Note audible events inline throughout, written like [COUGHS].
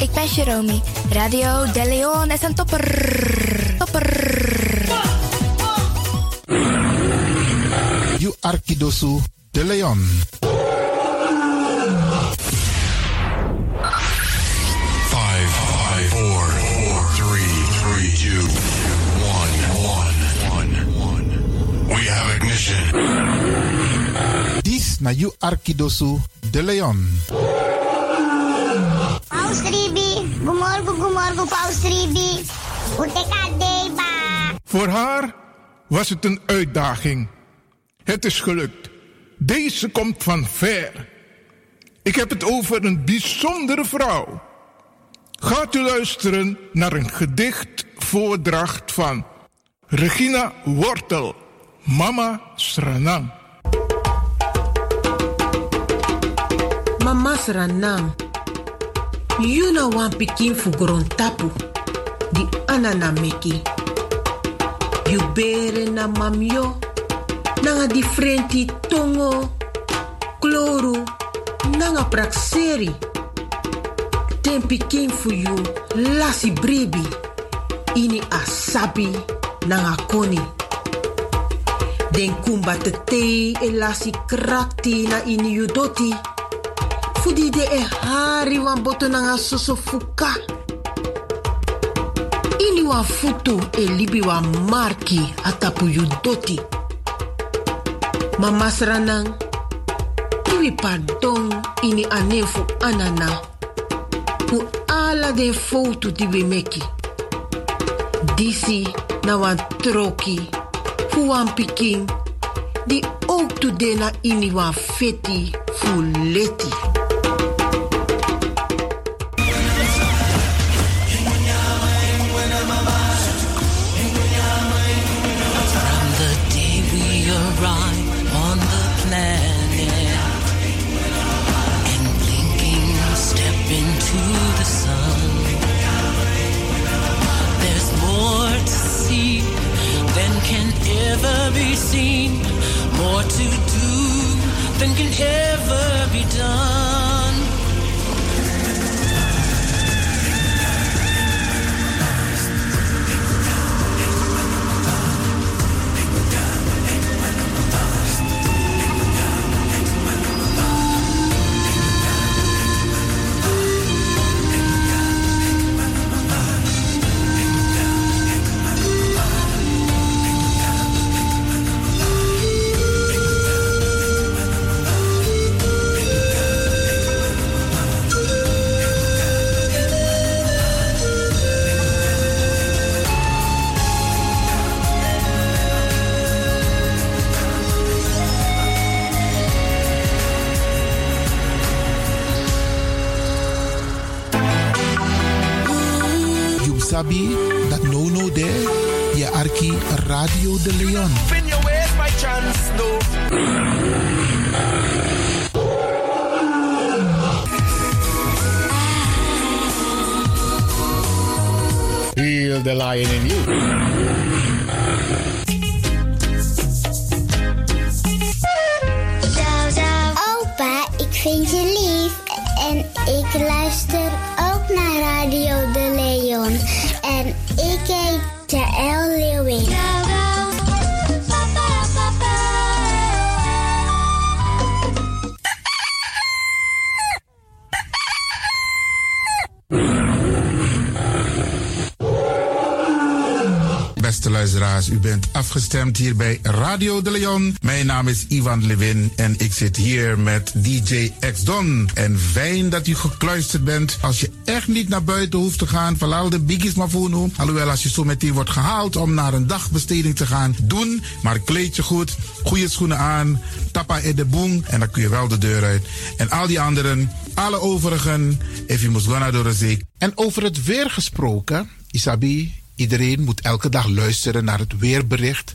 ik ben Jeromy. Radio De Leon is een topper. Topper. You Arkidosu De Leon. Five, five, four, four, three, three, two, one, one, one. We have ignition. This na You Arkidosu De Leon. Paus Ribi, gumorgo gumorgo Paus Ribi. Uteka deba. Voor haar was het een uitdaging. Het is gelukt. Deze komt van ver. Ik heb het over een bijzondere vrouw. Gaat u luisteren naar een gedichtvoordracht van Regina Wortel, Mama Sranang. Mama Sranang, you know one pikin fu tapu, di anana meki. You bere na mamyo, nanga differenti tongo, kloru, nanga prakseri. Den pikin fu you lasi bribi, ini asabi nanga koni. Den kumba te te e lasi krakti na ini you doti. Fudi de e hari wan boto nanga soso fuka. Ini wan futu e libi marki atapu yu doti. Kiwi pardon ini anefu anana. Fu ala de foto di we meki. Disi na wan troki, fu wan pikin, di ook tu de na ini wan feti fu leti. Be seen, more to do than can ever be done. Afgestemd hier bij Radio de Leon. Mijn naam is Ivan Levin en ik zit hier met DJ X Don. En fijn dat u gekluisterd bent. Als je echt niet naar buiten hoeft te gaan, verlaal de biggies maar voor nu. Alhoewel, als je zo meteen wordt gehaald om naar een dagbesteding te gaan, doen. Maar kleed je goed, goede schoenen aan, tappa in de boom en dan kun je wel de deur uit. En al die anderen, alle overigen, if you must go naar de. En over het weer gesproken, Isabi, Iedereen moet elke dag luisteren naar het weerbericht.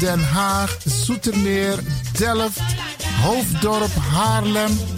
Den Haag, Zoetermeer, Delft, Hoofddorp, Haarlem,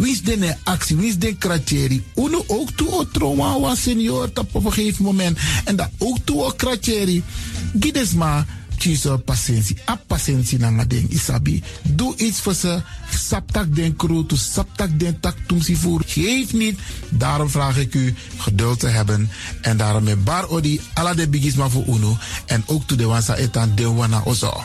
Wie is de actie? Wie is de kratjeri? Uno ook toe o trauma was senior op een gegeven moment. En dat ook toe o kratjeri. Gides maar kies patiëntie. A patiëntie na ding isabi. Doe iets voor ze. Saptak den kroto, saptak den tak tumsi voer. Geef niet. Daarom vraag ik u geduld te hebben. En daarom met bar odi ala de bigisma voor uno. En ook toe de wansa etan de wana ozo.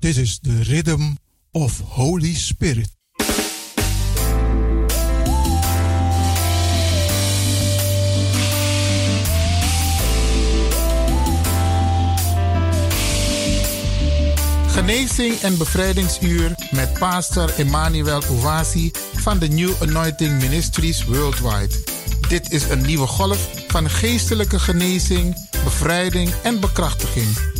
This is the rhythm of Holy Spirit. Genezing en bevrijdingsuur met pastor Emmanuel Owasi van de New Anointing Ministries Worldwide. Dit is een nieuwe golf van geestelijke genezing, bevrijding en bekrachtiging.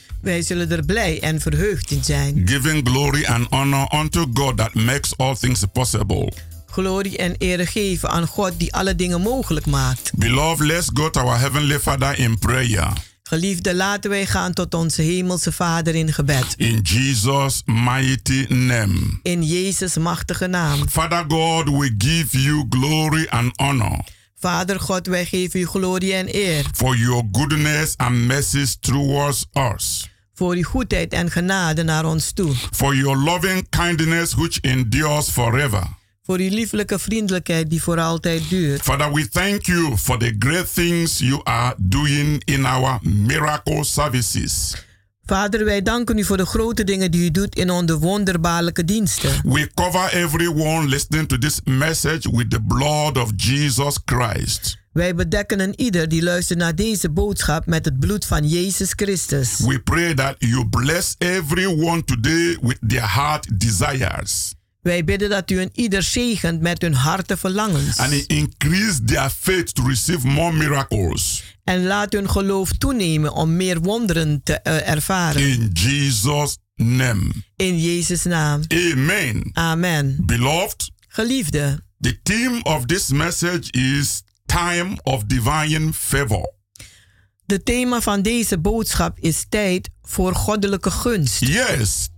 Wij zullen er blij en verheugd in zijn. giving glory and honor unto God that makes all things possible. Glorie en ere geven aan God die alle dingen mogelijk maakt. Beloved, let's go to our Heavenly Father in prayer. Geliefde, laten wij gaan tot onze Hemelse Vader in gebed. In Jesus' mighty name. In Jezus' machtige naam. Father God, we give you glory and honor Vader God, wij geven u glorie en eer. for your goodness and mercies towards us, Voor uw goedheid en genade naar ons toe. for your loving kindness which endures forever. Voor uw lieflijke vriendelijkheid die voor altijd duurt. Father, we thank you for the great things you are doing in our miracle services. Vader, wij danken u voor de grote dingen die u doet in onze wonderbaarlijke diensten. We cover everyone listening to this message with the blood of Jesus Christ. Wij bedekken een ieder die luistert naar deze boodschap met het bloed van Jezus Christus. We pray that you bless everyone today with their heart desires Wij bidden dat u een ieder zegent met hun harte verlangens. and increase their faith to receive more miracles. En laat hun geloof toenemen om meer wonderen te eh, ervaren. In Jesus' name. In Jezus' naam. Amen. Amen. Beloved, Geliefde, the theme of this message is time of divine favor. de thema van deze boodschap is tijd voor goddelijke gunst. Yes,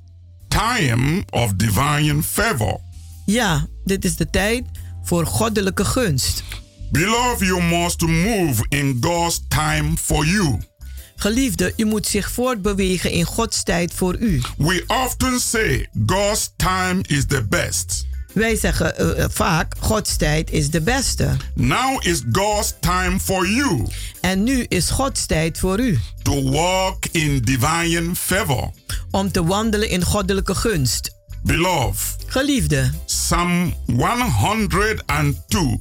time of divine favor. Ja, dit is de tijd voor goddelijke gunst. Beloved, you must move in God's time for you. Geliefde, u moet zich voortbewegen in Gods tijd voor u. We often say God's time is the best. Wij zeggen eh, eh, vaak, Gods tijd is de beste. Now is God's time for you En nu is Gods tijd voor u. to walk in divine favor. Om te wandelen in goddelijke gunst. Beloved, Geliefde, Psalm 102,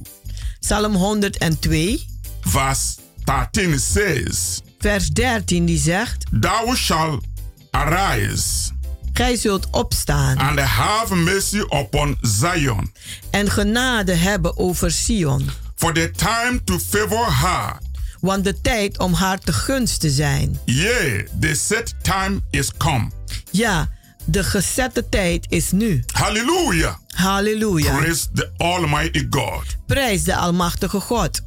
Psalm 102, verse 13 says, vers 13 die zegt... Thou shalt arise Gij zult opstaan and have mercy upon Zion, en genade hebben over Sion. for the time to favor her. Want de tijd om haar te gunst te zijn. Yea, the set time is come. Ja, de gezette tijd is nu. Hallelujah. Halleluja. Praise the Almighty God. Prijs de Almachtige God.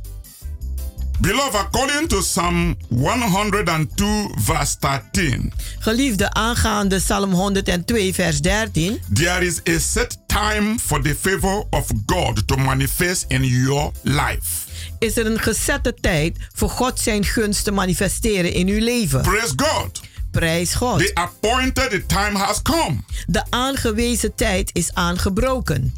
Beloved, according to Psalm 102, verse 13, Geliefde aangaande Psalm 102, vers 13. there is a set time for the favor of God to manifest in your life. Is er een gezette tijd voor God zijn gunst te manifesteren in uw leven? Praise God. Prijs God. The appointed time has come. De aangewezen tijd is aangebroken.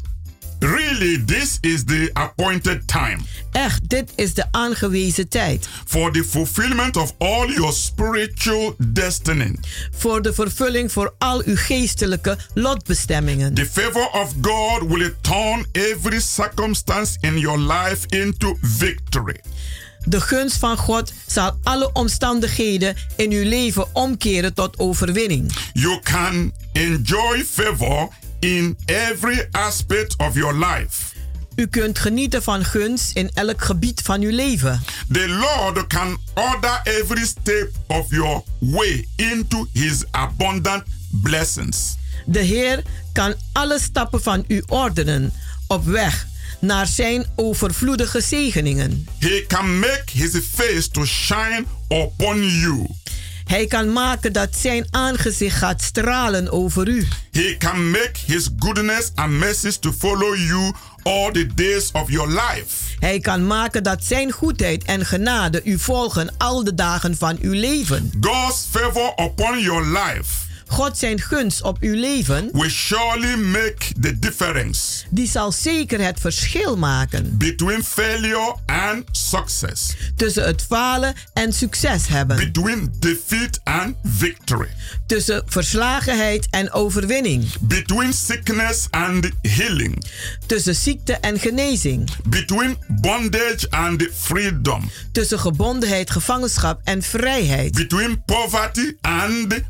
Really, this is the appointed time Echt, dit is de aangewezen tijd. for the fulfillment of all your spiritual destiny. Voor de vervulling voor al uw geestelijke lotbestemmingen. The favor of God will turn every circumstance in your life into victory. De gunst van God zal alle omstandigheden in uw leven omkeren tot overwinning. You can enjoy favor in every aspect of your life. U kunt genieten van gunst in elk gebied van uw leven. The Lord can order every step of your way into his abundant blessings. De Heer kan alle stappen van u ordenen op weg naar zijn overvloedige zegeningen. He can make his face to shine upon you. Hij kan maken dat zijn aangezicht gaat stralen over u. He can make his goodness and to follow you all the days of your life. Hij kan maken dat zijn goedheid en genade u volgen al de dagen van uw leven. God's favor upon your life God zijn gunst op uw leven will surely make the difference die zal zeker het verschil maken between failure and success. tussen het falen en succes hebben. Between defeat and victory. Tussen verslagenheid en overwinning. Between sickness and healing. Tussen ziekte en genezing. Between bondage and freedom. Tussen gebondenheid, gevangenschap en vrijheid. Between poverty and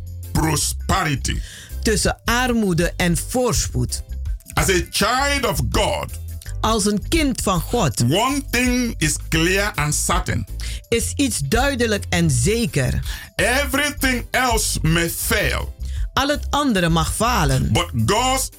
prosperity. Tussen armoede en voorspoed. As a child of God. Als een kind van God. One thing is clear and certain. Is iets duidelijk en zeker. Everything else may fail. Al het andere mag falen. But God's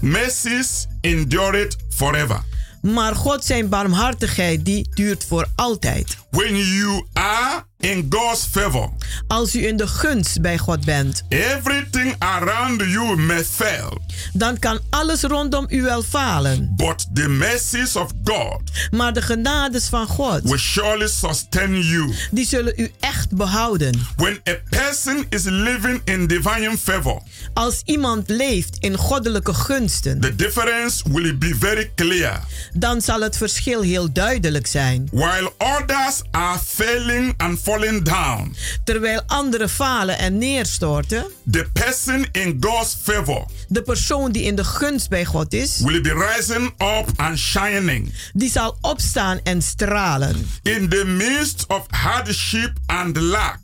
mercies endure it forever. Maar God zijn barmhartigheid die duurt voor altijd. When you are in God's favor. Als u in de gunst bij God bent. Everything around you may fail. Dan kan alles rondom u wel falen. But the mercies of God. Maar de genades van God. Will surely sustain you. Die zullen u echt behouden. When a person is living in divine favor. Als iemand leeft in goddelijke gunsten. The difference will be very clear. Dan zal het verschil heel duidelijk zijn. While others are failing and falling down. Terwijl anderen falen en neerstorten. The person in God's favor. De persoon die in de gunst bij God is. Will be rising up and shining. Die zal opstaan en stralen. In the midst of hardship and lack.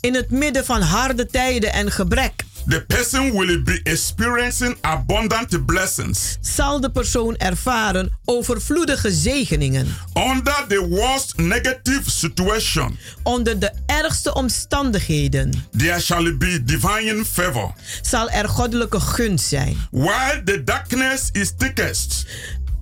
In het midden van harde tijden en gebrek. The person will be experiencing abundant blessings. Zal de persoon ervaren overvloedige zegeningen. Under the worst negative situation. Onder de ergste omstandigheden. There shall be divine favor. Zal er goddelijke gunst zijn. While the darkness is thickest.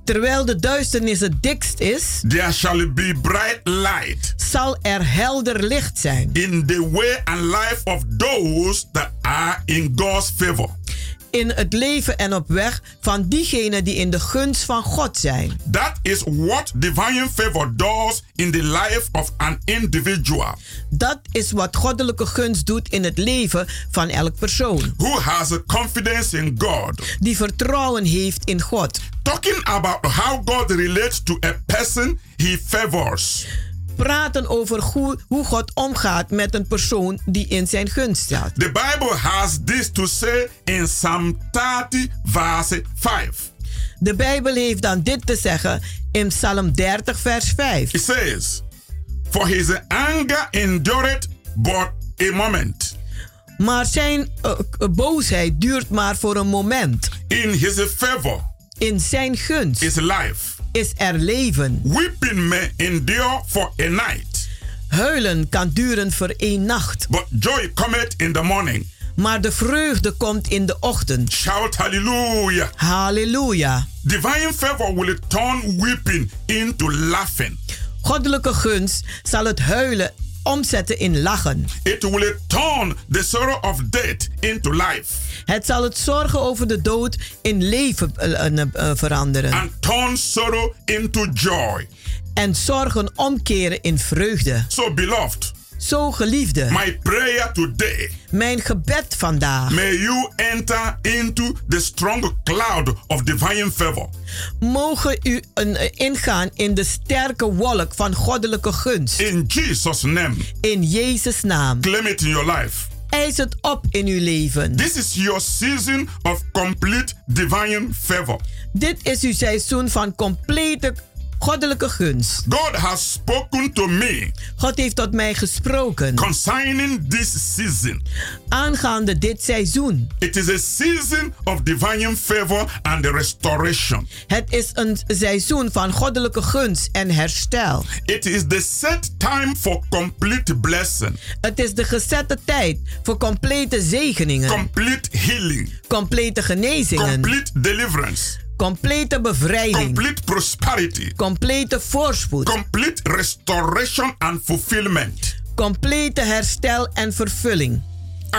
Terwijl de duisternis het dikst is, there shall be bright light. Zal er helder licht zijn. In the way and life of those that are in God's favor. In het leven en op weg van diegenen die in de gunst van God zijn. That is what divine favor does in the life of an individual. Dat is wat goddelijke gunst doet in het leven van elk persoon. Who has a confidence in God. Die vertrouwen heeft in God. Talking about how God relates to a person he favors praten over hoe, hoe God omgaat met een persoon die in zijn gunst staat. The Bible has this to say in Psalm 30 verse 5. De Bijbel heeft dan dit te zeggen in Psalm 30 vers 5. It says, For his anger endured but a moment. Maar zijn uh, boosheid duurt maar voor een moment. In his favor. In zijn gunst. Is life is er leven. Weeping may endure for a night. Huilen kan duren voor één nacht. But joy cometh in the morning. Maar de vreugde komt in de ochtend. Shout hallelujah. Halleluja. Divine favor will turn weeping into laughing. Goddelijke gunst zal het huilen omzetten in lachen. It will turn the sorrow of death into life. Het zal het zorgen over de dood in leven uh, uh, veranderen. And turn sorrow into joy. En zorgen omkeren in vreugde. So beloved. Zo geliefde. My prayer today. Mijn gebed vandaag. May you enter into the strong cloud of divine favor. Mogen u een, ingaan in de sterke wolk van goddelijke gunst. In Jesus name. In Jezus naam. Claim it in your life. Eis het op in uw leven. This is your season of complete divine favor. Dit is uw seizoen van complete Goddelijke gunst. God has spoken to me God heeft tot mij gesproken. Concerning this season. Aangaande dit seizoen. It is a season of divine favor and restoration. Het is een seizoen van goddelijke gunst en herstel. It is the set time for complete blessing. Het is de gezette tijd voor complete zegeningen. Complete healing. Complete genezingen. Complete deliverance. Complete bevrijding. Complete prosperity. Complete voorspoed. Complete restoration and fulfillment. Complete herstel en vervulling.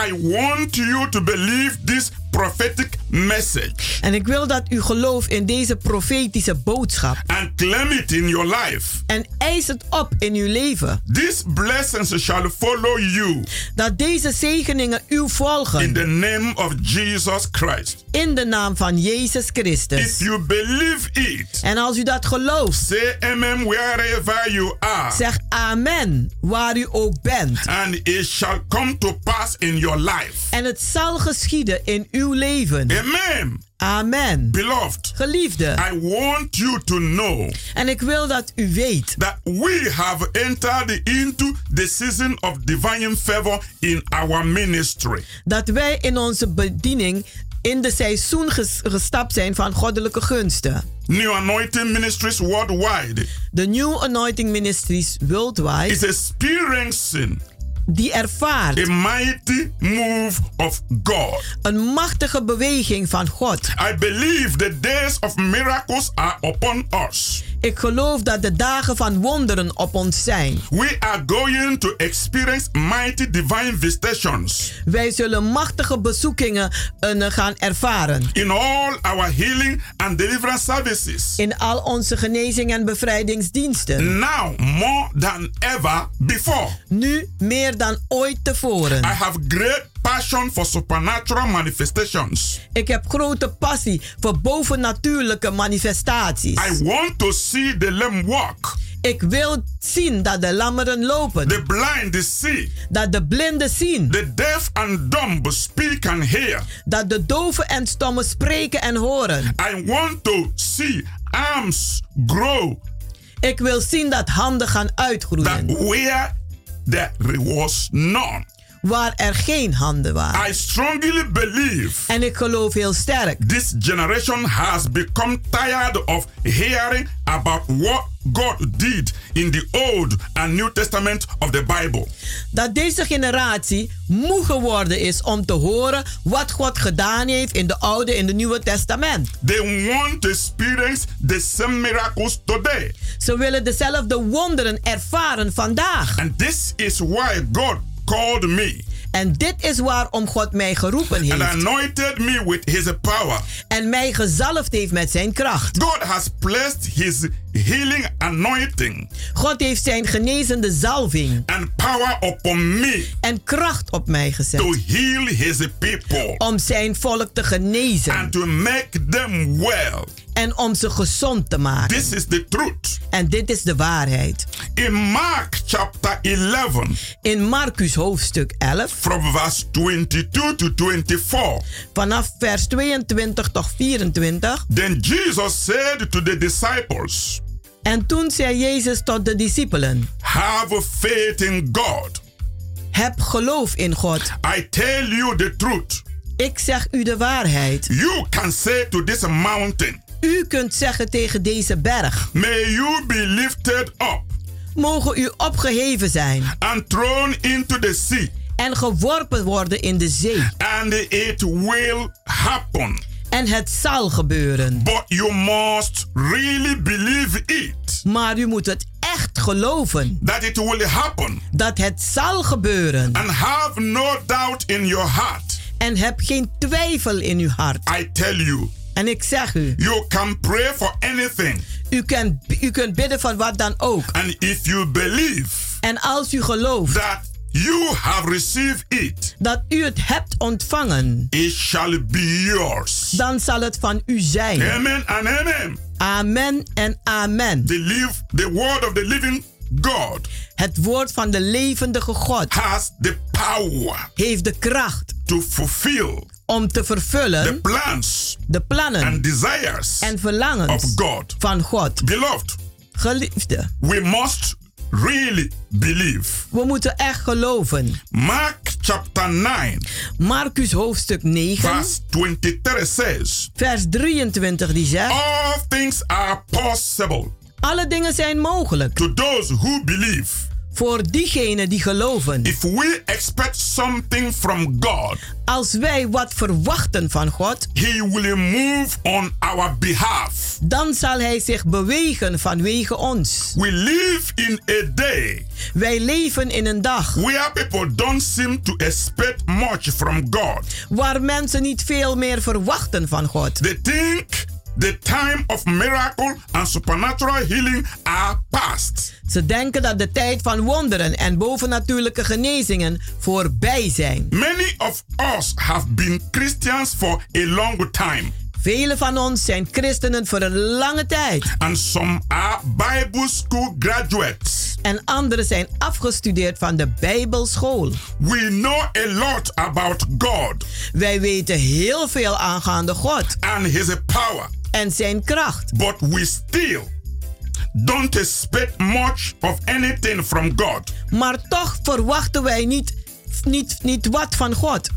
I want you to believe this prophetic message. En ik wil dat u gelooft in deze profetische boodschap. And claim it in your life. En eis het op in uw leven. These blessings shall follow you. Dat deze zegeningen u volgen. In the name of Jesus Christ. In de naam van Jezus Christus. If you believe it. En als u dat gelooft. Say amen wherever you are. Zeg amen waar u ook bent. And it shall come to pass in your life. En het zal geschieden in uw leven. Amen. Amen. Beloved. Geliefde. I want you to know. En ik wil dat u weet. That we have entered into the season of divine favor in our ministry. Dat wij in onze bediening in de seizoen gestapt zijn van goddelijke gunsten. New Anointing Ministries worldwide. De New Anointing Ministries worldwide. Is experiencing die ervaart. A mighty move of God. Een machtige beweging van God. I believe the days of miracles are upon us. Ik geloof dat de dagen van wonderen op ons zijn. We are going to experience mighty divine visitations. Wij zullen machtige bezoekingen uh, gaan ervaren. In all our healing and deliverance services. In al onze genezing en bevrijdingsdiensten. Now more than ever before. Nu meer dan ooit tevoren. I have great passion for supernatural manifestations. Ik heb grote passie voor bovennatuurlijke manifestaties. I want to see the lame walk. Ik wil zien dat de lammeren lopen. The blind see. Dat de blinden zien. The deaf and dumb speak and hear. Dat de doven en stommen spreken en horen. I want to see arms grow. Ik wil zien dat handen gaan uitgroeien. That where there was none waar er geen handen waren. I strongly believe en ik geloof heel sterk. This generation has become tired of hearing about what God did in the Old and New Testament of the Bible. Dat deze generatie moe geworden is om te horen wat God gedaan heeft in de Oude en de Nieuwe Testament. They want to experience the same miracles today. Ze willen dezelfde wonderen ervaren vandaag. And this is why God called me. En dit is waarom God mij geroepen heeft. And anointed me with his power. En mij gezalfd heeft met zijn kracht. God has placed his healing anointing. God heeft zijn genezende zalving. And power upon me. En kracht op mij gezet. To heal his people. Om zijn volk te genezen. And to make them well. En om ze gezond te maken. This is the truth. En dit is de waarheid. In Mark chapter 11. In Marcus hoofdstuk 11. From verse 22 to 24. Vanaf vers 22 tot 24. Then Jesus said to the disciples. En toen zei Jezus tot de discipelen: Have faith in God. Heb geloof in God. I tell you the truth. Ik zeg u de waarheid. You can say to this mountain. U kunt zeggen tegen deze berg: May you be lifted up. Mogen u opgeheven zijn. And thrown into the sea. En geworpen worden in de zee. And it will happen. En het zal gebeuren. But you must really believe it. Maar u moet het echt geloven. That it will happen. Dat het zal gebeuren. And have no doubt in your heart. En heb geen twijfel in uw hart. I tell you. En ik zeg u. You can pray for anything. U kunt, u kunt bidden van wat dan ook. And if you believe. En als u gelooft. That You have received it. Dat u het hebt ontvangen. It shall be yours. Dan zal het van u zijn. Amen and amen. Amen en amen. The, live, the word of the living God. Het woord van de levendige God. Has the power. Heeft de kracht. To fulfill. Om te vervullen. The plans. De plannen. And desires. En verlangens. Of God. Van God. Beloved. Geliefde, we must really believe. we moeten echt geloven. Mark chapter 9, Marcus hoofdstuk 9, verse 23 says, vers 23 die zegt... All things are possible Alle dingen zijn mogelijk to those who believe. Voor diegenen die geloven. If we expect something from God, Als wij wat verwachten van God, He will move on our behalf. dan zal Hij zich bewegen vanwege ons. We live in a day Wij leven in een dag where people don't seem to expect much from God. waar mensen niet veel meer verwachten van God. They think the time of miracle and supernatural healing are past. Ze denken dat de tijd van wonderen en bovennatuurlijke genezingen voorbij zijn. Many of us have been Christians for a long time. Velen van ons zijn christenen voor een lange tijd. And some are Bible school graduates. En anderen zijn afgestudeerd van de Bijbelschool. We know a lot about God Wij weten heel veel aangaande God and His power, en zijn kracht. but we still don't expect much of anything from God. Maar toch verwachten wij niet, niet, niet wat van God.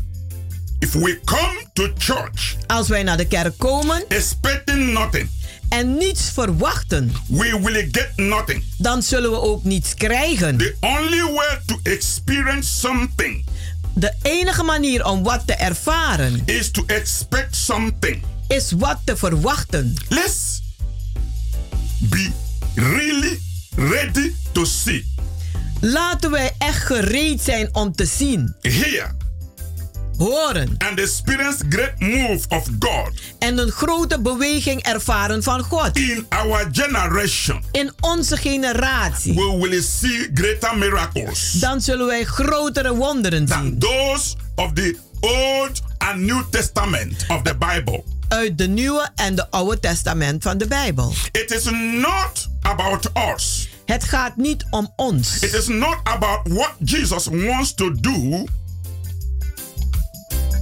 If we come to church Als wij naar de kerk komen expecting nothing, en niets verwachten, we will get nothing. dan zullen we ook niets krijgen. The only way to experience something De enige manier om wat te ervaren is to expect something. Is wat te verwachten. Let's be really ready to see. Laten wij echt gereed zijn om te zien, Hear horen and experience great move of God en een grote beweging ervaren van God. in our generation. In onze generatie. We will see greater miracles Dan zullen wij grotere wonderen than zien. those of the Old and New Testament of the Bible. Uit de Nieuwe en de Oude Testament van de Bijbel. It is not about us. Het gaat niet om ons. It is not about what Jesus wants to do,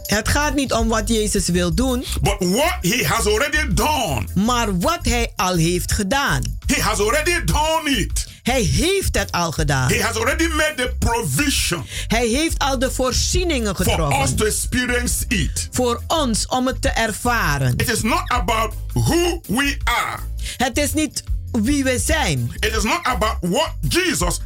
Het gaat niet om wat Jezus wil doen, but what he has already done. maar wat hij al heeft gedaan. He has already done it. Hij heeft het al gedaan. He has already made the provision Hij heeft al de voorzieningen for us getroffen. to experience it. Voor ons om het te ervaren. It is not about who we are. Het is niet wie we zijn. It is not about what Jesus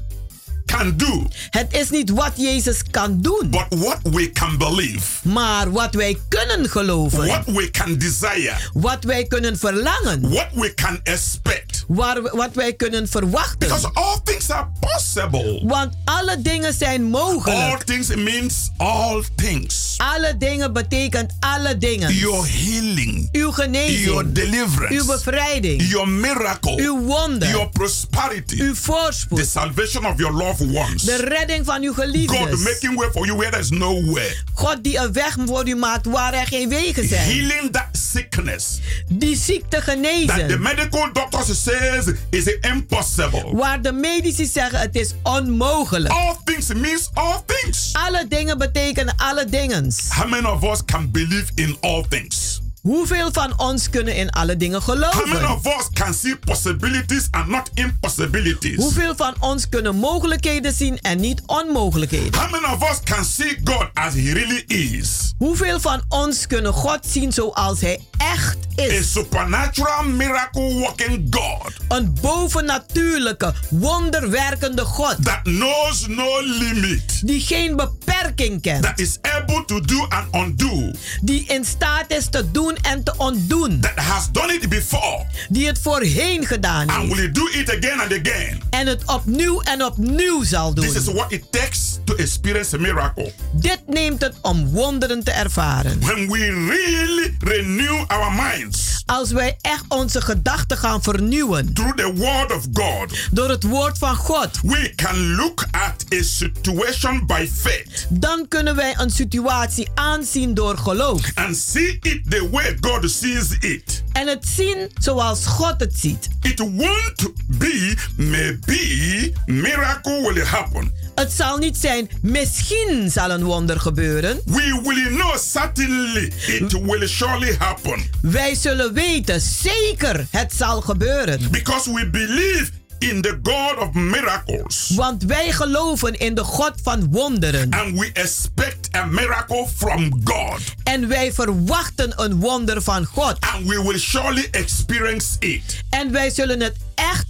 can do, Het is niet wat Jezus kan doen. but what we can believe, Maar wat wij kunnen geloven. what we can desire, Wat wij kunnen verlangen. what we can expect. Waar, wat wij kunnen verwachten. Because all things are possible. Want alle dingen zijn All mogelijk. things means all things. Alle dingen betekent alle dingen. Your healing, Uw your genezing. deliverance, Uw bevrijding. your miracle, Uw wonder. your prosperity, Uw the voorspoed. salvation of your loved ones. De redding van uw God geliefdes. making way for you where there's no way. God die een weg voor u maakt waar er geen wegen zijn. Healing that sickness Die ziekte that the genezen. medical doctors says is impossible. Waar de medici zeggen het is onmogelijk. All things means all things. Alle dingen betekenen alle dingen. How many of us can believe in all things? Hoeveel van ons kunnen in alle dingen How many geloven? of us can see possibilities and not impossibilities? Hoeveel van ons kunnen mogelijkheden zien en niet onmogelijkheden? How many of us can see God as He really is? Hoeveel van ons kunnen God zien zoals Hij echt A is? supernatural miracle working God Een bovennatuurlijke, wonderwerkende God. that knows no limit, Die geen beperking kent. that is able to do and undo, Die in staat is te doen en te ontdoen. that has done it before Die het voorheen gedaan and heeft. will do it again and again. En het opnieuw en opnieuw zal doen. This is what it takes to experience a miracle. Dit neemt het om wonderen te ervaren. When we really renew our minds Als wij echt onze gedachten gaan vernieuwen. through the Word of God, Door het woord van God. we can look at a situation by faith Dan kunnen wij een situatie aanzien door geloof. and see it the way God sees it. En het zien zoals God het ziet. It won't be maybe miracle will happen. Het zal niet zijn, misschien zal een wonder gebeuren. We will know certainly it will surely happen Wij zullen weten, zeker, het zal gebeuren. because we believe in the God of miracles. Want wij geloven in de God van wonderen. And we expect a miracle from God. En wij verwachten een wonder van God. And we will surely experience it. En wij zullen het echt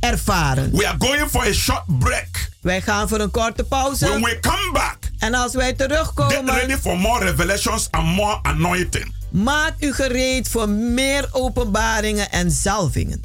ervaren. We are going for a short break. Wij gaan voor een korte pauze. When we come back, en als wij terugkomen. Get ready for more revelations and more anointing. Maak u gereed voor meer openbaringen en zalvingen.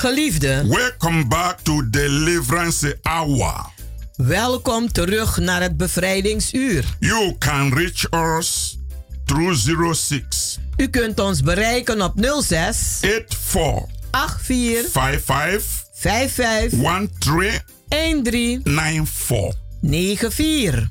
Geliefde. Welcome back to Deliverance Hour. Welkom terug naar het bevrijdingsuur. You can reach us through 06. U kunt ons bereiken op 06 84 84 55 55 13 13 94 94.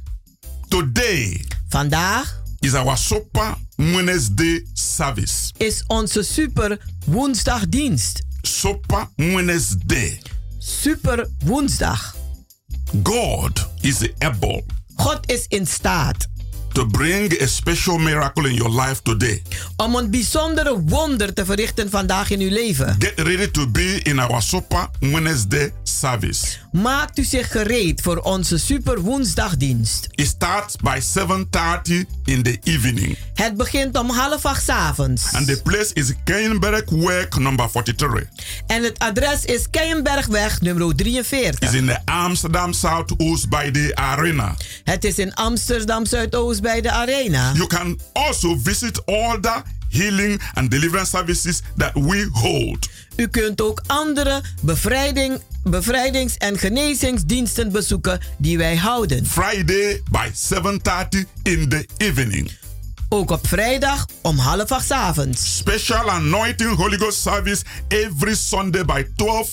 Today. Vandaag is our Super Wednesday service. Is onze super woensdagdienst. Super Wednesday. Super woensdag. God is able. God is in staat. To bring a special miracle in your life today. Om een bijzondere wonder te verrichten vandaag in uw leven. Get ready to be in our Super Wednesday service. Maakt u zich gereed voor onze super woensdagdienst. It starts by 7:30 in the evening. Het begint om half acht avonds. And the place is Keienbergweg number 43. En het adres is Keienbergweg nummer 43. Is in the Amsterdam Zuidoost by the arena. Het is in Amsterdam Zuidoost bij de arena. You can also visit all the healing and deliverance services that we hold. U kunt ook andere bevrijding, bevrijdings- en genezingsdiensten bezoeken die wij houden. Friday by 7:30 in the evening. Ook op vrijdag om half acht avonds. Special anointing Holy Ghost service every Sunday by 12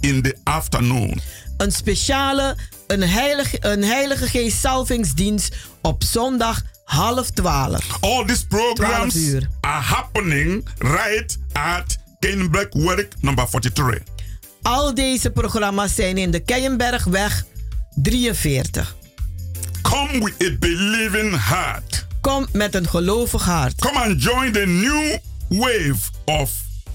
in the afternoon. Een speciale, een heilige, een heilige geest salvingsdienst op zondag half twaalf. All these programs are happening right at Keienberg Werk number 43. Al deze programma's zijn in de Keienbergweg 43. Come with a believing heart. Kom met een gelovig hart. Come and join the new wave of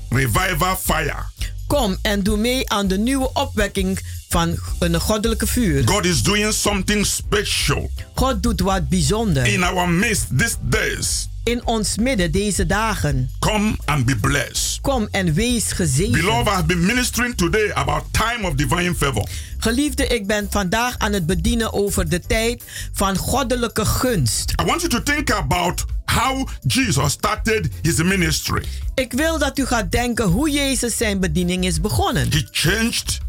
revival fire. Kom en doe mee aan de nieuwe opwekking van een goddelijke vuur. God is doing something special. God doet wat bijzonder. In our midst these days. In ons midden deze dagen. Come and be blessed. Kom en wees gezegend. Beloved, I have been ministering today about time of divine favor. Geliefde, ik ben vandaag aan het bedienen over de tijd van goddelijke gunst. I want you to think about how Jesus started his ministry. Ik wil dat u gaat denken hoe Jezus zijn bediening is begonnen. He changed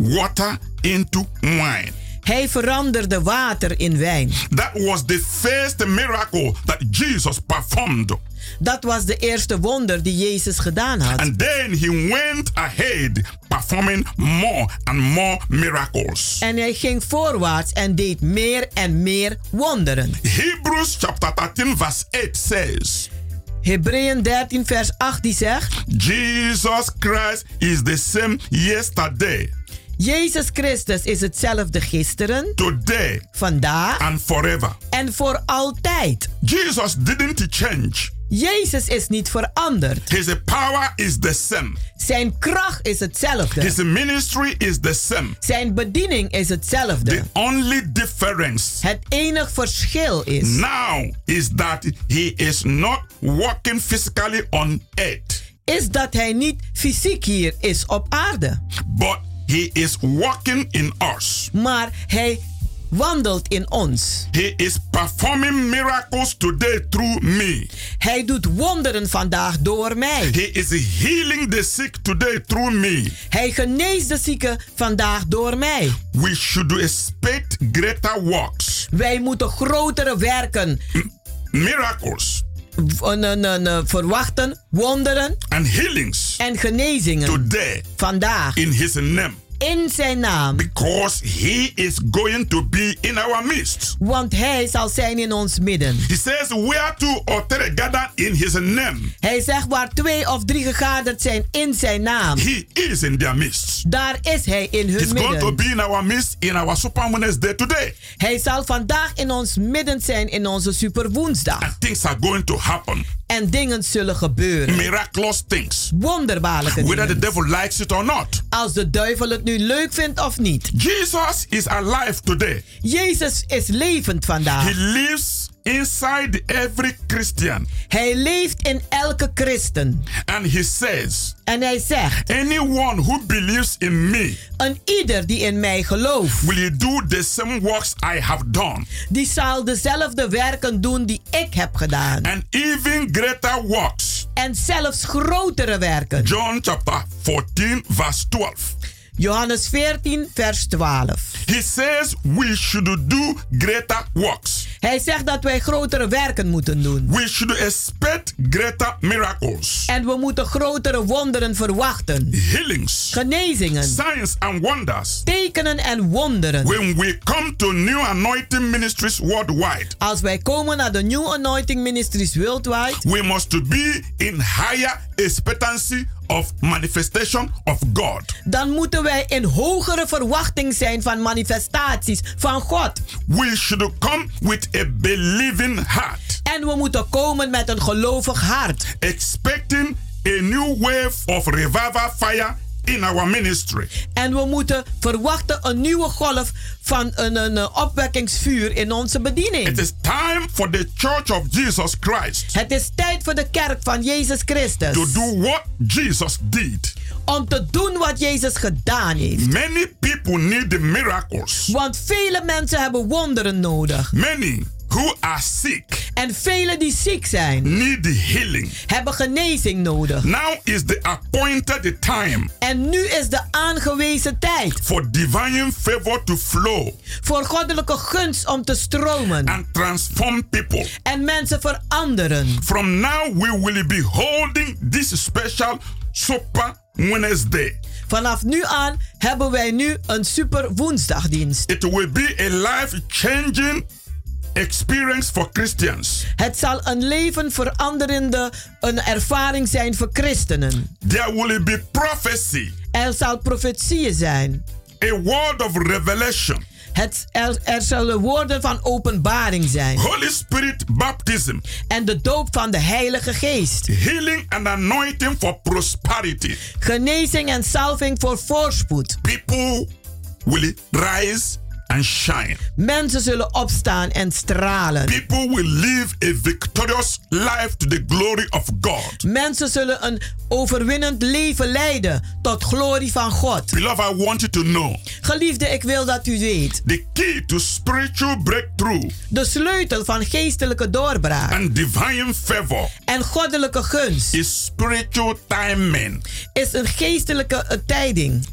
water into wine. Hij veranderde water in wijn. That was the first miracle that Jesus performed. Dat was de eerste wonder die Jezus gedaan had. And then he went ahead performing more and more miracles. En hij ging voorwaarts en deed meer en meer wonderen. Hebrews chapter 13 verse 8 says Hebreeën 13 vers 8 die zegt Jesus Christ is the same yesterday. Jezus Christus is hetzelfde gisteren, today, vandaag and forever. en voor altijd. Jesus didn't change. Jezus is niet veranderd. His power is the same. Zijn kracht is hetzelfde. His ministry is the same. Zijn bediening is hetzelfde. The only difference Het enige verschil is. now is that he is not walking physically on earth. Is dat hij niet fysiek hier is op aarde. But he is walking in us. Maar hij wandelt in ons. He is performing miracles today through me. Hij doet wonderen vandaag door mij. He is healing the sick today through me. Hij geneest de zieken vandaag door mij. We should expect greater works. Wij moeten grotere werken. Miracles. verwachten, wonderen and healings en genezingen today vandaag in his name. In zijn naam. Because he is going to be in our midst. Want hij zal zijn in ons midden. He says, where two or three gather in his name. Hij zegt waar twee of drie gegaderd zijn in zijn naam. He is in their midst. Daar is hij in hun He's midden. going to be in our midst in our super Wednesday today. Hij zal vandaag in ons midden zijn in onze super woensdag. And things are going to happen. En dingen zullen gebeuren. Miraculous things. Wonderbaarlijke dingen. Whether the devil likes it or not. Als de duivel het nu leuk vindt of niet. Jesus is alive today. Jezus is levend vandaag. He lives inside every Christian. Hij leeft in elke christen. And he says, en hij zegt: Anyone who believes in me, een ieder die in mij gelooft, will you do the same works I have done. Die zal dezelfde werken doen die ik heb gedaan. And even greater works. En zelfs grotere werken. John chapter 14 verse 12. Johannes 14, vers 12. He says we should do greater works. Hij zegt dat wij grotere werken moeten doen. We should expect greater miracles. En we moeten grotere wonderen verwachten. Healings. Genezingen. Signs and wonders. Tekenen en wonderen. When we come to New Anointing Ministries worldwide. Als wij komen naar de New Anointing Ministries worldwide. We must be in higher expectancy of manifestation of God. Dan moeten wij in hogere verwachting zijn van manifestaties van God. We should come with a believing heart. En we moeten komen met een gelovig hart. Expecting a new wave of revival fire in our ministry. En we moeten verwachten een nieuwe golf van een, een, opwekkingsvuur in onze bediening. It is time for the church of Jesus Christ. Het is tijd voor de kerk van Jezus Christus. To do what Jesus did. Om te doen wat Jezus gedaan heeft. Many people need the miracles. Want vele mensen hebben wonderen nodig. Many who are sick. En velen die ziek zijn. Need healing. Hebben genezing nodig. Now is the appointed time. En nu is de aangewezen tijd. For divine favor to flow. Voor goddelijke gunst om te stromen. And transform people. En mensen veranderen. From now we will be holding this special super Wednesday. Vanaf nu aan hebben wij nu een super woensdagdienst. It will be a life changing experience for Christians. Het zal een leven veranderende een ervaring zijn voor christenen. There will be prophecy. Er zal profetieën zijn. A word of revelation. Het, er, er zullen woorden van openbaring zijn. Holy Spirit baptism. En de doop van de Heilige Geest. Healing and anointing for prosperity. Genezing en salving voor voorspoed. People will rise and shine. Mensen zullen opstaan en stralen. People will live a victorious life to the glory of God. Mensen zullen een overwinnend leven leiden tot glorie van God. Beloved, I want you to know Geliefde, ik wil dat u weet. the key to spiritual breakthrough De sleutel van geestelijke doorbraak and divine favor en goddelijke gunst is spiritual timing. is een geestelijke eh, tijding.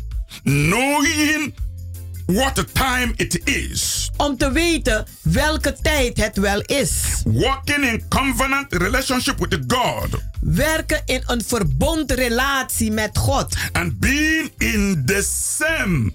Knowing what time it is. Om te weten welke tijd het wel is. Walking in covenant relationship with God. Werken in een verbondrelatie met God. And being in the same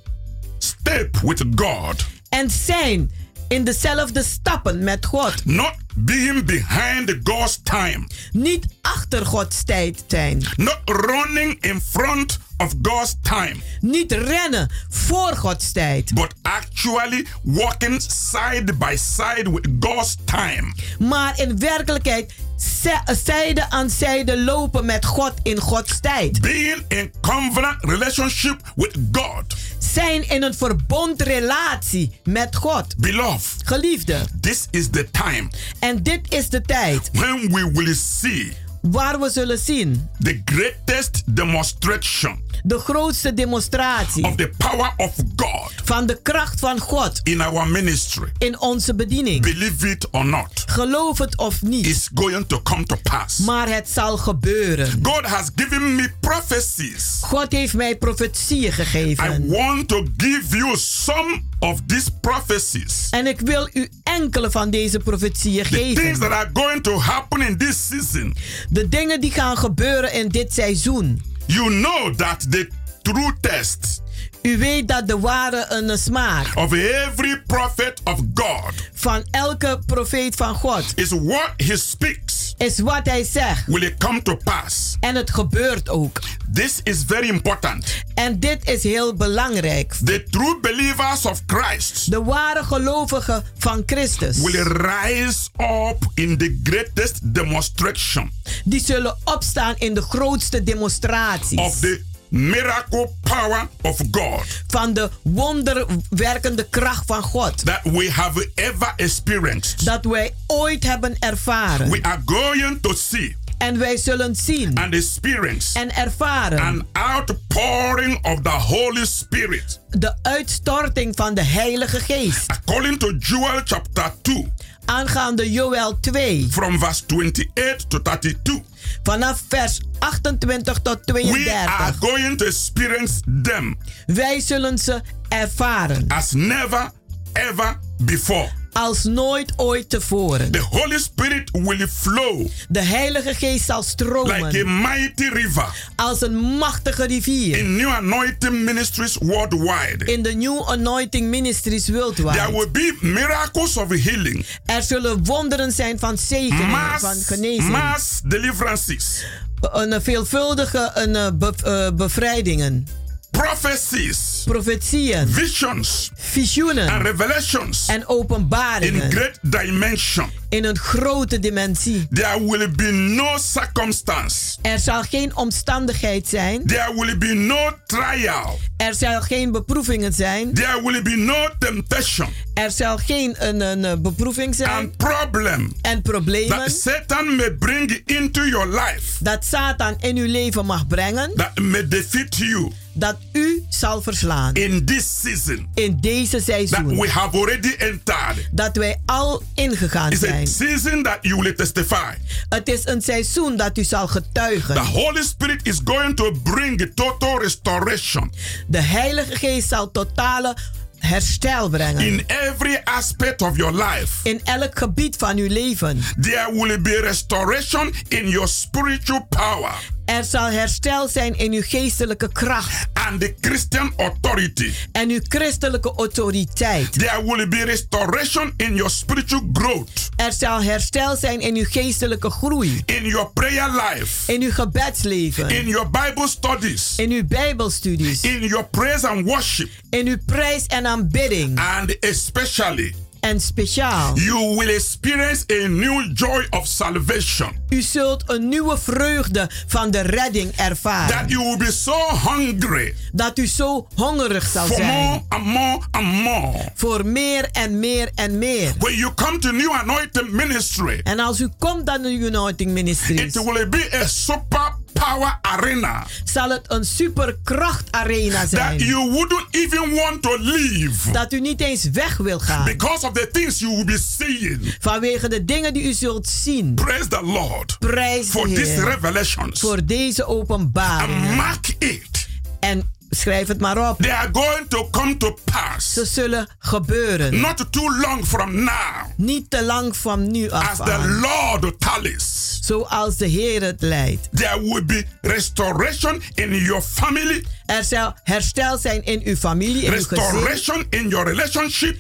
step with God. En zijn in dezelfde stappen met God. Not being behind God's time. Niet achter Gods tijd zijn. Not running in front of God's time. Niet rennen voor Gods tijd. But actually walking side by side with God's time. Maar in werkelijkheid zij- zijde aan zijde lopen met God in Gods tijd. Being in covenant relationship with God. Zijn in een verbondrelatie met God. Beloved, Geliefde. this is the time En dit is de tijd when we will see waar we zullen zien the greatest demonstration de grootste demonstratie of the power of God van de kracht van God in our ministry. in onze bediening. Believe it or not, Geloof het of niet, is going to come to pass. maar het zal gebeuren. God has given me prophecies. God heeft mij profetieën I gegeven. want to give you some of these prophecies. En ik wil u enkele van deze profetieën The things geven. that are going to happen in this season. De dingen die gaan gebeuren in dit seizoen. You know that the true test U weet dat de ware een smaak of every prophet of God van elke profeet van God is what he speaks. is wat hij zegt. Will it come to pass? En het gebeurt ook. This is very important. En dit is heel belangrijk. The true believers of Christ De ware gelovigen van Christus. will rise up in the greatest demonstration Die zullen opstaan in de grootste demonstraties. of the miracle power of God Van de wonderwerkende kracht van God. that we have ever experienced. Dat wij ooit hebben ervaren. We are going to see En wij zullen zien and experience en ervaren an outpouring of the Holy Spirit. de uitstorting van de Heilige Geest. According to Joel chapter 2, Aangaande Joel 2, from verse 28 to 32, vanaf vers 28 tot we are 32. going to experience them Wij zullen ze ervaren as never ever before. Als nooit ooit tevoren. The Holy Spirit will flow De Heilige Geest zal stromen like a mighty river als een machtige rivier in new anointing ministries worldwide. in de New Anointing Ministries There worldwide. will be miracles of healing, Er zullen wonderen zijn van zegening, van genezing. mass deliverances, Een veelvuldige een, eh, be- eh, bevrijdingen. Prophecies, Profetieën, visions, and visioenen revelations en in openbaringen great dimension. in een grote dimensie. There will be no circumstance. Er zal geen omstandigheid zijn. There will be no trial. Er zal geen beproevingen zijn. There will be no temptation Er zal geen een, een, beproeving zijn. and problem En problemen that Satan may bring into your life dat Satan in uw leven mag brengen. that may defeat you Dat u zal verslaan. in this season In deze that seizoen. we have already entered. Dat wij al ingegaan It's a zijn. season that you will testify. Het is een seizoen dat u zal The getuigen. Holy Spirit is going to bring total restoration De Heilige Geest zal totale herstel brengen. in every aspect of your life. In elk gebied van uw leven. There will be restoration in your spiritual power Er zal herstel zijn in uw geestelijke kracht. And the Christian authority. en uw christelijke autoriteit. There will be restoration in your spiritual growth, Er zal herstel zijn in uw geestelijke groei, in your prayer life, in uw gebedsleven, in your Bible studies, in uw Bijbelstudies, in your praise and worship, in uw prijs en aanbidding. and especially En speciaal. You will experience a new joy of salvation. U zult een nieuwe vreugde van de redding ervaren. That you will be so hungry. Dat u zo hongerig zal For zijn. more and more and more. Voor meer en meer en meer. When you come to New Anointing Ministry, En als u komt aan de Uniting Ministries, it will be a super power arena. zal het een superkracht arena zijn. That you wouldn't even want to leave. Dat u niet eens weg wil gaan. Because of the things you will be seeing. Vanwege de dingen die u zult zien. Praise the Lord. Prijs For these revelations. Voor deze openbaringen. And mark it. En schrijf het maar op. They are going to come to pass. Ze zullen gebeuren. Not too long from now. Niet te lang van nu af As the. Lord tallies. Zoals de Heer het leidt. There will be restoration in your family. Er zal herstel zijn in uw familie, in uw gezin. Restoration in your relationship.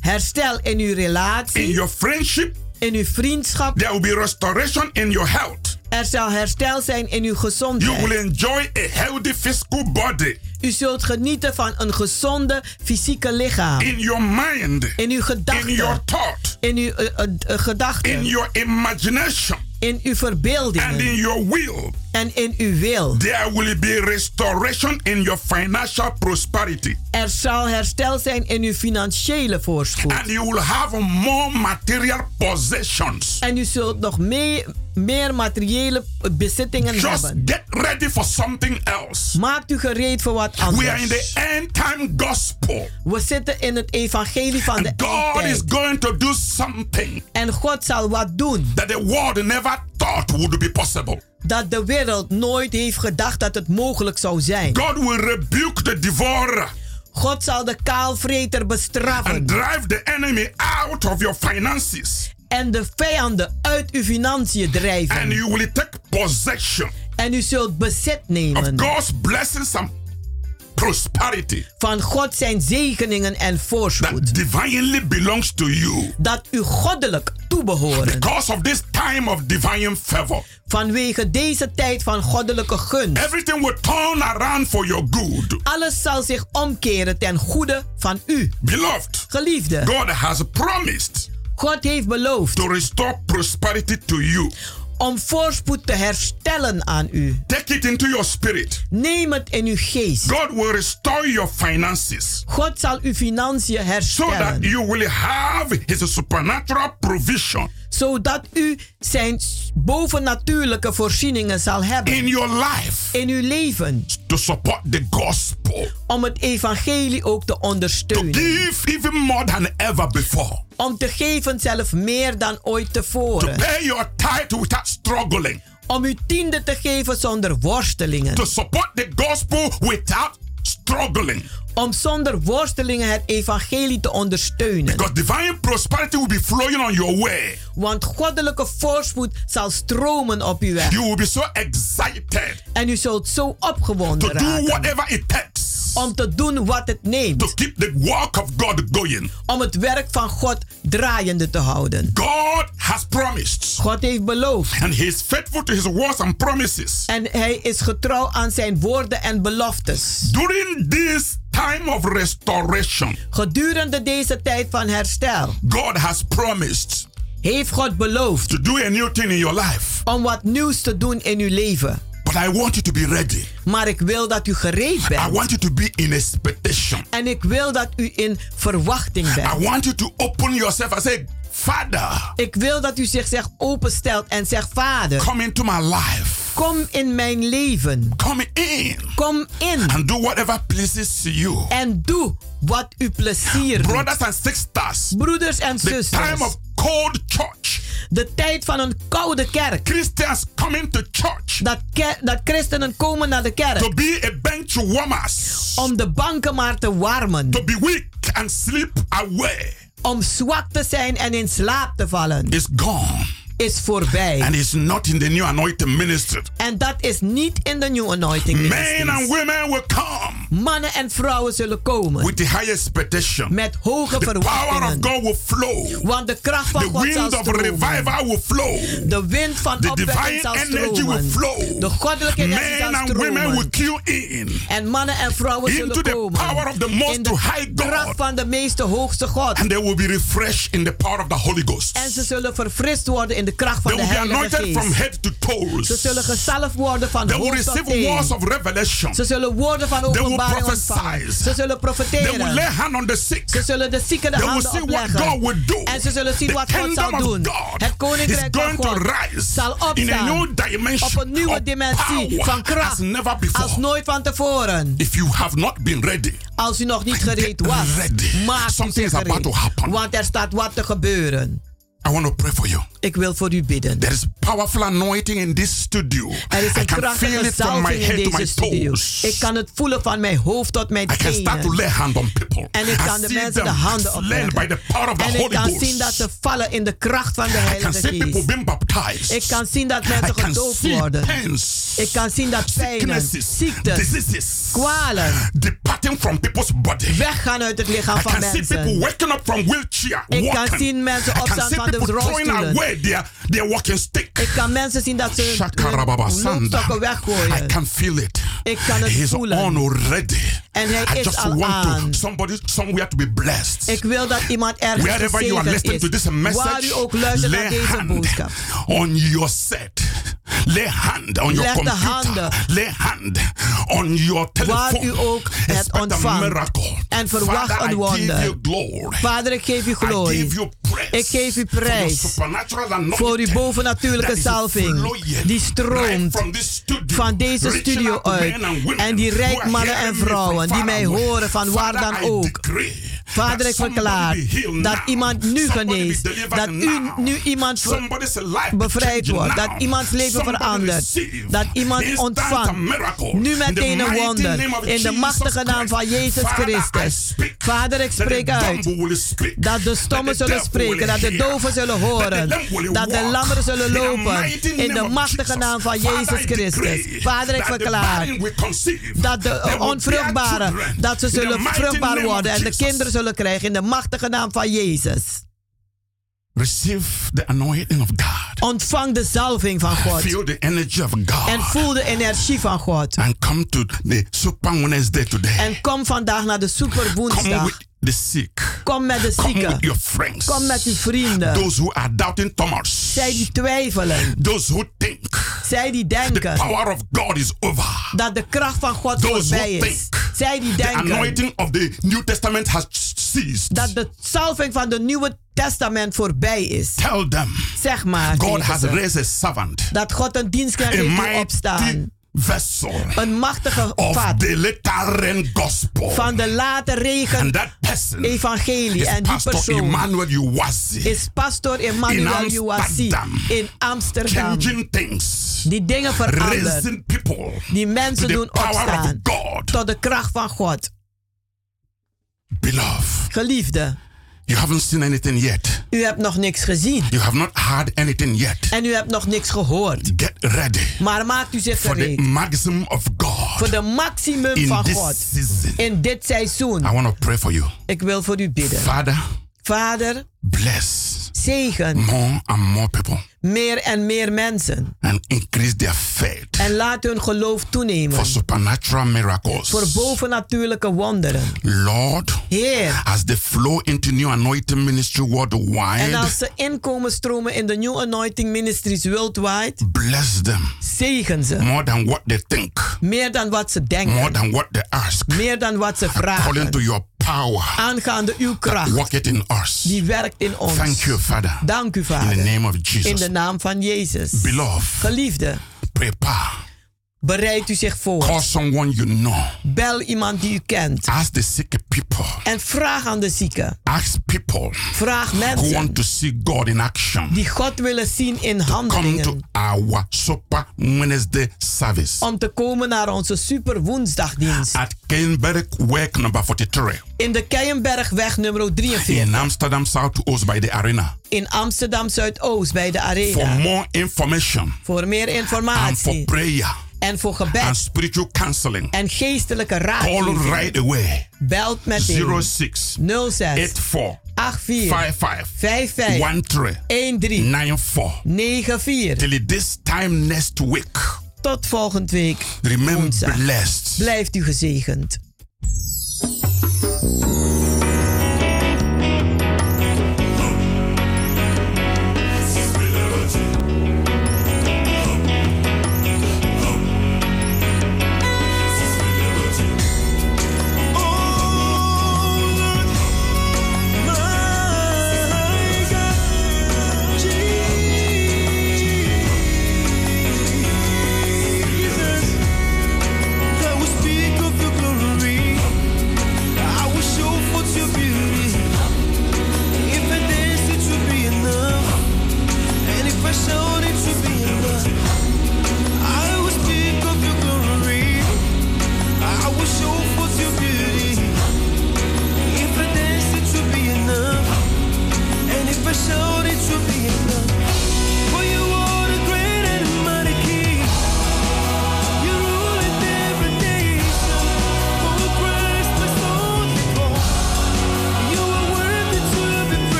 Herstel in uw relatie. In your friendship. In uw vriendschap. There will be restoration in your health. Er zal herstel zijn in uw You gezondheid. will enjoy a healthy physical body. U zult genieten van een gezonde fysieke lichaam. In your mind. In uw gedachten. In your thought. In uw uh, uh, uh, gedachten. In your imagination. In uw verbeeldingen. And in your will. En in uw wil. There will be restoration in your financial prosperity. Er zal herstel zijn in uw financiële voorspoed. And you will have more material possessions. En u zult nog meer, meer materiële bezittingen Just hebben. get ready for something else. Maakt u gereed voor wat anders. We are in the end time gospel. We zitten in het evangelie van de God is eindtijd. going to do something En God zal wat doen. that the world never thought would be possible. Dat de wereld nooit heeft gedacht dat het mogelijk zou zijn. God will rebuke the devourer God zal de kaalvreter bestraffen. and drive the enemy out of your finances. En de vijanden uit uw financiën drijven. And you will take possession En u zult bezit of nemen God's blessings and prosperity van God zijn zegeningen en voorspoed. that divinely belongs to you. Dat u goddelijk toebehoren. Because of this time of divine favor. Vanwege deze tijd van goddelijke gunst. Everything will turn around for your good. Alles zal zich omkeren ten goede van u. Beloved, Geliefde, God has promised God heeft beloofd to restore prosperity to you. om voorspoed te herstellen aan u. Take it into your spirit. Neem het in uw geest. God will restore your finances God zal uw financiën so that herstellen. you will have His supernatural provision Zodat u zijn bovennatuurlijke voorzieningen zal hebben. in your life In uw leven. to support the gospel. Om het evangelie ook te To ondersteunen. give even more than ever before. Om te geven zelf meer dan ooit To tevoren. pay your tithe without struggling. Om uw tiende te geven zonder worstelingen. To support the gospel without struggling. Om zonder worstelingen het evangelie te ondersteunen. Because divine prosperity will be flowing on your way. Want goddelijke voorspoed zal stromen op uw weg. You will be so excited En u zult zo to opgewonden do raken. whatever it takes Om te doen wat het to neemt. keep the work of God going. Om het werk van God draaiende te houden. God has promised. God heeft beloofd. And He is faithful to His words and promises. En hij is getrouw aan zijn woorden en beloftes. During this time of restoration, Gedurende deze tijd van herstel God has promised heeft God beloofd to do a new thing in your life. om wat nieuws te doen in uw leven. But I want you to be ready. Maar ik wil dat u gereed I bent. want you to be in expectation. En ik wil dat u in verwachting I bent. want you to open yourself and say, Father, Ik wil dat u zich zegt openstelt en zegt: Vader, come into my life. kom in mijn leven. Come in Kom in and do whatever pleases you. en doe wat u plezier doet. Brothers and sisters, Broeders en the zusters, time of cold church. de tijd van een koude kerk. Christians coming to church Dat, dat christenen komen naar de to kerk be a bench warmers, om de banken maar te warmen. to be weak and sleep away Om zwak te zijn en in slaap te vallen. is gone. is voorbij. And it's not in the new anointing ministry. En dat is niet in de New Anointing Men Ministries. and women will come Mannen en vrouwen zullen komen. with the high expectation. Met hoge The power of verwachtingen. God will flow. Want de kracht van The God zal wind of stromen. revival will flow. De wind van The opwekking zal energy will stromen. flow. De goddelijke energie Men zal and women will stromen. queue in En mannen en vrouwen into zullen the komen. power of the most In de high kracht God. van de meeste hoogste God. And they will be refreshed in the power of the Holy Ghost. En ze zullen verfrist worden in de kracht van They de Heilige anointed from Geest. head to toes. Ze zullen gezalfd worden van hoofd tot teen. of. Ze zullen woorden van will openbaring ontvangen. Ze zullen They will lay profeteren. hand on the sick. Ze zullen de zieken de handen see what opleggen. God will do. En ze zullen zien The wat God zal doen. God Het is koninkrijk van going to God rise zal in a new opstaan dimension op een nieuwe dimensie van kracht as never before. als nooit van tevoren. If you have not been ready, Als u nog niet gereed was, maak u Something zich is about to gereed. happen. Want er staat wat te gebeuren. I want to pray for you. Ik wil voor u bidden. There is powerful anointing in this studio. Er is I een can feel it from my head to my toes. Ik kan het voelen van mijn hoofd tot mijn I can start to tenen. lay hand on people. En ik I kan de mensen de handen opleggen. by the power of the En ik Holy kan Ghost. zien dat ze vallen in de kracht van de I can Heilige Geest. Ik kan zien dat I mensen gedoopt worden. pains, Ik kan zien dat pijnen, ziektes, diseases kwalen departing from people's body. weggaan uit het lichaam I van mensen. up from wheelchair, Ik kan zien mensen I opstaan van de people throwing rolstoelen. away their, their walking stick. Ik kan mensen zien dat ze hun Sanda. loopstokken I weggooien. can feel it. Ik kan het He's voelen. on already. En hij I is just al want aan. to somebody somewhere to be blessed. Ik wil dat iemand ergens Wherever you are listening to is. this message, Waar u ook luistert naar deze hand boodschap. on your set. Lay hand on your Leg computer. handen. Lay hand on your Waar telephone. u ook het ontvangt. En verwacht Father, een I give wonder. you glory. Vader, ik geef u I glorie. give you praise Ik geef u prijs voor uw bovennatuurlijke salving. Die stroomt van deze studio uit. En die are mannen en vrouwen die mij horen van waar dan ook. Vader, ik verklaar dat iemand nu geneest. Dat u nu iemand bevrijd wordt. Dat iemands leven verandert. Dat iemand ontvangt. Nu meteen een wonder. In de machtige naam van. Jezus Christus. Vader, ik spreek uit dat de stommen zullen spreken, dat de doven zullen horen, dat de lammeren zullen lopen. In de machtige naam van Jezus Christus. Vader, ik verklaar dat de will bear onvruchtbare, children. dat ze zullen vruchtbaar worden en de kinderen zullen krijgen in de machtige naam van Jezus. Receive the anointing of God. Ontvang de zalving van God. Feel the energy of God. En voel de energie van God. And come to the Super Wednesday today. En kom vandaag naar de Super Woensdag. The sick. Kom met de Come zieken. with your friends. Kom met uw vrienden. Those who are doubting Thomas. Zij die twijfelen. Those who think Zij die the denken power of God is over. dat de kracht van God Those who voorbij is. think Zij die The denken anointing of the New Testament has ceased. dat de salving van het Nieuwe Testament voorbij is. Tell them Zeg maar God has ze, raised a servant. dat God een dienstknecht heeft opstaan. Vessel Een machtige of vat gospel. van de late regen evangelie. En die persoon Emmanuel Uwasi. is pastor Emmanuel Uwasi Amsterdam. in Amsterdam. Changing things. Die dingen veranderen. Die mensen doen opstaan tot de kracht van God. Beloved, Geliefde, you haven't seen anything yet. u hebt nog niks gezien. You have not heard anything yet. En u hebt nog niks gehoord. Get ready Maar maakt u zich for the gereed maximum of God voor de maximum in van this God season. in dit seizoen. I want to pray for you. Ik wil voor u bidden. Father, Vader, bless zegen more and more people meer en meer mensen. and increase their faith En laat hun geloof toenemen. for supernatural miracles. Voor bovennatuurlijke wonderen. Lord, Heer, as they flow into new anointing ministry en worldwide, als ze inkomen stromen in de New Anointing Ministries worldwide, bless them zegen ze. more than what they think, Meer dan wat ze more denken. than what they ask, Meer dan wat ze according vragen. to your power Aangaande uw kracht. worketh in us. Die werkt in ons. Thank you, Father. Dank u, In the Vader. name of In Jesus. de naam van Jezus. Beloved, Geliefde, prepare Bereid u zich voor. Call someone you know. Bel iemand die u kent. Ask the sick people. En vraag aan de zieken. Ask people Vraag who mensen want to see God in action. die God willen zien in Come to handelingen. our Super Wednesday service Om te komen naar onze super woensdagdienst. at Kenberg Work number 43 In de Keienbergweg nummer 43. in Amsterdam Southoost by the arena. In Amsterdam Zuidoost bij de For Arena. more information Voor meer and for informatie. prayer En voor and gebed. spiritual counseling, En geestelijke call raad. right away. Belt meteen. 06 06 84 84 55 55 13 13 94 94. till this time next week. Tot volgende week. Remain blessed. Blijft u gezegend.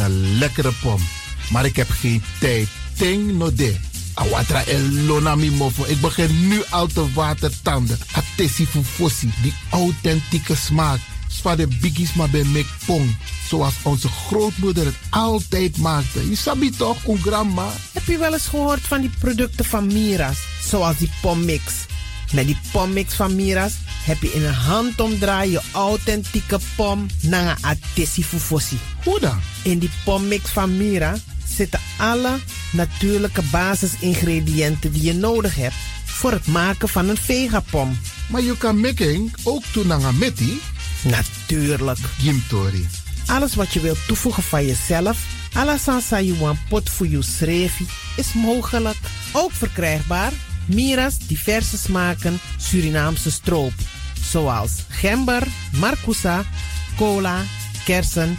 Een lekkere pom. Maar ik heb geen tijd. Ting no de. Awatra elona mofo. Ik begin nu al te watertanden. Atesi fufosi. Die authentieke smaak. Zwa de biggies maar bij mek pong. Zoals onze grootmoeder het altijd maakte. Je sabi toch, een grandma? Heb je wel eens gehoord van die producten van Mira's? Zoals die pommix. Met die pommix van Mira's heb je in een handomdraai je authentieke pom naar een atessi fufosi. In die pommix van Mira zitten alle natuurlijke basisingrediënten die je nodig hebt voor het maken van een vegapom. Maar je kan making ook metti? Natuurlijk. Gimtori. Alles wat je wilt toevoegen van jezelf, alla sansa you want pot voor je is mogelijk. Ook verkrijgbaar Mira's diverse smaken Surinaamse stroop. Zoals gember, marcousa, cola, kersen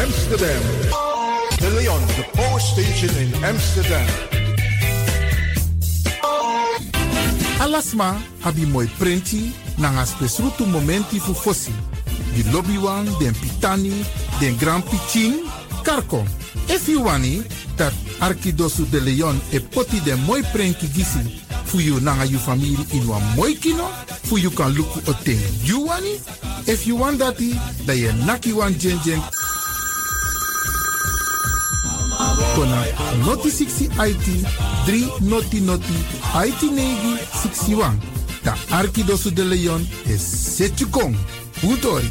Amsterdam. De Leon, the power station in Amsterdam. Alasma abi moi prenti nanga spesrutu momenti fu fosi. Di lobby wan, den pitani, den grand piching, karko. If you wani, dat Arkidosu de Leon e poti den moi prenki gisi fu you nanga you family in wa moi kino, fu you kan luku o ten you wani. If you want dati, da ye naki wan jen jen kona noti 60 IT 3 noti noti IT negi 61. Da Arkidosu de Leon is Setjukong. Utori.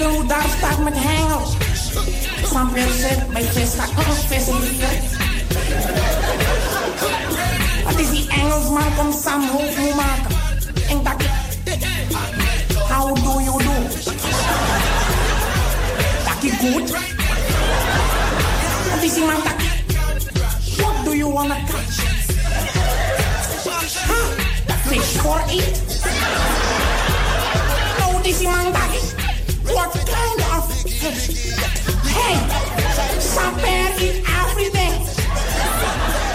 Holland Next. Doorreizen naar Engeland. Kijken hoe daar staat Sampai zit bij Vesta, oh, Vesta niet Wat is die Engelsman kom Sam hoofd moet maken? En dat How do you do? Dat is goed. Wat is die man dat What do you wanna catch? Huh? Fish for eat? No, this is man that What kind of fish? Hey, some bear eat everything.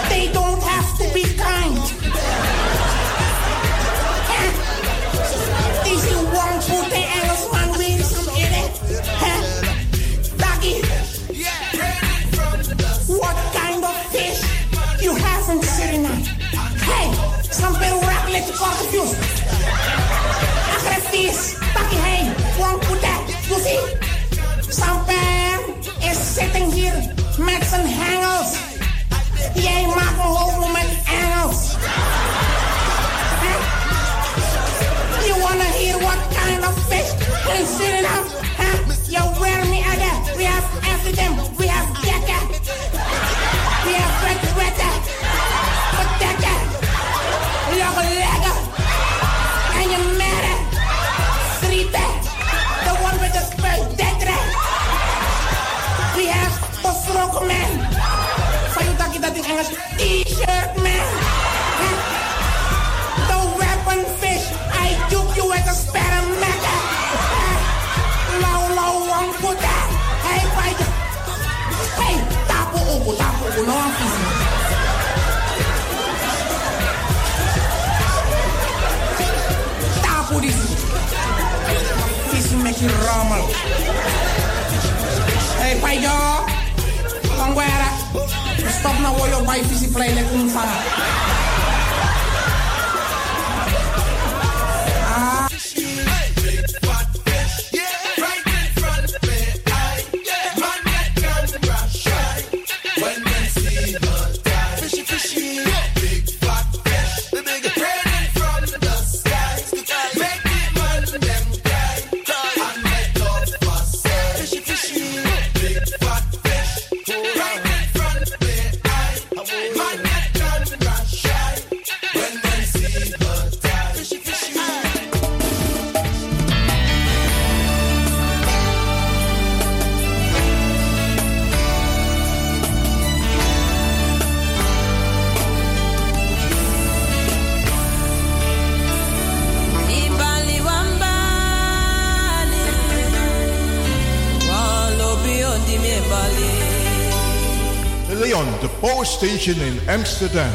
They don't have to be kind. Eh, This is one food the Engelsman with some in it. Eh, Doggy. What kind of fish you have in Suriname? Hey, some bear rap let you is sitting here met zijn hengels. Jij maakt een hoofd met engels. Huh? You wanna hear what kind of fish in Suriname? Huh? You wear me again. We have everything. law enforcement. This. This make you rumble. Hey, pai yo. Kongwera. Stop na woyo bai fisi. Station in Amsterdam.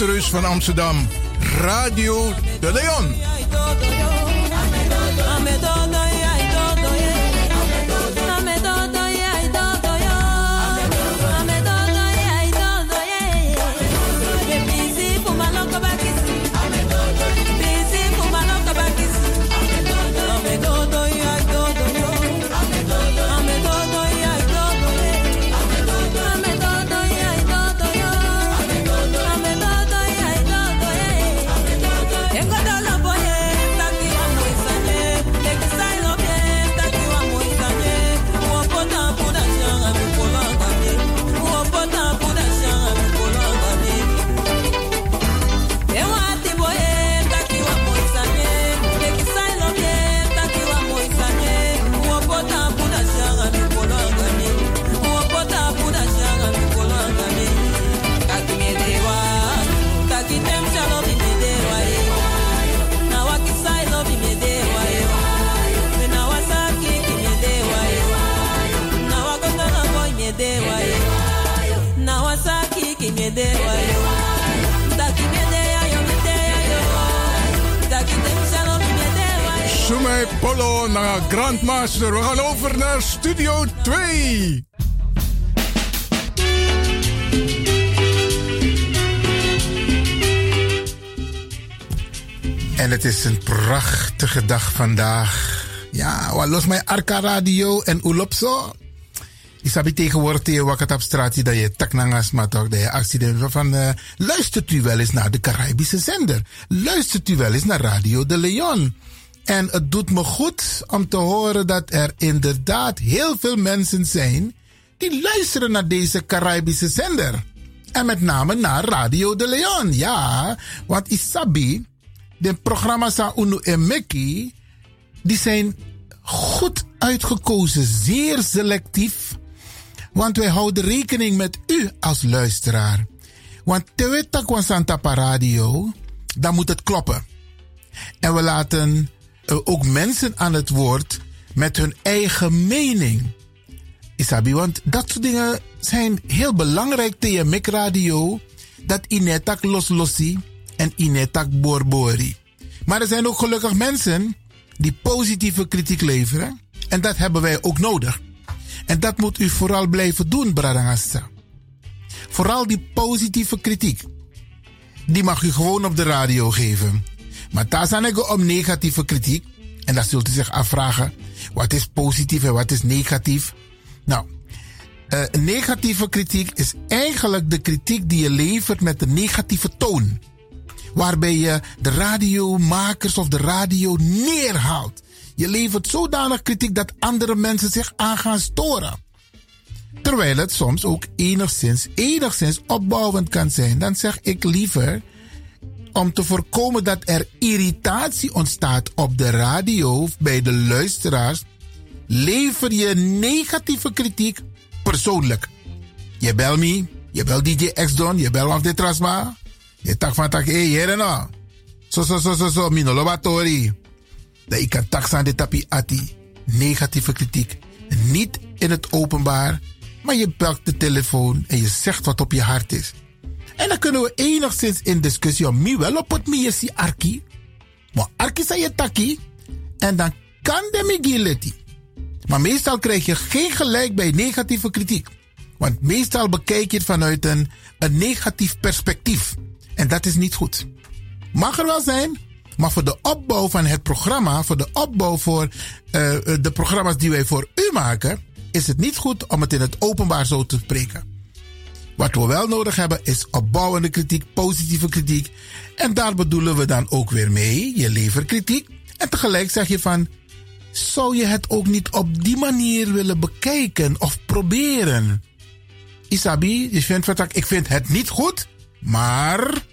Wouterus van Amsterdam. Radio de Leon. We gaan over naar Studio 2. En het is een prachtige dag vandaag. Ja, los mijn Arca Radio en Ulopso. Isabi tegenwoordig tegen wakker op straat dat je taknangas maar toch dat je accident van uh, luistert u wel eens naar de Caribische zender? Luistert u wel eens naar Radio de Leon? En het doet me goed om te horen dat er inderdaad heel veel mensen zijn die luisteren naar deze Caribische zender. En met name naar Radio de Leon. Ja, want Isabi, de programma's aan Unu en Mickey, die zijn goed uitgekozen, zeer selectief. Want wij houden rekening met u als luisteraar. Want Teweta kwa Santa Radio, dan moet het kloppen. En we laten ook mensen aan het woord met hun eigen mening. Isabi, want dat soort dingen zijn heel belangrijk tegen Mic Radio. Dat inetak loslossi en inetak borbori. Maar er zijn ook gelukkig mensen die positieve kritiek leveren. En dat hebben wij ook nodig. En dat moet u vooral blijven doen, Bradangassa. Vooral die positieve kritiek. Die mag u gewoon op de radio geven. Maar daar zijn ik om negatieve kritiek. En dan zult u zich afvragen: wat is positief en wat is negatief? Nou, uh, negatieve kritiek is eigenlijk de kritiek die je levert met een negatieve toon. Waarbij je de radiomakers of de radio neerhaalt. Je levert zodanig kritiek dat andere mensen zich aan gaan storen. Terwijl het soms ook enigszins, enigszins opbouwend kan zijn. Dan zeg ik liever, om te voorkomen dat er irritatie ontstaat op de radio of bij de luisteraars, lever je negatieve kritiek persoonlijk. Je bel me, je bel DJ X-Don, je bel af de Trasma. Je tak van tak, hé, hey, nou. Zo, zo, zo, zo, zo, mino lobatori. Dat ik kan aan de tapi ati. Negatieve kritiek. Niet in het openbaar, maar je belt de telefoon en je zegt wat op je hart is. En dan kunnen we enigszins in discussie om wie wel op het meer si arki. Maar arki sa je taki. En dan kan de migileti. Maar meestal krijg je geen gelijk bij negatieve kritiek. Want meestal bekijk je het vanuit een, een negatief perspectief. En dat is niet goed. Mag er wel zijn, maar voor de opbouw van het programma, voor de opbouw voor uh, de programma's die wij voor u maken, is het niet goed om het in het openbaar zo te spreken. Wat we wel nodig hebben is opbouwende kritiek, positieve kritiek. En daar bedoelen we dan ook weer mee, je levert kritiek. En tegelijk zeg je van, zou je het ook niet op die manier willen bekijken of proberen? Isabi, je vindt van, ik vind het niet goed, maar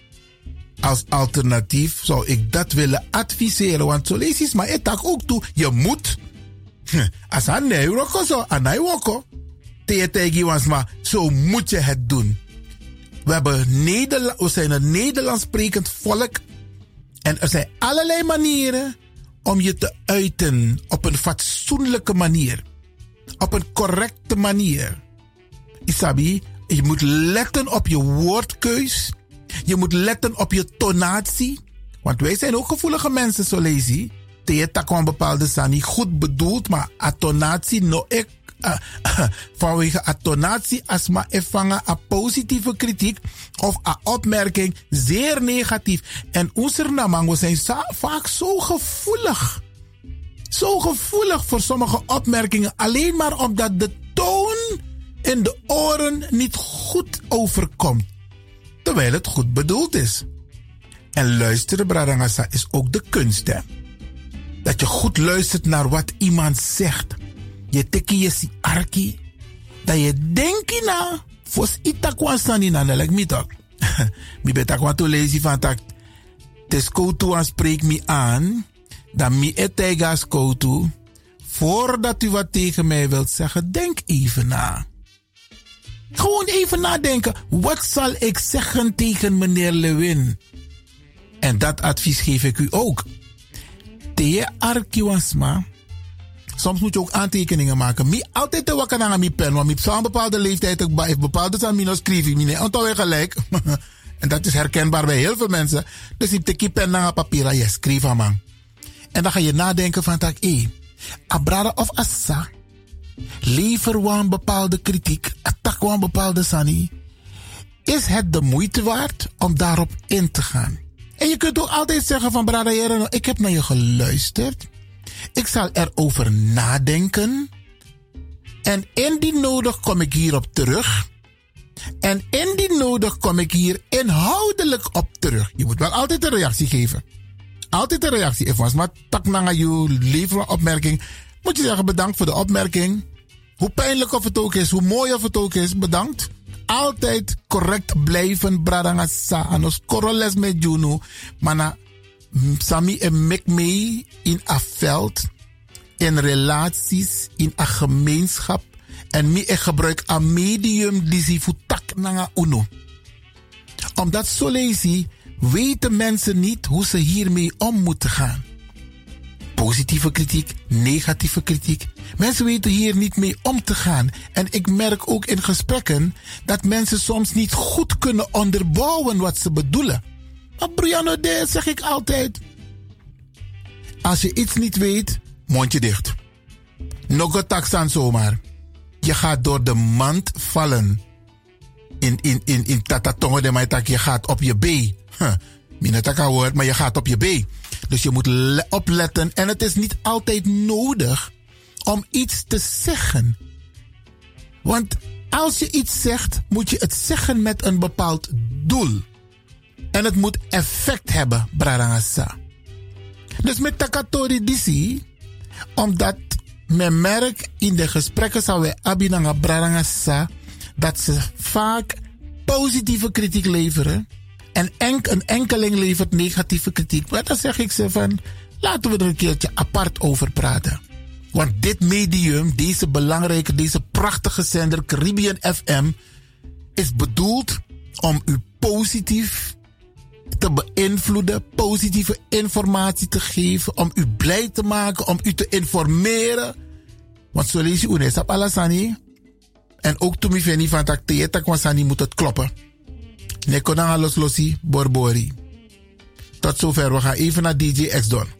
als alternatief zou ik dat willen adviseren. Want zo lees je maar het ook toe. Je moet. [LAUGHS] Als een neuroko zo, aan. Tegen maar zo moet je het doen. We, hebben we zijn een Nederlands sprekend volk. En er zijn allerlei manieren om je te uiten op een fatsoenlijke manier. Op een correcte manier. Isabi, je moet letten op je woordkeus. Je moet letten op je tonatie. Want wij zijn ook gevoelige mensen, zo lees Te een bepaalde sani goed bedoeld, maar atonatie no ik. [COUGHS] Vanwege atonatie asma ervangen a positieve kritiek of a opmerking zeer negatief. En onze namango zijn vaak zo gevoelig. Zo gevoelig voor sommige opmerkingen. Alleen maar omdat de toon in de oren niet goed overkomt. Terwijl het goed bedoeld is. En luisteren, Bradangasa, is ook de kunst, hè? Dat je goed luistert naar wat iemand zegt. Je teki je si arki. Dat je denkt na. Fos itakwa sani na nelek mi tok. [LAUGHS] Mi betakwa to lezen van tak. Tes koutu aan spreek me aan. Dan mi etegas koutu. Voordat u wat tegen mij wilt zeggen, denk even na. Gewoon even nadenken. Wat zal ik zeggen tegen meneer Lewin? En dat advies geef ik u ook. Te arkiwasma. Soms moet je ook aantekeningen maken. Mi altijd te wakker aan mijn pen. Want op een bepaalde leeftijd ik bepaalde zijn minus schrijf ik niet. En gelijk. [LAUGHS] en dat is herkenbaar bij heel veel mensen. Dus ik tik pen naar papier. Je schrijf man. En dan ga je nadenken van tak. Eh, abrada of assa. Lever een bepaalde kritiek. Attack een bepaalde sani. Is het de moeite waard om daarop in te gaan? En je kunt ook altijd zeggen van Brada ik heb naar je geluisterd. Ik zal erover nadenken. En indien nodig kom ik hierop terug. En indien nodig kom ik hier inhoudelijk op terug. Je moet wel altijd een reactie geven. Altijd een reactie. If was maar tak naar je opmerking. Moet je zeggen bedankt voor de opmerking. Hoe pijnlijk of het ook is, hoe mooi of het ook is, bedankt altijd correct blijven bradangasa anos koroles met juno mana sami en in a veld in relaties in a gemeenschap en ik gebruik a medium die si futak nanga uno omdat zo lezen weten mensen niet hoe ze hiermee om moeten gaan positieve kritiek, negatieve kritiek. Mensen weten hier niet mee om te gaan. En ik merk ook in gesprekken dat mensen soms niet goed kunnen onderbouwen wat ze bedoelen. Maar Brianna, zeg ik altijd. Als je iets niet weet, mondje dicht. Nog een zomaar. Je gaat door de mand vallen. In, in, in, tatatongo de maitak, je gaat op je B. Huh. Minataka maar je gaat op je B. Dus je moet opletten. En het is niet altijd nodig om iets te zeggen. Want als je iets zegt, moet je het zeggen met een bepaald doel. En het moet effect hebben, Brarangasa. Dus met Takatori Disi, omdat men merkt in de gesprekken zou we Abinanga Brarangasa dat ze vaak positieve kritiek leveren en enk, een enkeling levert negatieve kritiek. Maar dan zeg ik ze van, laten we er een keertje apart over praten. Want dit medium, deze belangrijke, deze prachtige zender Caribbean FM, is bedoeld om u positief te beïnvloeden, positieve informatie te geven, om u blij te maken, om u te informeren. Want zo lees je Unesap Alasani. En ook toen ik van tak kwasani moet het kloppen. Nekonanga los losi borbori. Tot zover. We gaan even naar DJ X-Don.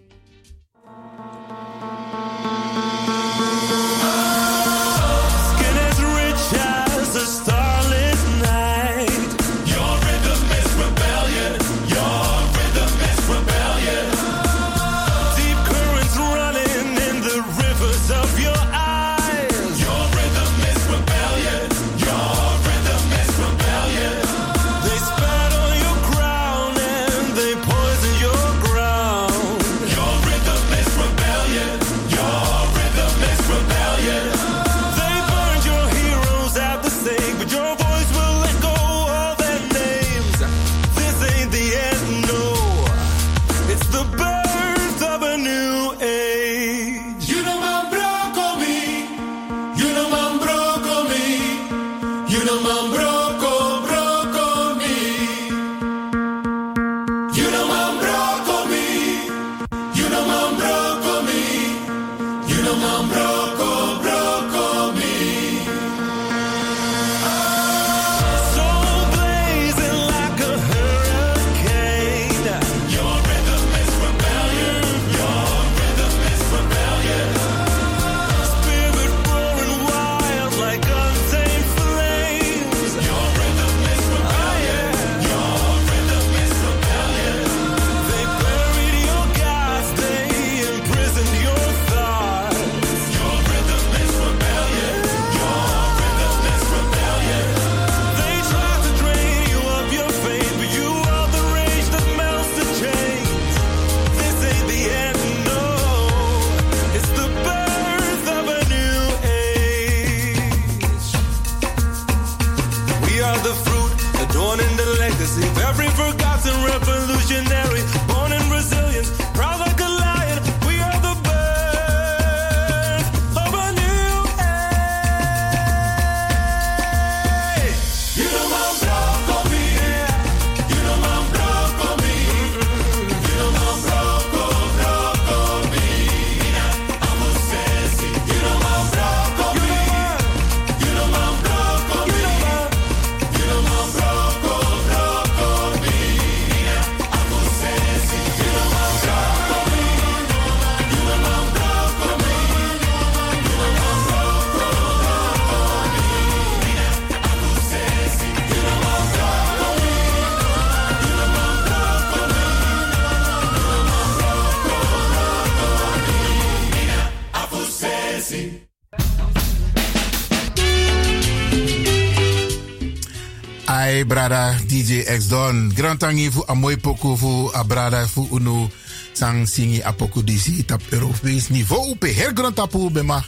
DJ X Don. Grand tangi amoy poku fu a brada fu uno sang singi a poku disi tap Europees niveau pe her grand tapu be ma.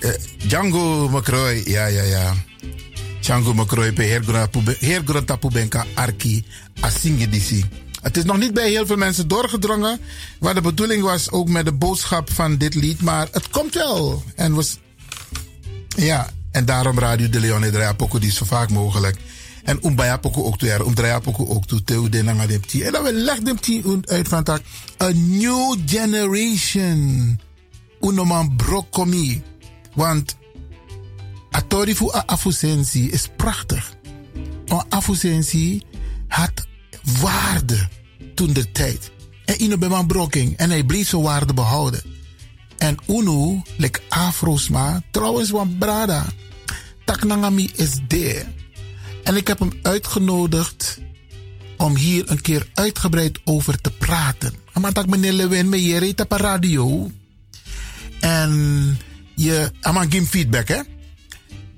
Eh, Django McCroy, ja, ja, ja. Django McCroy pe her grand tapu, her grand benka arki a singi disi. Het is nog niet bij heel veel mensen doorgedrongen. Waar de bedoeling was ook met de boodschap van dit lied. Maar het komt wel. En was. Ja, en daarom Radio de Leon draai poco zo vaak mogelijk. En umbaya poco ook toe, draai poco ook toe, teu de nanga. En dan we leg dem ti uit van tak. A new generation. Unoman brokomi. Want atori fu a afusensi is prachtig. Maar afusensi had waarde toen de tijd. En ino bij mijn brokking. En hij bleef zijn waarde behouden. En Uno, like Afrosma, trouwens, want Brada, Taknangami is there. En ik heb hem uitgenodigd om hier een keer uitgebreid over te praten. Dat meneer Lewin, je reed op radio. En je, ama give feedback, hè?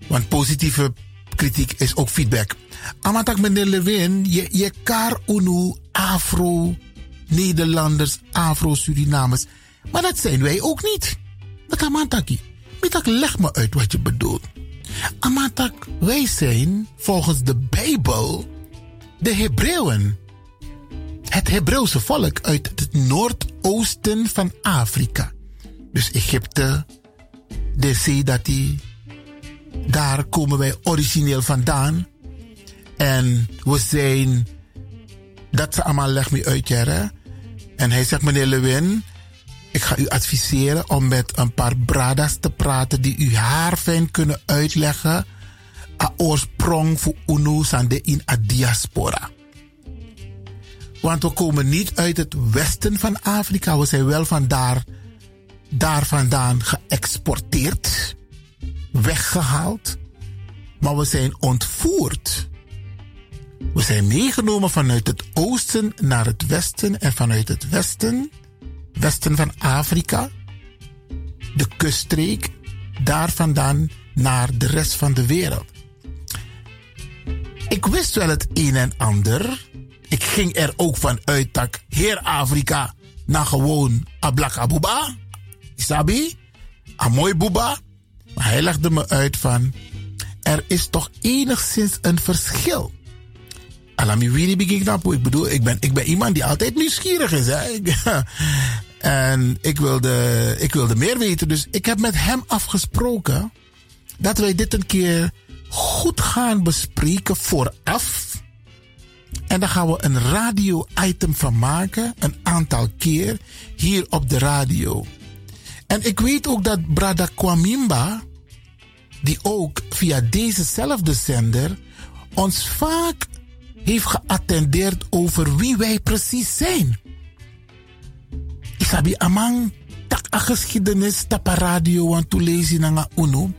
Want positieve kritiek is ook feedback. Amatak meneer Lewin, je, je kar Afro Nederlanders, Afro Surinamers. Maar dat zijn wij ook niet. Dat amantaki. Mitak, leg me uit wat je bedoelt. Amatak, wij zijn volgens de Bijbel de Hebreeuwen. Het Hebreeuwse volk uit het noordoosten van Afrika. Dus Egypte, de zee dat daar komen wij origineel vandaan. En we zijn, dat ze allemaal leg me uit, ja. En hij zegt, meneer Lewin, ik ga u adviseren om met een paar bradas te praten die u haar fijn kunnen uitleggen. A oorsprong voor UNO sande in a diaspora. Want we komen niet uit het westen van Afrika. We zijn wel van daar, daar vandaan geëxporteerd, weggehaald. Maar we zijn ontvoerd. We zijn meegenomen vanuit het oosten naar het westen en vanuit het westen westen van Afrika, de kuststreek, daar vandaan naar de rest van de wereld. Ik wist wel het een en ander. Ik ging er ook van uit dat heer Afrika naar gewoon Ablaka Buba, Isabi, Amoy Buba. Maar hij legde me uit van, er is toch enigszins een verschil. Alami Wini Ik bedoel, ik ben, ik ben iemand die altijd nieuwsgierig is. Hè? [LAUGHS] En ik wilde, ik wilde meer weten. Dus ik heb met hem afgesproken dat wij dit een keer goed gaan bespreken vooraf. En daar gaan we een radio-item van maken, een aantal keer hier op de radio. En ik weet ook dat Brada Kwamimba, die ook via dezezelfde zender ons vaak heeft geattendeerd over wie wij precies zijn. Isabi amang tak a geschiedenis tapa radio want to lezen nanga uno.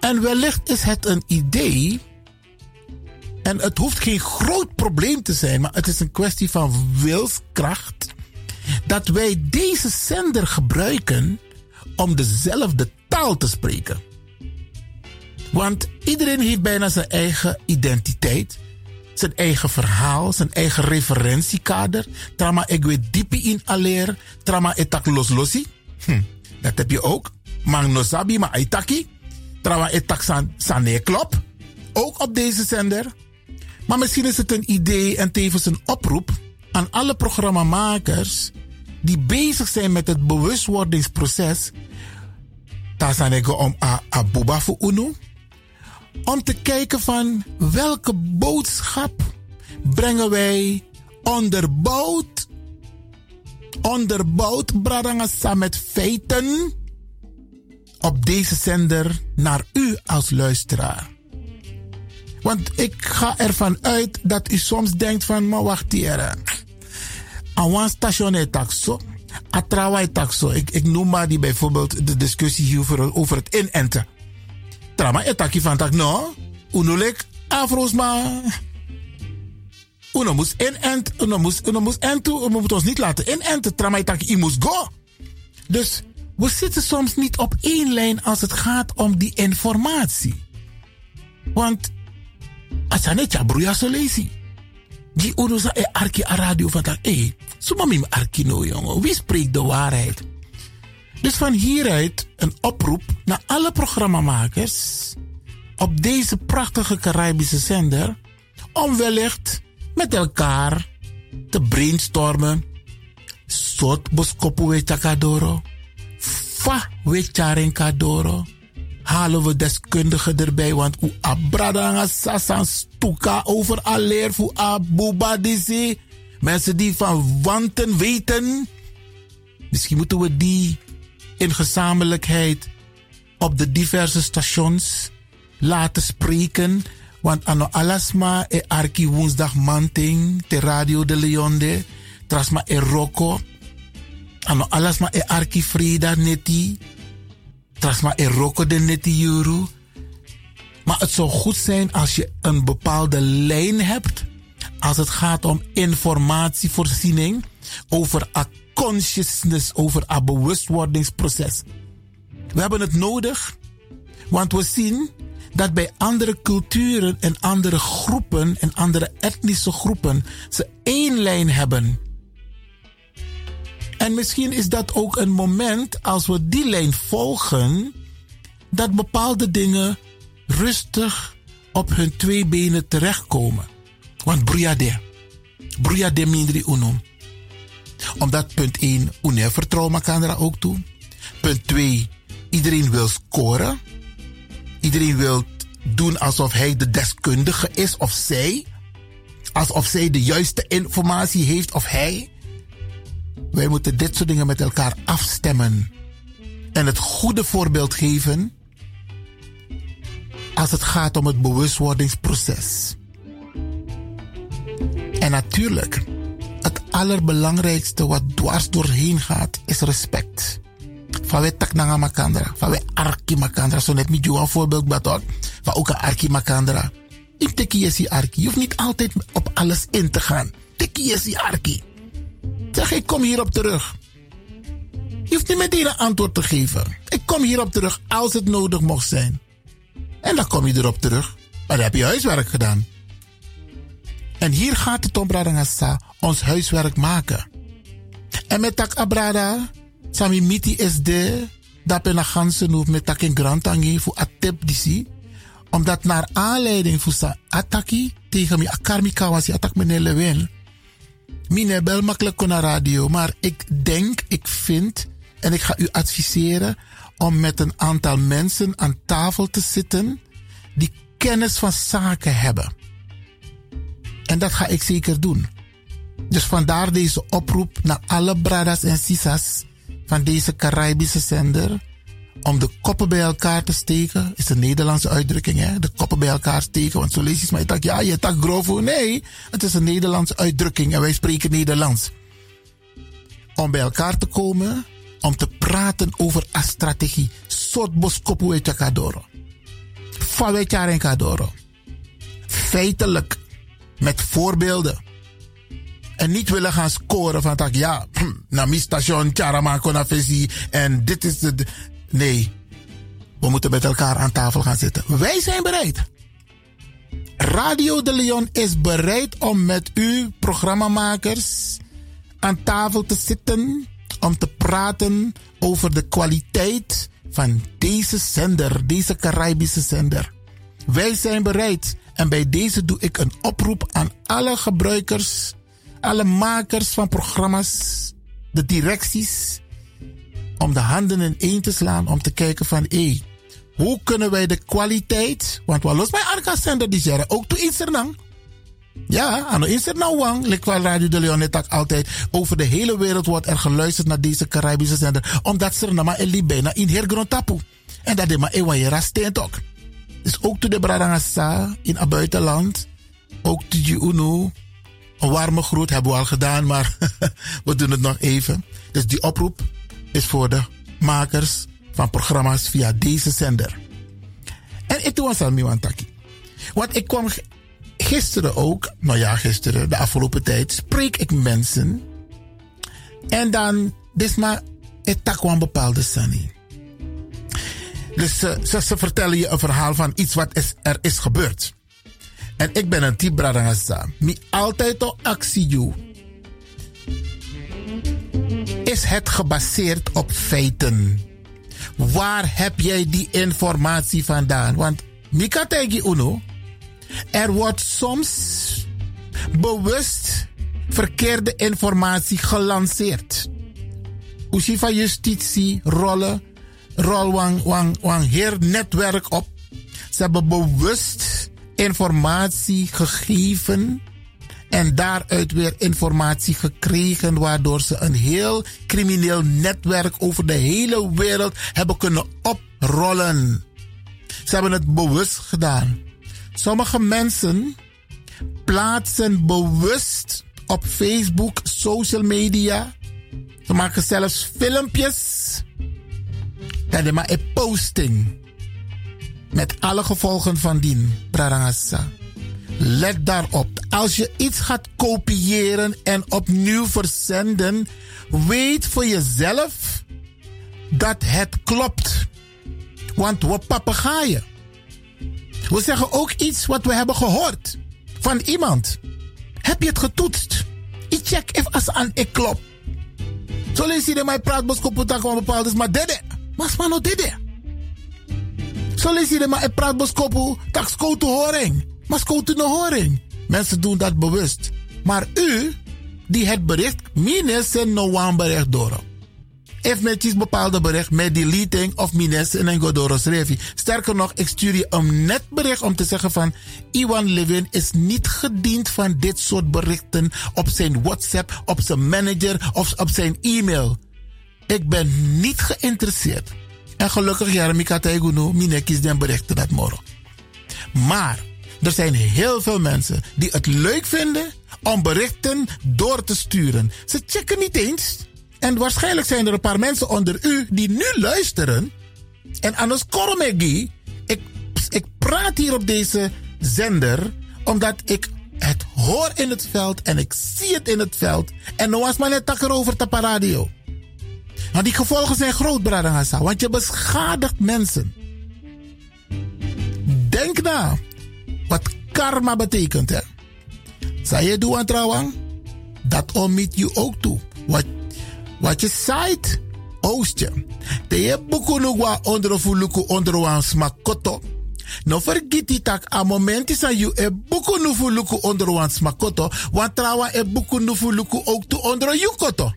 En wellicht is het een idee. En het hoeft geen groot probleem te zijn, maar het is een kwestie van wilskracht. Dat wij deze zender gebruiken om dezelfde taal te spreken. Want iedereen heeft bijna zijn eigen identiteit zijn eigen verhaal, zijn eigen referentiekader. Trama ik weet in aleer, trama etak los losi. Hm, dat heb je ook. Mang no sabi ma aitaki. Trama etak san, klop. Ook op deze zender. Maar misschien is het een idee en tevens een oproep aan alle programmamakers die bezig zijn met het bewustwordingsproces. Ik om a, a buba voor UNO om te kijken van welke boodschap brengen wij onderbouwd, onderbouwd, bradangasa met feiten op deze zender naar u als luisteraar. Want ik ga ervan uit dat u soms denkt van, maar wacht hier. Awan station taxo, taxo. Ik, ik noem maar die bijvoorbeeld de discussie over het inenten trama etaki van tak no. Uno lek afros. Uno moest inent. Uno moest, uno moest entu. Uno moet ons niet laten inenten. Trama etaki i moest go. Dus we zitten soms niet op één lijn als het gaat om die informatie. Want Asane cha bruya so lazy. Die uno e arki a radio van tak. Eh, suma mim arki no jongen. Wie spreekt de waarheid? Dus van hieruit een oproep naar alle programmamakers op deze prachtige Caribische zender om wellicht met elkaar te brainstormen. Sot boskopu we chakadoro. Fa kadoro. Halen we deskundigen erbij, want u abradanga sasan stuka over aleer voor abuba disi. Mensen die van wanten weten. Misschien moeten we die in gezamenlijkheid op de diverse stations laten spreken. Want ano alasma e arki woensdag manting te Radio de Leonde. Trasma e Rocco. Ano alasma e arki Frida neti. Trasma e Rocco de neti Juru. Maar het zou goed zijn als je een bepaalde lijn hebt. Als het gaat om informatievoorziening over a consciousness, over een bewustwordingsproces. We hebben het nodig, want we zien dat bij andere culturen en andere groepen en andere etnische groepen ze één lijn hebben. En misschien is dat ook een moment als we die lijn volgen, dat bepaalde dingen rustig op hun twee benen terechtkomen. Want bruyade, bruyade mindri unum. Omdat punt 1, une vertrouwen elkaar ook toe. Punt 2, iedereen wil scoren. Iedereen wil doen alsof hij de deskundige is of zij. Alsof zij de juiste informatie heeft of hij. Wij moeten dit soort dingen met elkaar afstemmen. En het goede voorbeeld geven als het gaat om het bewustwordingsproces. En natuurlijk, het allerbelangrijkste wat dwars doorheen gaat, is respect. Van wij tak nanga makandra, van arki makandra, zo net met een voorbeeld batot, van ook een arki makandra. Ik teki arki. Je hoeft niet altijd op alles in te gaan. Teki je arki. Zeg, ik kom hierop terug. Je hoeft niet meteen een antwoord te geven. Ik kom hierop terug als het nodig mocht zijn. En dan kom je erop terug. Maar dan heb je huiswerk gedaan. En hier gaat het om, Bradangasa, ons huiswerk maken. En met tak abrada, sami miti is de, dat ben ganse noef met tak in grantangi voor atep disi. Omdat naar aanleiding voor sa ataki tegen mi akarmi kawasi atak meneer Lewin. Mine bel makkelijk naar radio, maar ik denk, ik vind en ik ga u adviseren om met een aantal mensen aan tafel te zitten die kennis van zaken hebben. En dat ga ik zeker doen. Dus vandaar deze oproep naar alle bradas en sisas van deze Caribische zender. Om de koppen bij elkaar te steken. Is een Nederlandse uitdrukking, hè? De koppen bij elkaar steken. Want zo lees je maar je dacht, ja, je tak grovo. Nee, het is een Nederlandse uitdrukking en wij spreken Nederlands. Om bij elkaar te komen, om te praten over een strategie. Soort boskopu et kadoro. En kadoro. Feitelijk met voorbeelden. En niet willen gaan scoren van tak ja, na mi station Konafesi en dit is de. Nee, we moeten met elkaar aan tafel gaan zitten. Wij zijn bereid. Radio de Leon is bereid om met u, programmamakers, aan tafel te zitten. Om te praten over de kwaliteit van deze zender, deze Caribische zender. Wij zijn bereid en bij deze doe ik een oproep aan alle gebruikers, alle makers van programma's, de directies, om de handen in één te slaan om te kijken van hé, hey, hoe kunnen wij de kwaliteit, want wat los mij arka zender die zeggen, ook toe Instagram. Ja, aan de Instagram wang, Likwal Radio de Leon net altijd. Over de hele wereld wordt er geluisterd naar deze Caribische zender. Omdat ze er een bijna in hergrond tapu. En dat is maar ewa je ook. Dus ook to de Bradangasa in het buitenland. Ook to de UNO. Een warme groet hebben we al gedaan, maar [LAUGHS] we doen het nog even. Dus die oproep is voor de makers van programma's via deze zender. En ik doe een Salmiwantaki. Want ik kwam gisteren ook, nou ja, gisteren, de afgelopen tijd, spreek ik mensen. En dan, dit maar, het takwam bepaalde sani. Dus ze, ze, vertellen je een verhaal van iets wat is, er is gebeurd. En ik ben een type bradangasa. Mi altijd op actie. Is het gebaseerd op feiten? Waar heb jij die informatie vandaan? Want Mika tegi uno. Er wordt soms bewust verkeerde informatie gelanceerd. Usi van justitie rollen, rol wang, wang, netwerk op. Ze hebben bewust informatie gegeven en daaruit weer informatie gekregen, waardoor ze een heel crimineel netwerk over de hele wereld hebben kunnen oprollen. Ze hebben het bewust gedaan. Sommige mensen plaatsen bewust op Facebook, social media. Ze maken zelfs filmpjes. En maar een posting. Met alle gevolgen van dien, Brarangasa. Let daarop. Als je iets gaat kopiëren en opnieuw verzenden, weet voor jezelf dat het klopt. Want we papegaaien. We zeggen ook iets wat we hebben gehoord van iemand. Heb je het getoetst? Ik check even als aan ik klop. Zo lees je de mij praat boskoputak van is, maar dede. Maar spano dede. Zo lees je de mij praat boskopu tak skote horing. Maar skote de horing. Mensen doen dat bewust. Maar u, die het bericht, minus en no one bericht door. If met bepaalde bericht met deleting of minus en een godoros revi. Sterker nog, ik stuur je een net bericht om te zeggen van Iwan Levin is niet gediend van dit soort berichten op zijn WhatsApp, op zijn manager of op zijn e-mail. Ik ben niet geïnteresseerd. En gelukkig, Jeremika Taiguno, mine den berichten dat morgen. Maar er zijn heel veel mensen die het leuk vinden om berichten door te sturen. Ze checken niet eens. En waarschijnlijk zijn er een paar mensen onder u die nu luisteren. En anders koromegi. Ik, ik praat hier op deze zender omdat ik het hoor in het veld en ik zie het in het veld. En nu was maar net takker over de radio. Maar die gevolgen zijn groot, Bradangasa, want je beschadigt mensen. Denk na wat karma betekent, hè? Zou je doen trouwens? Dat omit je ook toe. Wat, wat je zaait, oost je. Te je boeken wa onder smakoto. No vergiet die tak a moment is aan je e boeken nu fuluku onder wan smakoto. Want trouwens fuluku ook toe onder yukoto.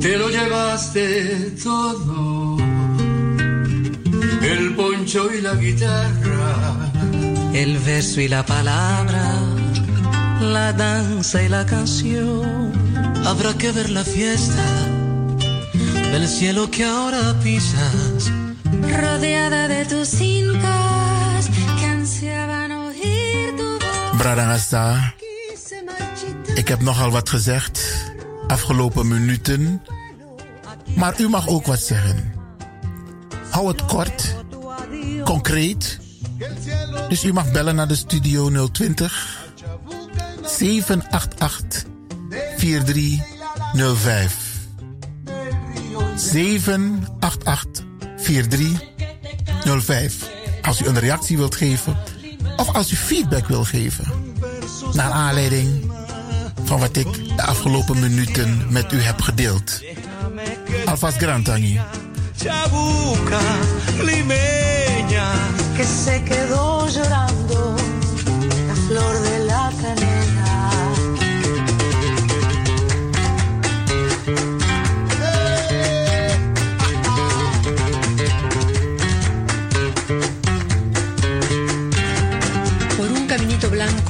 Te lo llevaste todo, el poncho y la guitarra, El verso y la palabra, la danza y la canción. Habrá que ver la fiesta del cielo que ahora pisas. Rodeada de tus incas que ansiaban oír tu voz. Bradangasa, ik heb nogal wat gezegd afgelopen minuten. Maar u mag ook wat zeggen. Hou het kort, concreet. Dus u mag bellen naar de studio 020 788 4305. 788 4305. Als u een reactie wilt geven of als u feedback wilt geven. Naar aanleiding van wat ik de afgelopen minuten met u heb gedeeld. Alvast llorando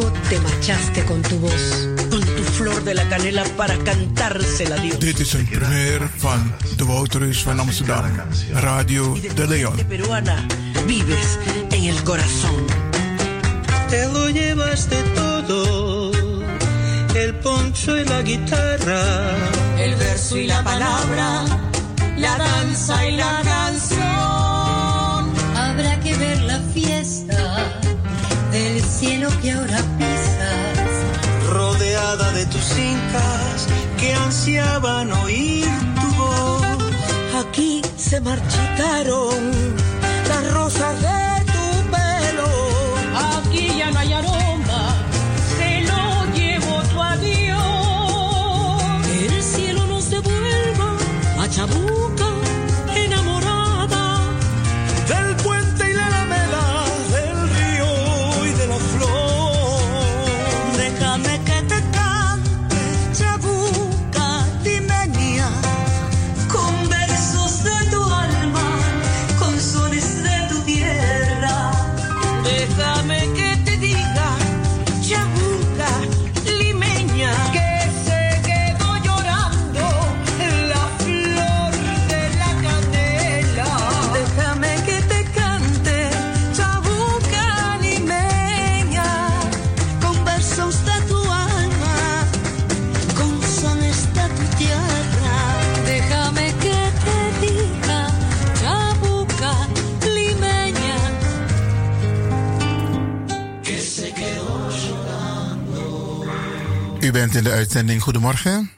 blanco te marchaste con tu voz, con tu flor de la canela para cantársela a Dios. Dit is een première van de Wouterus van Amsterdam, Radio De Leon. De peruana vives en el corazón. Te lo llevaste todo, el poncho y la guitarra. El verso y la palabra, la danza y la canción. cielo que ahora pisas, rodeada de tus incas que ansiaban oír tu voz. Aquí se marchitaron las rosas U bent in de uitzending. Goedemorgen.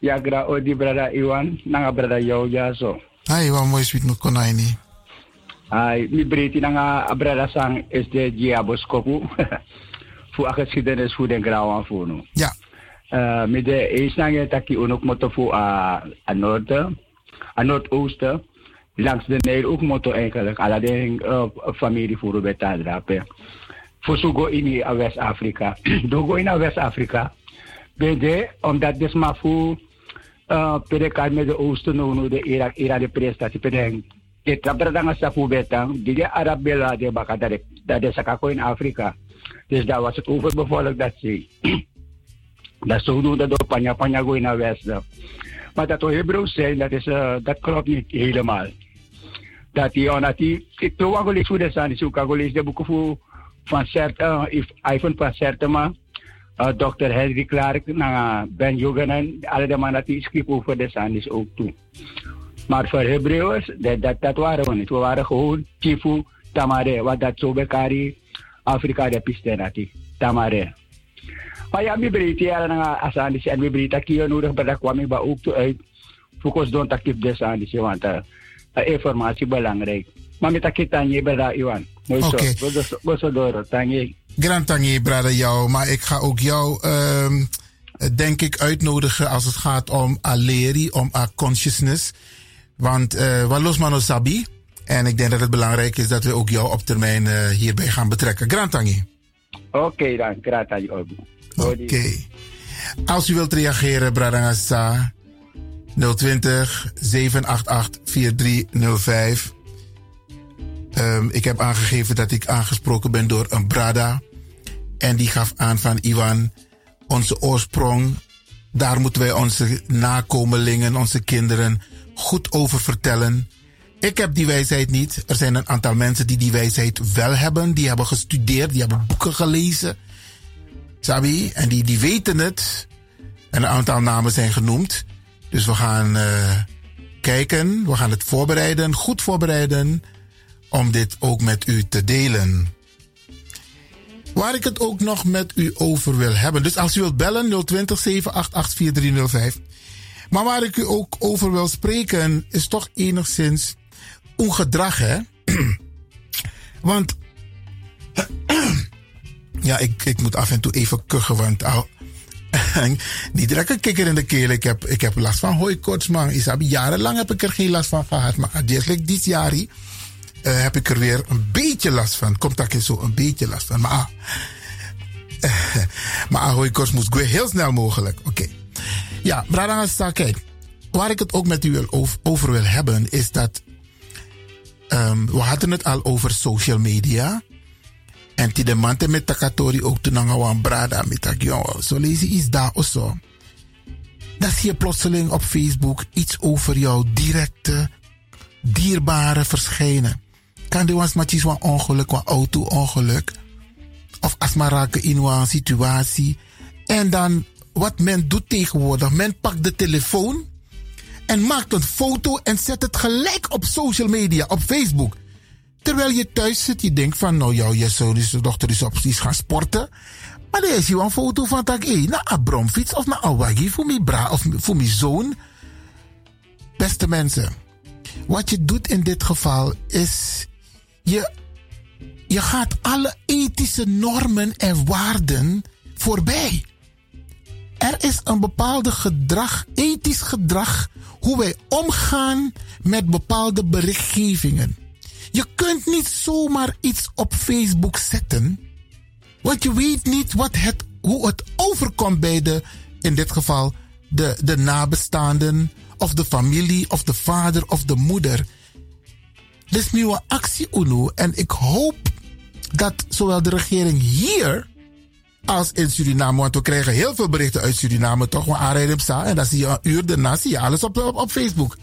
Ja, gra odi brada Iwan, nanga brada jou ja so. Hai, wat mooi sweet met konijni. Ai, mi breti nanga brada sang is de diaboskopu. Fu [LAUGHS] a geschiedenis fu den grauw fu no. Ja. Uh, mi de is nange taki unok moto fu a, a noorden, a noordoosten. Langs de Nijl ook moto eigenlijk. De uh, familie voor beta drapen. Fu su go in a West-Afrika. [CLEARS THROAT] Do go in West-Afrika. Bede, omdat des maar fu uh, pede kan met de oosten no de Irak Irak de prestatie pede de trapper nga sa fu betang di de Arabella de baka dat de de sakako in Afrika. Dus daar was het overbevolkt dat zee. [CLEARS THROAT] dat zo doen dat door panya panya go in a West. da. Maar dat we Hebreeuws zijn, dat, is, uh, dat klopt niet helemaal. Dat die, omdat die, ik doe wel gelezen hoe dat zijn, dus ik heb gelezen de boeken voor van Cert, uh, Ivan van Sertema, uh, Dr. Henry Clark, na Ben Joganan, alle de mannen die schreef over de zand is ook toe. Maar voor Hebreeuws, dat, dat, dat waren we niet. We waren gewoon Chifu, Tamare, wat dat zo bekari, Afrika de pistenati, Tamare. Maar ja, mi breedte ja na asandis en mi breedte kiyo nodig bij dat kwam ik ba ook toe uit. Focus don't actief des andis, want uh, informatie belangrijk. Maar met dat tanje bij dat Iwan. Oké. We zo door, tanje. Grand Tangi, brada jou. Maar ik ga ook jou, ehm, denk ik, uitnodigen als het gaat om Aleri, om a consciousness. Want uh, Walos Mano Sabi. En ik denk dat het belangrijk is dat we ook jou op termijn uh, hierbij gaan betrekken. Grand Tangi. Oké dan, graag tanje ook. Oké. Als u wilt reageren, Bradangasa 020 788 4305. Um, ik heb aangegeven dat ik aangesproken ben door een Brada. En die gaf aan van Iwan, onze oorsprong, daar moeten wij onze nakomelingen, onze kinderen goed over vertellen. Ik heb die wijsheid niet. Er zijn een aantal mensen die die wijsheid wel hebben. Die hebben gestudeerd, die hebben boeken gelezen. Sabi? En die, die weten het. En een aantal namen zijn genoemd. Dus we gaan uh, kijken, we gaan het voorbereiden, goed voorbereiden, om dit ook met u te delen. Waar ik het ook nog met u over wil hebben. Dus als u wilt bellen, 020 788 4305. Maar waar ik u ook over wil spreken, is toch enigszins ongedrag, hè? [CLEARS THROAT] Want. [CLEARS THROAT] ja, ik, ik moet af en toe even kuchen, want niet direct een kikker in de keel. Ik heb, ik heb last van hooikoorts, man. Isabi, jarenlang heb ik er geen last van gehad. Maar dit jaar uh, heb ik er weer een beetje last van. Komt daar zo een beetje last van. Maar, uh, [LAUGHS] maar moest weer heel snel mogelijk. Oké. Okay. Ja, Bradangasa, kijk. Waar ik het ook met u over, wil hebben, is dat. Um, we hadden het al over social media. En die de mante met takatori ook toen aan een brada met jongen. Zo lees je iets daar of zo. Dan zie je plotseling op Facebook iets over jouw directe, dierbare verschijnen. Kan de maar een ongeluk, een auto-ongeluk. Of als maar raken in een situatie. En dan, wat men doet tegenwoordig, men pakt de telefoon en maakt een foto en zet het gelijk op social media, op Facebook. Terwijl je thuis zit, je denkt van, nou, jouw je zoon is de dochter is op precies gaan sporten. Maar dan is je een foto van tak eh, na een bromfiets of na een waggie voor mijn bra of voor mijn zoon. Beste mensen, wat je doet in dit geval is je, je gaat alle ethische normen en waarden voorbij. Er is een bepaalde gedrag, ethisch gedrag, hoe wij omgaan met bepaalde berichtgevingen. Je kunt niet zomaar iets op Facebook zetten, want je weet niet wat het, hoe het overkomt bij de, in dit geval, de, de nabestaanden, of de familie, of de vader, of de moeder. Dit is een actie, UNO, en ik hoop dat zowel de regering hier als in Suriname. Want we krijgen heel veel berichten uit Suriname, toch? Aanrijden op En dan zie je een uur daarna zie je alles op, op, op Facebook.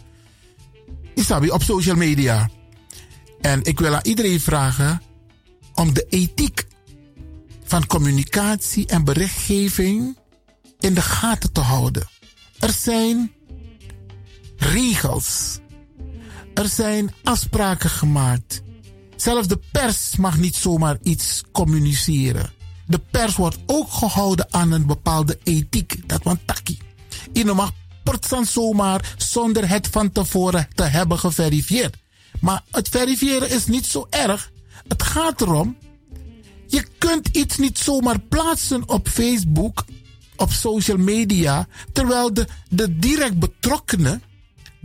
Isabi, op social media. En ik wil aan iedereen vragen om de ethiek van communicatie en berichtgeving in de gaten te houden. Er zijn regels. Er zijn afspraken gemaakt. Zelfs de pers mag niet zomaar iets communiceren. De pers wordt ook gehouden aan een bepaalde ethiek. Dat want taki. Je mag persoon zomaar zonder het van tevoren te hebben geverifieerd. Maar het verifiëren is niet zo erg. Het gaat erom, je kunt iets niet zomaar plaatsen op Facebook, op social media, terwijl de, de direct betrokkenen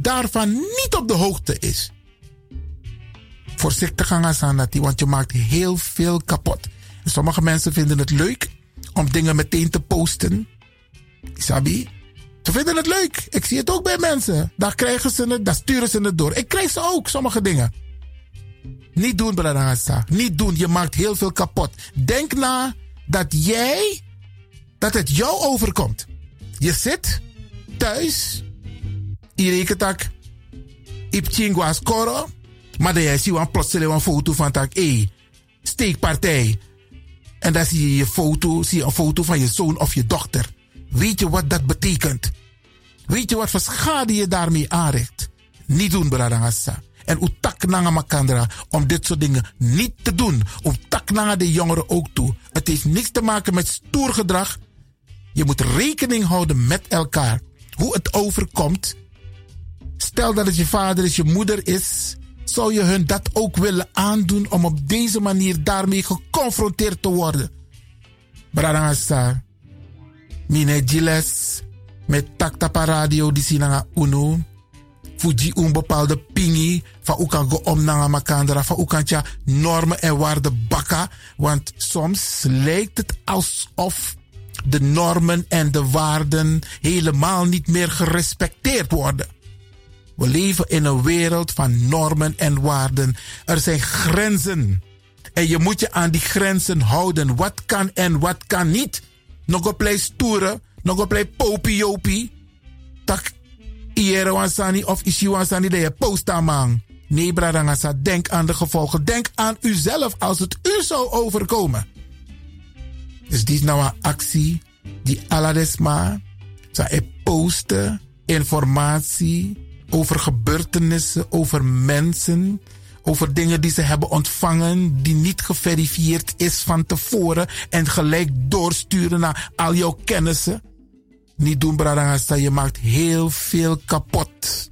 daarvan niet op de hoogte is. Voorzichtig gaan aan want je maakt heel veel kapot. Sommige mensen vinden het leuk om dingen meteen te posten. Sabi? Ze vinden het leuk. Ik zie het ook bij mensen. Daar krijgen ze het, daar sturen ze het door. Ik krijg ze ook, sommige dingen. Niet doen, Bradangasa. Niet doen. Je maakt heel veel kapot. Denk na dat jij, dat het jou overkomt. Je zit thuis. Je rekent dat. Ipchingwa scoren. Maar dan zie je plotseling een foto van tak. Hé, steekpartij. En dan zie je je foto, een foto van je zoon of je dochter. Weet je wat dat betekent? Weet je wat voor schade je daarmee aanricht? Niet doen, Bradangassa. En utak nanga makandra om dit soort dingen niet te doen. Utak nanga de jongeren ook toe. Het heeft niks te maken met stoer gedrag. Je moet rekening houden met elkaar. Hoe het overkomt. Stel dat het je vader is, je moeder is. Zou je hun dat ook willen aandoen om op deze manier daarmee geconfronteerd te worden? Bradangasa. Mine Giles met Taktapa Radio die sinanga uno. Fuji een bepaalde pingi van kan go om nanga makandra van ukantja normen en waarden bakka. Want soms lijkt het alsof de normen en de waarden helemaal niet meer gerespecteerd worden. We leven in een wereld van normen en waarden. Er zijn grenzen. En je moet je aan die grenzen houden. Wat kan en wat kan niet. Nog op play stoeren. Nog op play popi jopi. Tak iere wansani of isi wansani de je posta man. Nee, bradangasa, denk aan de gevolgen. Denk aan uzelf als het u zou overkomen. Dus dit is nou een actie die aladesma. Zij posten informatie over gebeurtenissen, over mensen, over dingen die ze hebben ontvangen, die niet geverifieerd is van tevoren en gelijk doorsturen naar al jouw kennissen. Niet doen, Bradangasta, je maakt heel veel kapot.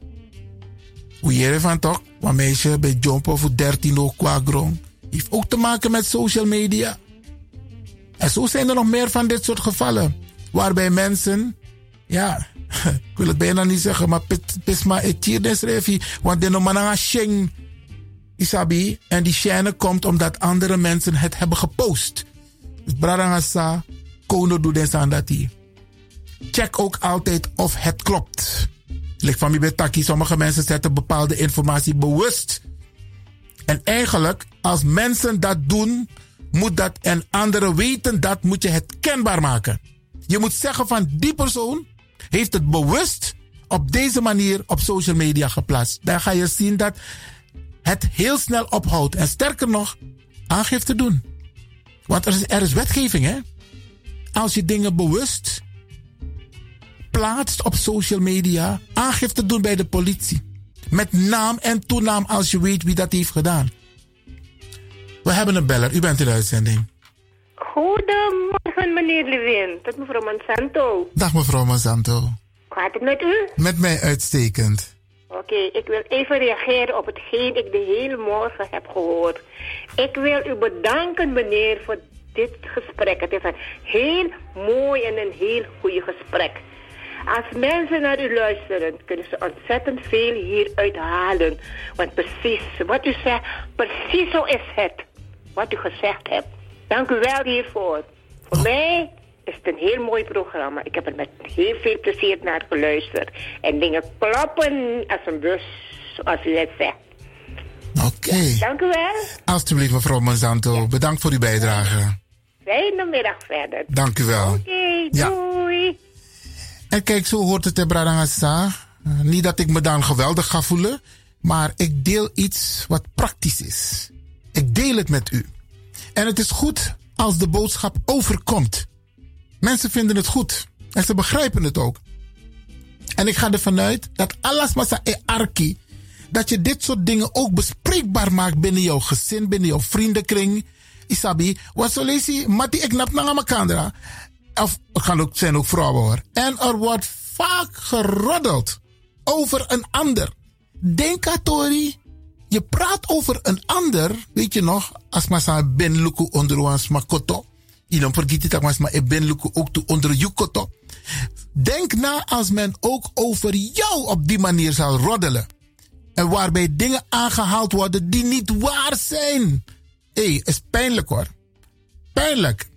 Hoe je van toch? Een meisje bij Jompo voor 13 ook qua grond. Heeft ook te maken met social media. En zo zijn er nog meer van dit soort gevallen. Waarbij mensen, ja, [LAUGHS] ik wil het bijna niet zeggen, maar pis maar etierdes refi. Want de nomana sheng isabi. En die chaîne komt omdat andere mensen het hebben gepost. Dus bradangasa, kono doet des aan dat hier. Check ook altijd of het klopt. Ligt van mi betaki, sommige mensen zetten bepaalde informatie bewust. En eigenlijk, als mensen dat doen, moet dat en anderen weten dat, moet je het kenbaar maken. Je moet zeggen van die persoon heeft het bewust op deze manier op social media geplaatst. Dan ga je zien dat het heel snel ophoudt. En sterker nog, aangifte doen. Want er is, er is wetgeving, hè? Als je dingen bewust plaatst op social media, aangifte doen bij de politie. Met naam en toenaam als je weet wie dat heeft gedaan. We hebben een beller, u bent in de uitzending. Goedemorgen meneer Lewin. Tot mevrouw Monsanto. Dag mevrouw Monsanto. Hoe gaat het met u? Met mij uitstekend. Oké, ik wil even reageren op hetgeen ik de hele morgen heb gehoord. Ik wil u bedanken, meneer, voor dit gesprek. Het is een heel mooi en een heel goede gesprek. Als mensen naar u luisteren, kunnen ze ontzettend veel hieruit halen. Want precies wat u zegt, precies zo is het. Wat u gezegd hebt. Dank u wel hiervoor. Voor mij is het een heel mooi programma. Ik heb er met heel veel plezier naar geluisterd. En dingen kloppen als een bus, zoals u het zegt. Oké. Dank u wel. Alsjeblieft mevrouw Monsanto. Bedankt voor uw bijdrage. Fijne middag verder. Dank u wel. Oké, Ja. doei. En kijk, zo hoort het, Bradangasa. Uh, niet dat ik me dan geweldig ga voelen, maar ik deel iets wat praktisch is. Ik deel het met u. En het is goed als de boodschap overkomt. Mensen vinden het goed en ze begrijpen het ook. En ik ga ervan uit dat alles massa e arki, dat je dit soort dingen ook bespreekbaar maakt binnen jouw gezin, binnen jouw vriendenkring. Isabi, wat zo lees Mati, ik nap naar elkaar. Of het kan ook, zijn ook vrouwen hoor. En er wordt vaak geroddeld over een ander. Denk Tori. Je praat over een ander, weet je nog, als massa ben luku onder ons makoto. Vergeet het maar, maar ben luku ook onder jukoto. Denk na als men ook over jou op die manier zal roddelen. En waarbij dingen aangehaald worden die niet waar zijn. Hé, is pijnlijk hoor. Pijnlijk.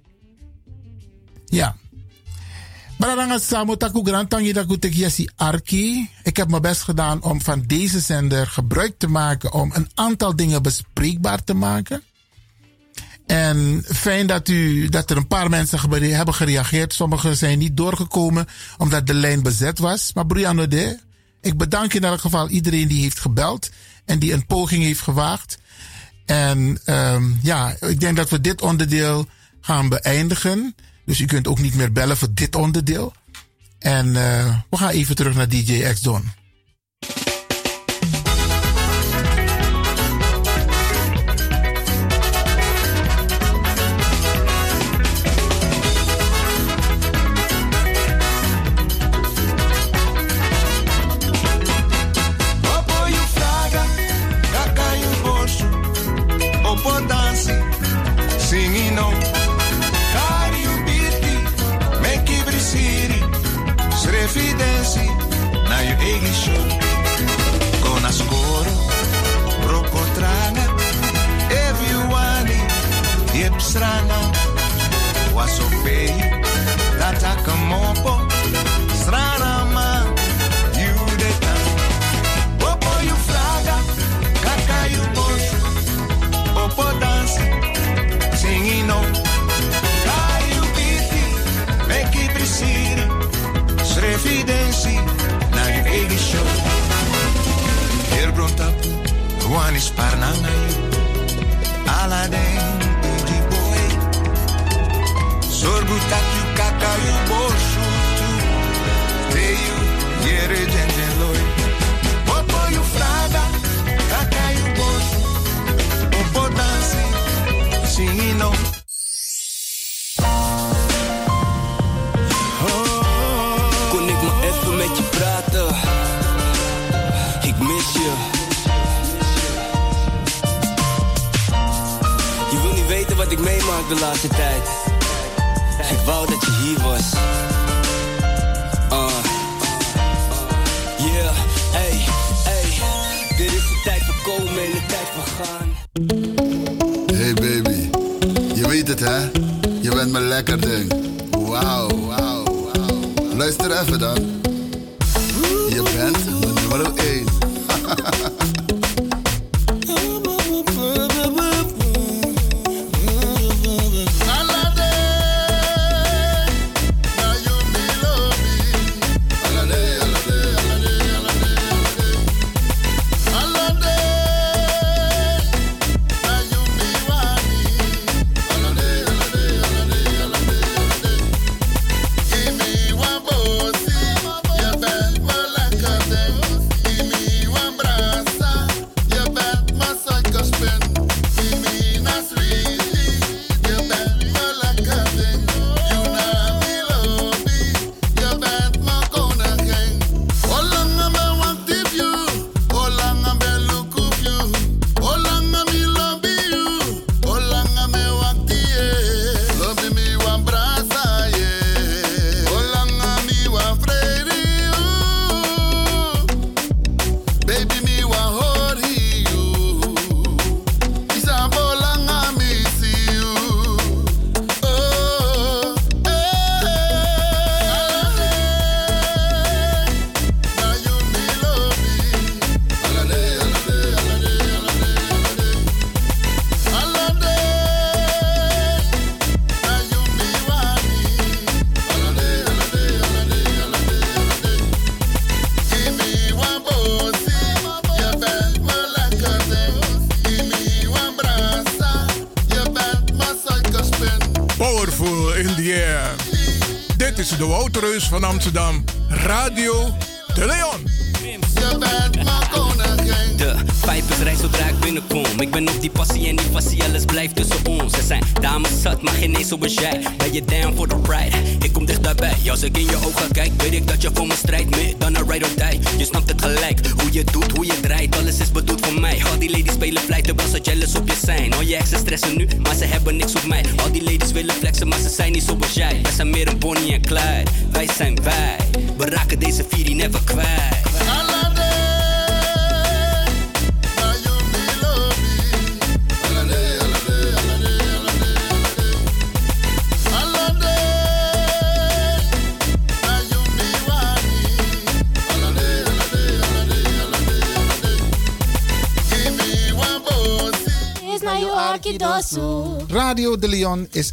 Ja. Bradanga Samu Taku Grantangi Arki. Ik heb mijn best gedaan om van deze zender gebruik te maken om een aantal dingen bespreekbaar te maken. En fijn dat, u, dat er een paar mensen hebben gereageerd. Sommigen zijn niet doorgekomen omdat de lijn bezet was. Maar Brianna de, ik bedank in elk geval iedereen die heeft gebeld en die een poging heeft gewaagd. En um, ja, ik denk dat we dit onderdeel gaan beëindigen. Dus u kunt ook niet meer bellen voor dit onderdeel. En uh, we gaan even terug naar DJ X Don.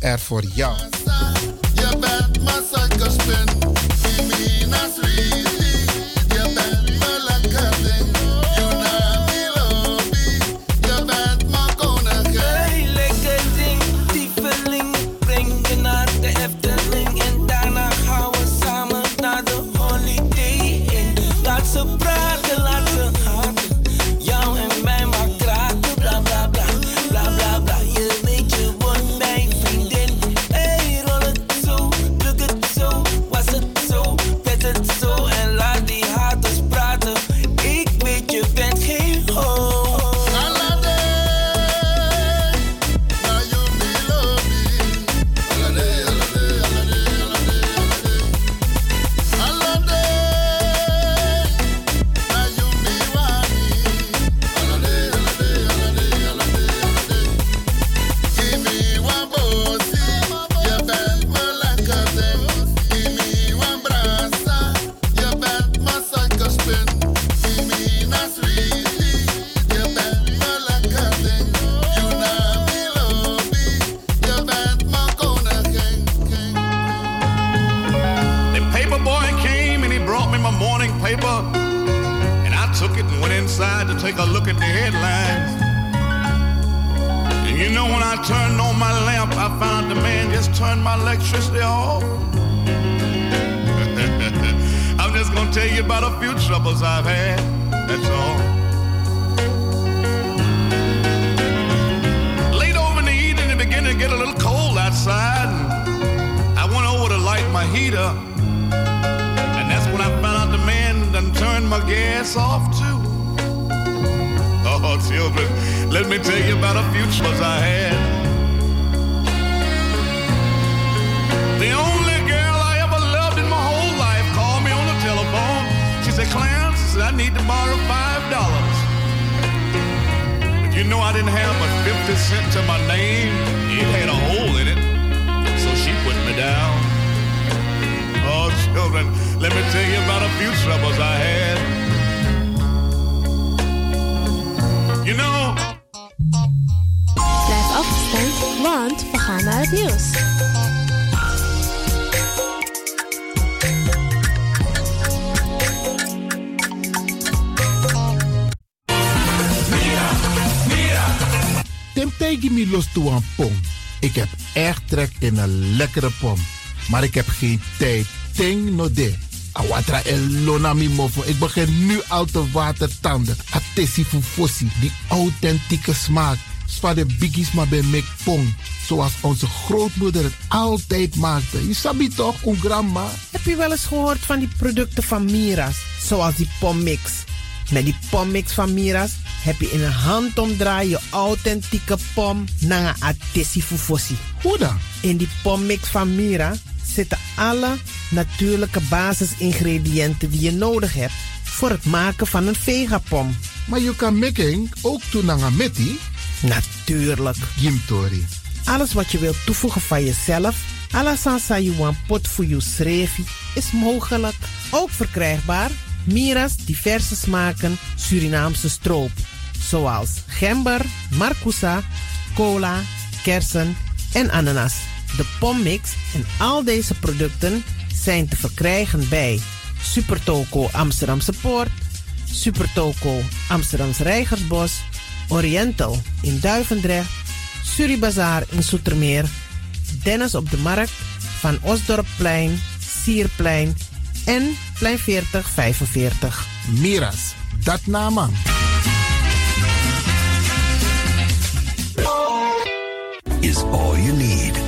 er voor jou. een lekkere pom. Maar ik heb geen tijd. Ting no de. Awatra elona mofo. Ik begin nu al te watertanden. Atesi fufosi. Die authentieke smaak. Zwa de biggies maar bij mekpong. Zoals onze grootmoeder het altijd maakte. Je sabi toch, een grandma? Heb je wel eens gehoord van die producten van Mira's? Zoals die pommix. Met die pommix van Mira's heb je in een handomdraai je authentieke pom naar een atesi fufosi. Hoe dan? In die pommix van Mira zitten alle natuurlijke basisingrediënten die je nodig hebt voor het maken van een vegapom. Maar je kan making ook tunangameti? Natuurlijk. Gimtori. Alles wat je wilt toevoegen van jezelf, à la sansayuan pot voor je is mogelijk. Ook verkrijgbaar Mira's diverse smaken Surinaamse stroop, zoals gember, marcousa, cola, kersen en ananas de pommix en al deze producten zijn te verkrijgen bij Supertoco Amsterdamse Poort, Supertoco Amsterdamse Rijgersbos, Oriental in Duivendrecht, Suribazaar in Soetermeer, Dennis op de Markt, Van Osdorpplein, Sierplein en Plein 4045. Miras, dat naman. Is all you need.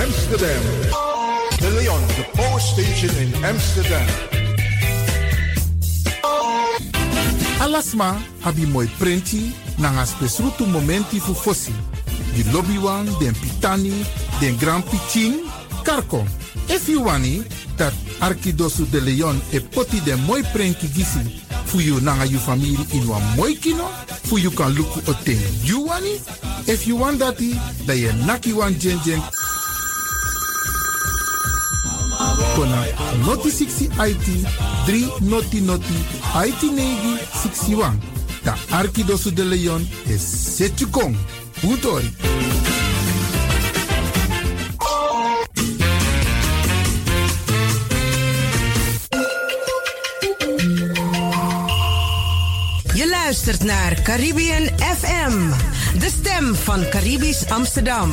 Amsterdam. De Leon, the power station in Amsterdam. Alasma abi moi prenti nanga spesrutu momenti fu fosi. Di lobby wan, den pitani, den grand pitin, karko. If you wani, dat Arkidosu de Leon e poti den moi prenki gisi fu you nanga you family in wan moi kino, fu you kan luku o ten you wani. If you want dati, da ye naki wan jen jen kona noti 60 IT 3 noti noti IT negi 61. Da Arkidosu de Leon is Setchukong. Utori. Je luistert naar Caribbean FM, de stem van Caribisch Amsterdam.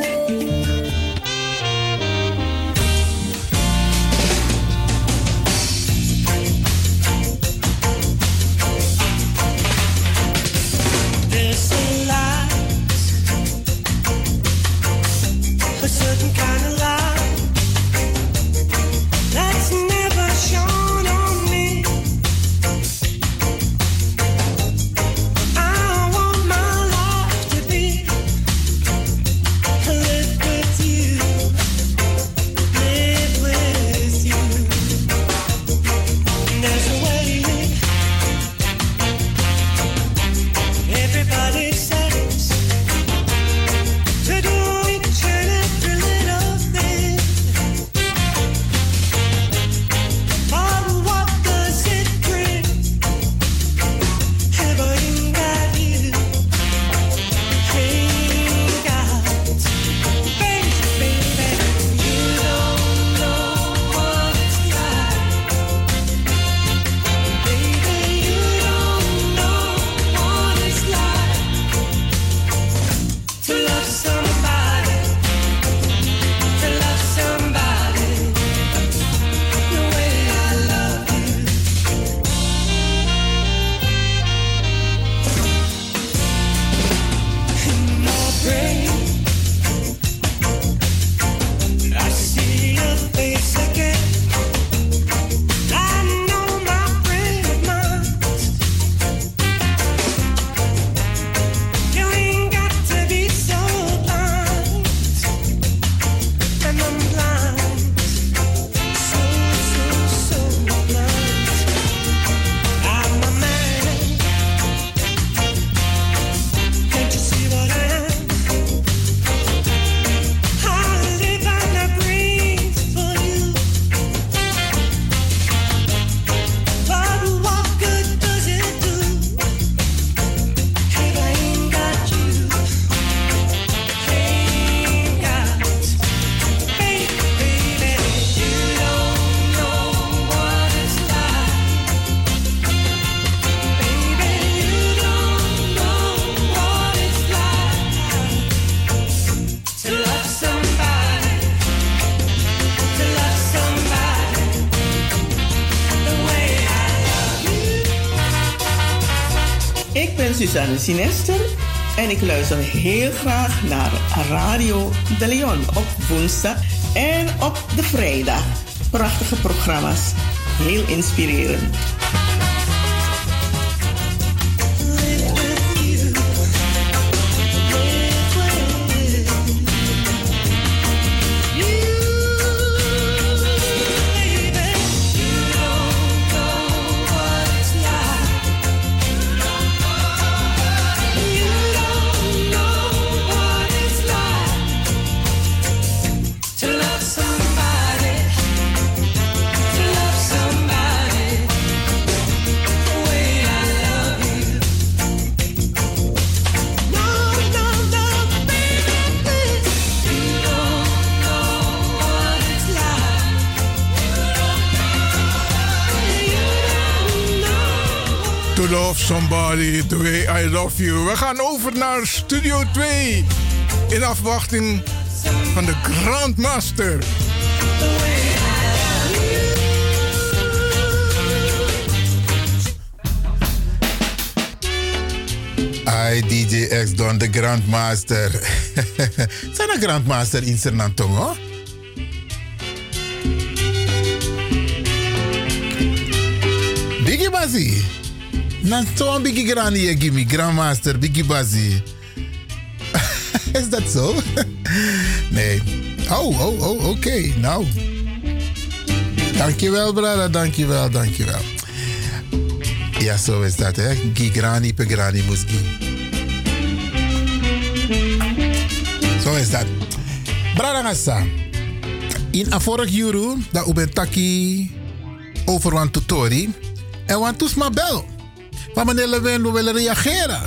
Suzanne Sinester en ik luister heel graag naar Radio De Leon op woensdag en op de vrijdag. Prachtige programma's, heel inspirerend. Somebody the way I love you. We gaan over naar Studio 2. In afwachting van de Grandmaster. I DJ X Don, de Grandmaster. [LAUGHS] Zijn een Grandmaster in Sernantong, hoor? Biggie. Na zo'n Biggie Granny, je gimme, Grandmaster, Biggie Bazzi. [LAUGHS] Is dat zo? [LAUGHS] nee. Oh, oh, oh, oké. Nou. Dankjewel, brother. Dankjewel, dankjewel. Ja, zo is dat, hè. Gigrani, pegrani, musgi. Zo is dat. Brother Gassa. In a vorig juru, dat u bent taki over een tutori. En want toes bel. Van meneer Lewin, we willen reageren.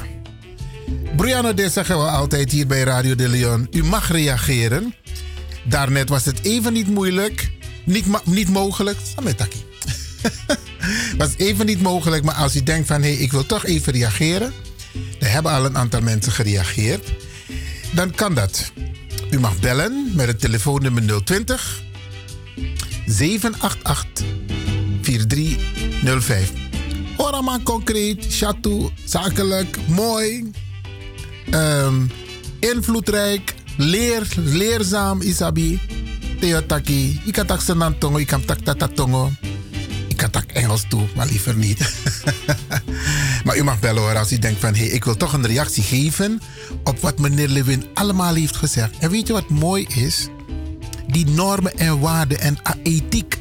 Brianna, dit zeggen we altijd hier bij Radio de Leon. U mag reageren. Daarnet was het even niet moeilijk. Niet, niet mogelijk. Sametaki. [LAUGHS] was even niet mogelijk, maar als u denkt van... hé, hey, ik wil toch even reageren... er hebben al een aantal mensen gereageerd... dan kan dat. U mag bellen met het telefoonnummer 020 788 4305. Hoor maar concreet, chateau, zakelijk, mooi, ehm, invloedrijk, leer, leerzaam, isabi. Theotaki, ik kan tak senantongo, ik kan tak tatatongo. Ik kan tak Engels toe, maar liever niet. [LAUGHS] maar u mag bellen hoor als u denkt van... hé, hey, ik wil toch een reactie geven... op wat meneer Lewin allemaal heeft gezegd. En weet je wat mooi is? Die normen en waarden en ethiek.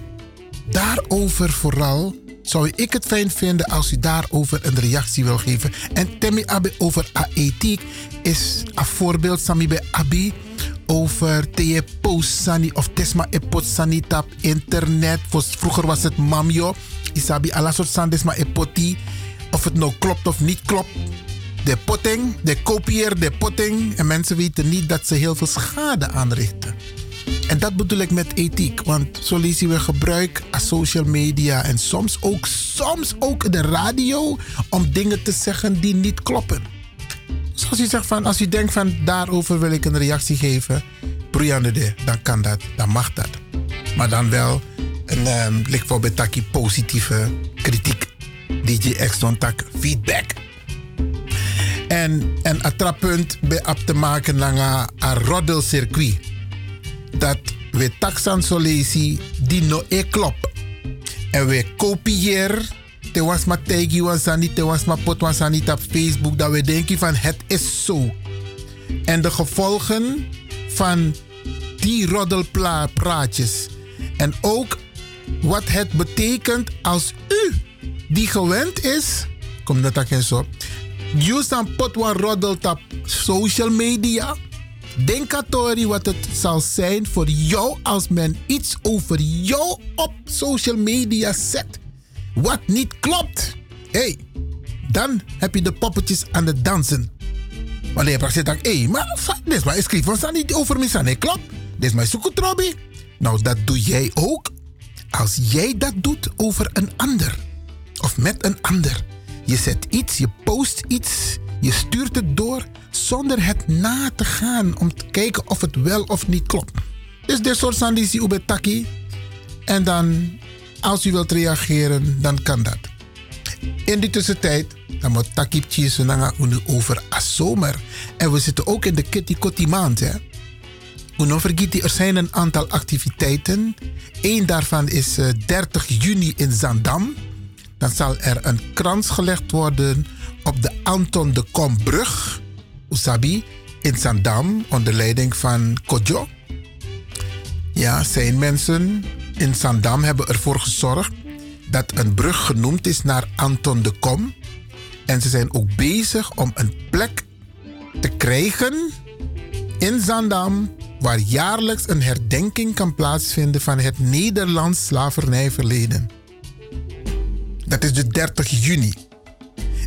Daarover vooral zou ik het fijn vinden als u daarover een reactie wil geven. En Temi Abe over ethiek is een voorbeeld Sami bij Abi over te posani of tesma epot sanitap internet. Vroeger was het mamjo. Isabi soort sandesma epoti. Of het nou klopt of niet klopt. De potting, de kopieer, de potting. En mensen weten niet dat ze heel veel schade aanrichten. En dat bedoel ik met ethiek. Want zo lezen we gebruik aan social media. En soms ook, soms ook de radio. Om dingen te zeggen die niet kloppen. Dus als u zegt van, als u denkt van daarover wil ik een reactie geven. De, dan kan dat, dan mag dat. Maar dan wel een um, lik voor betaki positieve kritiek. DJ X tak feedback. En een attrappunt bij op te maken naar een roddelcircuit. Dat we taxan solesi die no e klop. En we kopiëren te was maar tegi niet, te was maar pot op Facebook, dat we denken van het is zo. En de gevolgen van die roddelpraatjes. En ook wat het betekent als u, die gewend is, kom dat ook eens op, use dan pot wat roddelt op social media. Denk wat het zal zijn voor jou als men iets over jou op social media zet wat niet klopt. hey, dan heb je de poppetjes aan het dansen. Wanneer je zegt, hé, hey, maar dit is maar schrijf van niet over me, nee, klopt. Dit is mijn zoekotrobi. Nou, dat doe jij ook. Als jij dat doet over een ander. Of met een ander. Je zet iets, je post iets, je stuurt het door zonder het na te gaan om te kijken of het wel of niet klopt. Dus dit soort sandisi ubetaki. En dan als u wilt reageren, dan kan dat. In die tussentijd, dan moet takip tjesu nanga unu over zomer. En we zitten ook in de kitty maand, hè. Uno vergiet, er zijn een aantal activiteiten. Eén daarvan is eh, 30 juni in Zandam. Dan zal er een krans gelegd worden op de Anton de Kombrug, Usabi, in Zandam, onder leiding van Kojo. Ja, zijn mensen in Zandam hebben ervoor gezorgd dat een brug genoemd is naar Anton de Kom. En ze zijn ook bezig om een plek te krijgen in Zandam waar jaarlijks een herdenking kan plaatsvinden van het Nederlands slavernijverleden. Dat is de 30 juni.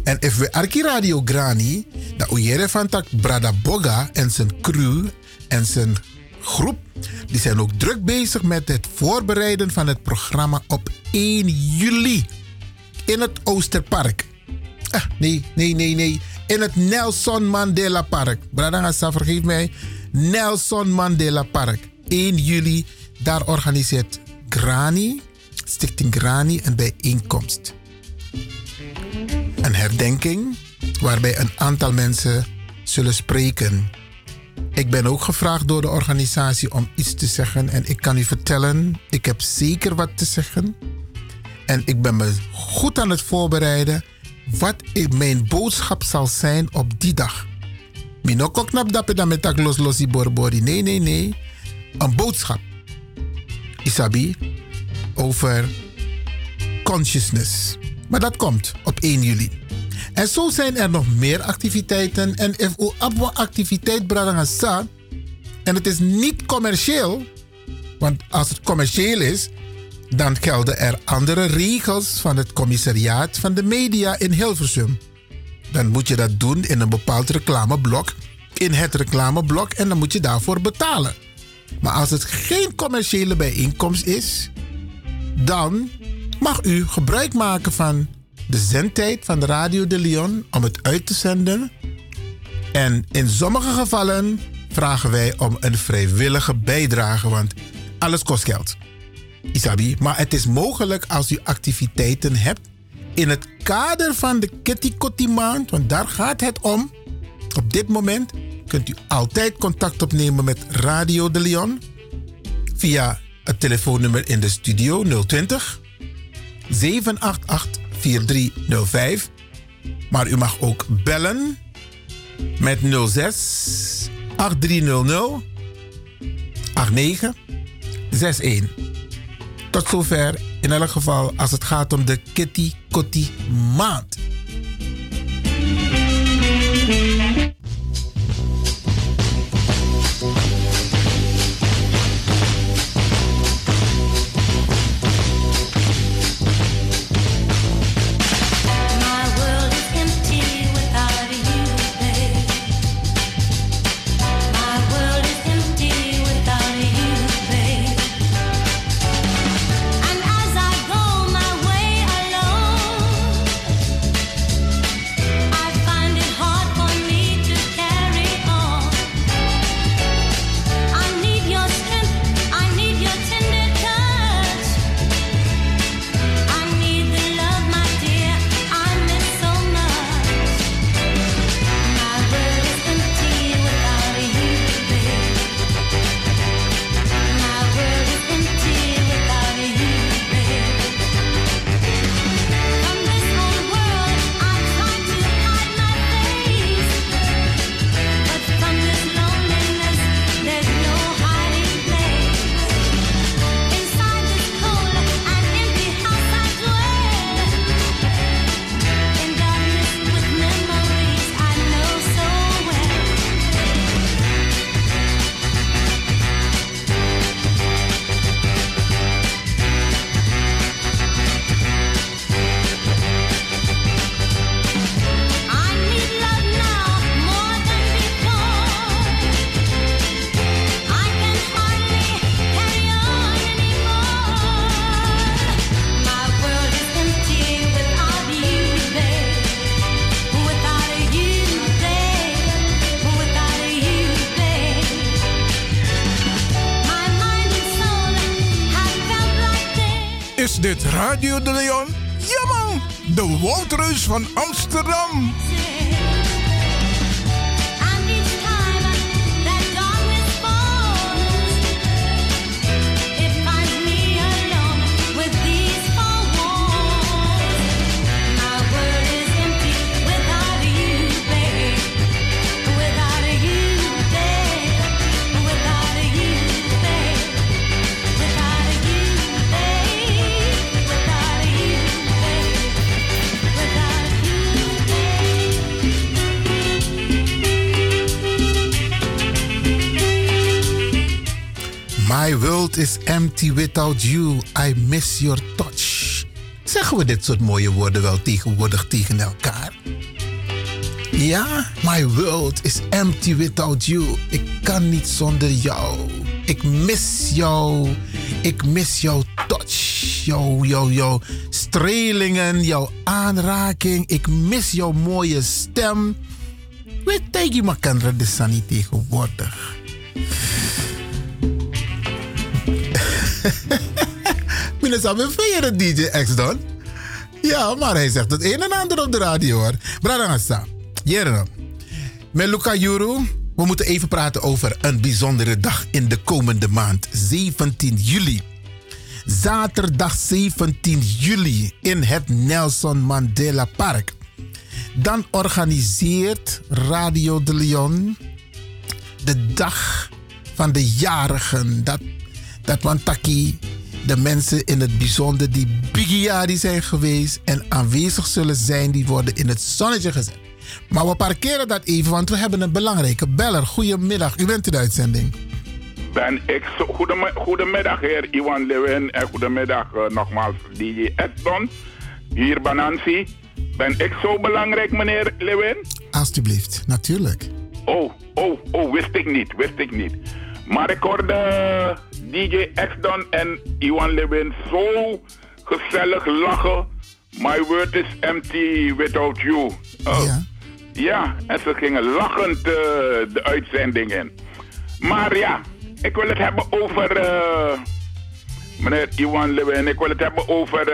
En if we Arki Radio Grani, dat Uyere van Tak Brada Boga en zijn crew en zijn groep, die zijn ook druk bezig met het voorbereiden van het programma op 1 juli in het Oosterpark. Ah, nee, nee, nee, nee. In het Nelson Mandela Park. Brada Gassa, vergeef mij. Nelson Mandela Park. 1 juli, daar organiseert Grani, Stichting Grani, een bijeenkomst. Een herdenking waarbij een aantal mensen zullen spreken. Ik ben ook gevraagd door de organisatie om iets te zeggen en ik kan u vertellen, ik heb zeker wat te zeggen. En ik ben me goed aan het voorbereiden wat mijn boodschap zal zijn op die dag. Minoko knap dat met los borbori. Nee, nee, nee. Een boodschap. Isabi. Over consciousness. Maar dat komt op 1 juli. En zo zijn er nog meer activiteiten. En u abwa activiteit bradangasa. En het is niet commercieel. Want als het commercieel is, dan gelden er andere regels van het commissariaat van de media in Hilversum. Dan moet je dat doen in een bepaald reclameblok. In het reclameblok en dan moet je daarvoor betalen. Maar als het geen commerciële bijeenkomst is, dan mag u gebruik maken van de zendtijd van de Radio de Leon om het uit te zenden. En in sommige gevallen vragen wij om een vrijwillige bijdrage, want alles kost geld. Isabi, maar het is mogelijk als u activiteiten hebt in het kader van de Kitty Kotti maand, want daar gaat het om. Op dit moment kunt u altijd contact opnemen met Radio de Leon via het telefoonnummer in de studio 020 788 4305. Maar u mag ook bellen met 06 8300 8961. Tot zover in elk geval als het gaat om de Kitty Kotti maand. Radio de Leon? Ja man, de Woudreus van Amsterdam. Is empty without you. I miss your touch. Zeggen we dit soort mooie woorden wel tegenwoordig tegen elkaar? Ja, my world is empty without you. Ik kan niet zonder jou. Ik mis jou. Ik mis jouw touch. Jouw, jouw, jouw strelingen, jouw aanraking. Ik mis jouw mooie stem. Weet tegen elkaar de Sani tegenwoordig. [LAUGHS] Meneer Sabin, vind je de DJ X dan? Ja, maar hij zegt het een en ander op de radio hoor. Bradangasa, jere. Met Luca Juru, we moeten even praten over een bijzondere dag in de komende maand, 17 juli. Zaterdag 17 juli in het Nelson Mandela Park. Dan organiseert Radio de Leon de dag van de jarigen. Dat, dat Wantaki, de mensen in het bijzonder die Bigiari zijn geweest en aanwezig zullen zijn, die worden in het zonnetje gezet. Maar we parkeren dat even, want we hebben een belangrijke beller. Goedemiddag, u bent in de uitzending. Ben ik zo. Goedem- Goedemiddag, heer Iwan Lewin. En goedemiddag eh, nogmaals, DJ Edson. Hier Banansi. Ben ik zo belangrijk, meneer Lewin? Alsjeblieft, natuurlijk. Oh, oh, oh, wist ik niet, wist ik niet. Maar ik hoorde DJ X-Don en Iwan Lewin zo gezellig lachen. My word is empty without you. Oh. Ja. ja, en ze gingen lachend eh, de uitzending in. Maar ja, ik wil het hebben over... eh, meneer Iwan Lewin, ik wil het hebben over...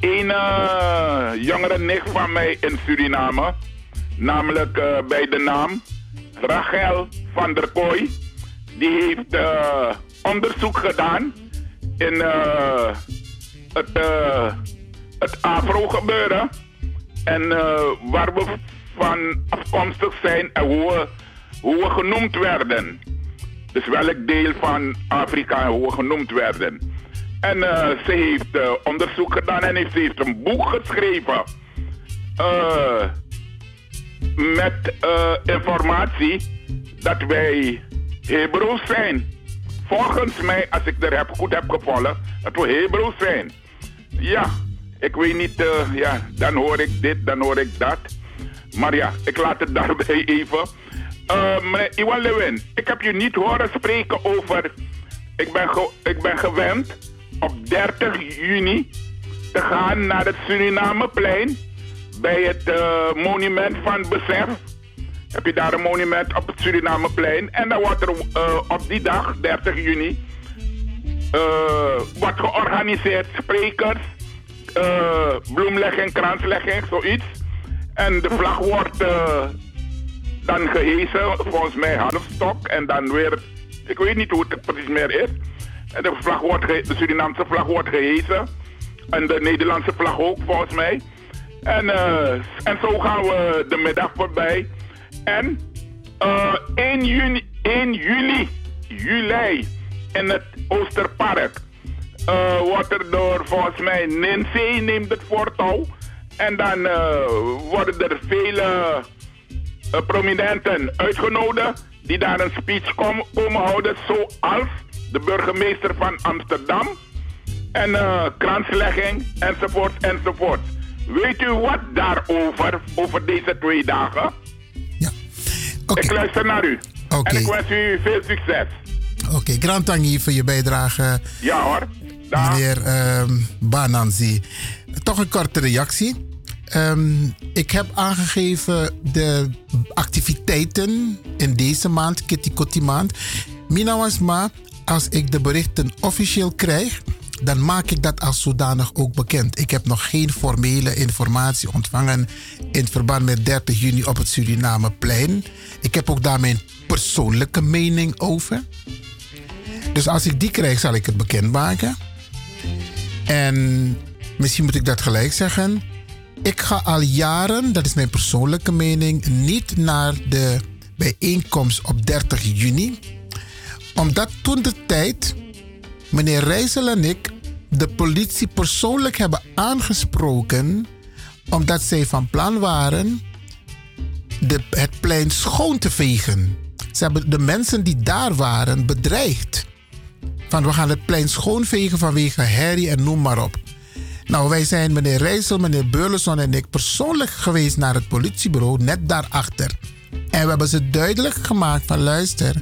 een eh, jongere nicht van mij in Suriname. Namelijk bij de naam Rachel van der Kooi. Die heeft eh, onderzoek gedaan in eh, het, eh, Afro-gebeuren. En eh, waar we van afkomstig zijn en hoe we, hoe genoemd werden. Dus welk deel van Afrika hoe we genoemd werden. En ze heeft onderzoek gedaan en heeft, ze heeft een boek geschreven. Met informatie dat wij Hebreeuws zijn. Volgens mij, als ik er heb, goed heb gevolgd, dat we Hebreeuws zijn. Ja, ik weet niet, eh, ja, dan hoor ik dit, dan hoor ik dat. Maar ja, ik laat het [LAUGHS] daarbij even. Eh, meneer Iwan Lewin, ik heb je niet horen spreken over... Ik ben, ik ben gewend op 30 juni te gaan naar het Surinameplein bij het eh, monument van besef. Heb je daar een monument op het Surinameplein. En dan wordt er eh, op die dag, 30 juni, eh, wordt georganiseerd sprekers, eh, bloemlegging, kranslegging, zoiets. En de vlag wordt dan gehezen, volgens mij halfstok. En dan weer, ik weet niet hoe het precies meer is. En de, vlag wordt de Surinaamse vlag wordt gehezen. En de Nederlandse vlag ook, volgens mij. En, en zo gaan we de middag voorbij. En eh 1, juni, 1 juli, juli, in het Oosterpark, eh, wordt er door volgens mij Nancy neemt het voortouw. En dan eh, worden er vele eh, prominenten uitgenodigd die daar een speech kom- komen houden, zoals de burgemeester van Amsterdam en eh kranslegging enzovoort enzovoort. Weet u wat daarover, over deze twee dagen? Ik luister naar u. Oké. En ik wens u veel succes. Oké, grand tangi voor je bijdrage. Ja hoor. Meneer ehm Bananzi. Toch een korte reactie. Ehm, ik heb aangegeven de activiteiten in deze maand, Kitty Kotti maand. Mina was maar, als ik de berichten officieel krijg, dan maak ik dat als zodanig ook bekend. Ik heb nog geen formele informatie ontvangen in verband met 30 juni op het Surinameplein. Ik heb ook daar mijn persoonlijke mening over. Dus als ik die krijg, zal ik het bekendmaken. En misschien moet ik dat gelijk zeggen. Ik ga al jaren, dat is mijn persoonlijke mening, niet naar de bijeenkomst op 30 juni. Omdat toen de tijd meneer Rijssel en ik de politie persoonlijk hebben aangesproken. Omdat zij van plan waren de, het plein schoon te vegen. Ze hebben de mensen die daar waren bedreigd. Van we gaan het plein schoonvegen vanwege herrie en noem maar op. Nou, wij zijn meneer Rijssel, meneer Beurleson en ik persoonlijk geweest naar het politiebureau, net daarachter. En we hebben ze duidelijk gemaakt van luister,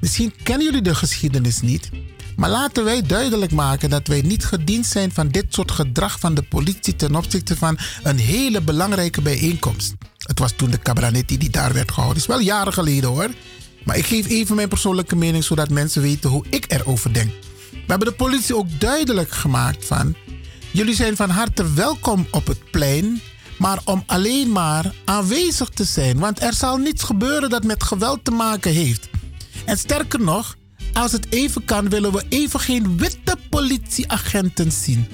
misschien kennen jullie de geschiedenis niet. Maar laten wij duidelijk maken dat wij niet gediend zijn van dit soort gedrag van de politie ten opzichte van een hele belangrijke bijeenkomst. Het was toen de Cabranetti die daar werd gehouden. Het is wel jaren geleden hoor. Maar ik geef even mijn persoonlijke mening zodat mensen weten hoe ik erover denk. We hebben de politie ook duidelijk gemaakt van... jullie zijn van harte welkom op het plein... maar om alleen maar aanwezig te zijn. Want er zal niets gebeuren dat met geweld te maken heeft. En sterker nog, als het even kan... willen we even geen witte politieagenten zien.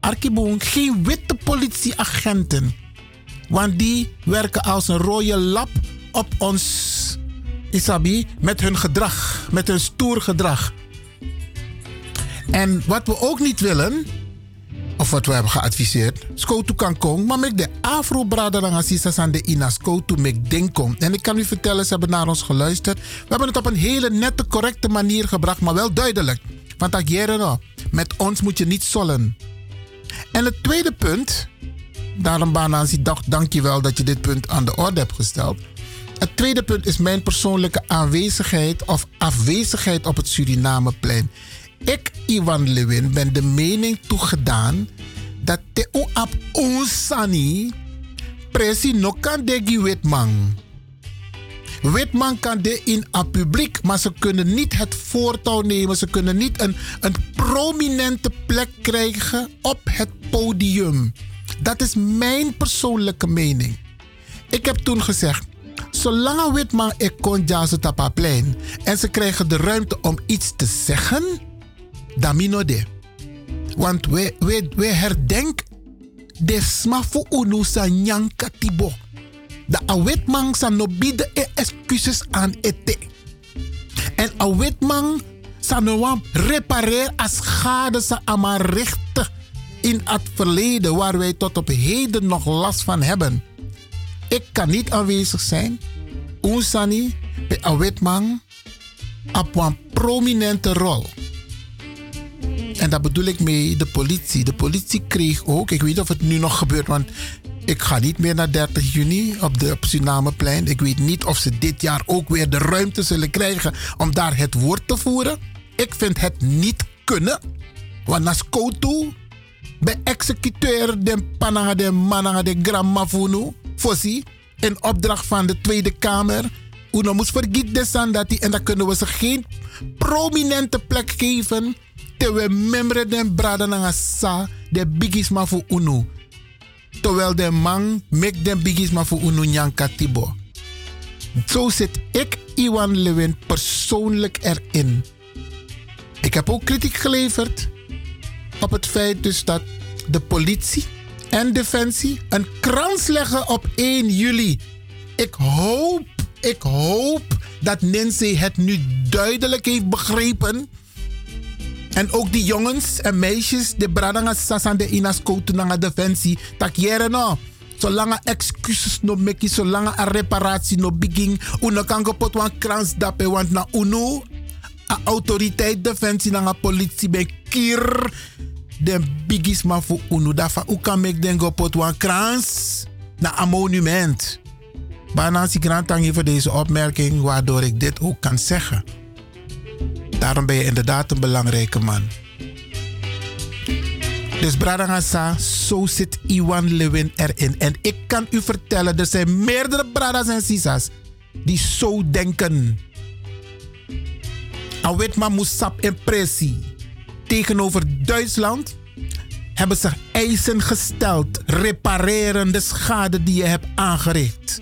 Arkiboon, geen witte politieagenten. Want die werken als een rode lap op ons Isabi met hun gedrag, met hun stoer gedrag. En wat we ook niet willen, of wat we hebben geadviseerd, Skotu kan komen, maar met de afro assistas aan de ina Skotu met denkom. En ik kan u vertellen, ze hebben naar ons geluisterd. We hebben het op een hele nette, correcte manier gebracht, maar wel duidelijk. Want ageren met ons moet je niet sollen. En het tweede punt, daarom Banansi, dank je wel dat je dit punt aan de orde hebt gesteld. Het tweede punt is mijn persoonlijke aanwezigheid of afwezigheid op het Surinameplein. Ik, Iwan Lewin, ben de mening toegedaan dat de op onsani presi no kan degi witman. Witman kan de in het publiek, maar ze kunnen niet het voortouw nemen. Ze kunnen niet een, een prominente plek krijgen op het podium. Dat is mijn persoonlijke mening. Ik heb toen gezegd, zolang Witman ik kon jazen tapaplein en ze krijgen de ruimte om iets te zeggen, dan mino de. Want we, we, we herdenken de smafu unu sa nyanka tibo. De awitman sa no bide e excuses aan ete. En awitman sa no wan repareer as schade sa ama richten in het verleden waar wij tot op heden nog last van hebben. Ik kan niet aanwezig zijn. Oensani bij witman op een prominente rol. En daar bedoel ik mee de politie. De politie kreeg ook, ik weet niet of het nu nog gebeurt, want ik ga niet meer naar 30 juni op de op Surinameplein. Ik weet niet of ze dit jaar ook weer de ruimte zullen krijgen om daar het woord te voeren. Ik vind het niet kunnen. Want als Koutu, bij executeur de pananga de mananga de gramma funu, fossi, in opdracht van de Tweede Kamer. Uno moet vergieten dat en dan kunnen we ze geen prominente plek geven. Terwijl membre den brada na sa de bigisma voor Uno. Terwijl de man mek den bigisma voor Uno nyanka tibo. Zo zit ik, Iwan Lewin, persoonlijk erin. Ik heb ook kritiek geleverd op het feit dus dat de politie en Defensie een krans leggen op 1 juli. Ik hoop, ik hoop dat Nancy het nu duidelijk heeft begrepen. En ook die jongens en meisjes, de bradanga sasan de inas naar Defensie, tak jere no. Zolang excuses no meki, zolang er reparatie no begin, uno kan kapot wan krans want na uno, a autoriteit Defensie na politie ben kier den bigis ma fu unu dafa u kan mek den go pot wan krans na een monument. Banansi Grantangi voor deze opmerking, waardoor ik dit ook kan zeggen. Daarom ben je inderdaad een belangrijke man. Dus Bradangasa, zo zit Iwan Lewin erin. En ik kan u vertellen, er zijn meerdere Bradas en Sisas die zo denken. Awet ma musap impressie tegenover Duitsland hebben ze eisen gesteld. Repareren de schade die je hebt aangericht.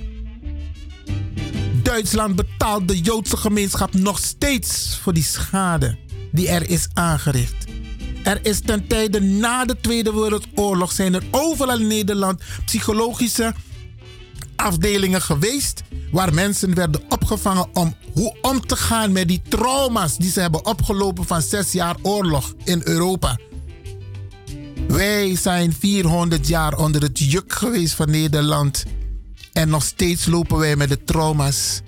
Duitsland betaalt de Joodse gemeenschap nog steeds voor die schade die er is aangericht. Er is ten tijde na de Tweede Wereldoorlog zijn er overal in Nederland psychologische afdelingen geweest waar mensen werden opgevangen om hoe om te gaan met die trauma's die ze hebben opgelopen van zes jaar oorlog in Europa. Wij zijn 400 jaar onder het juk geweest van Nederland. En nog steeds lopen wij met de trauma's.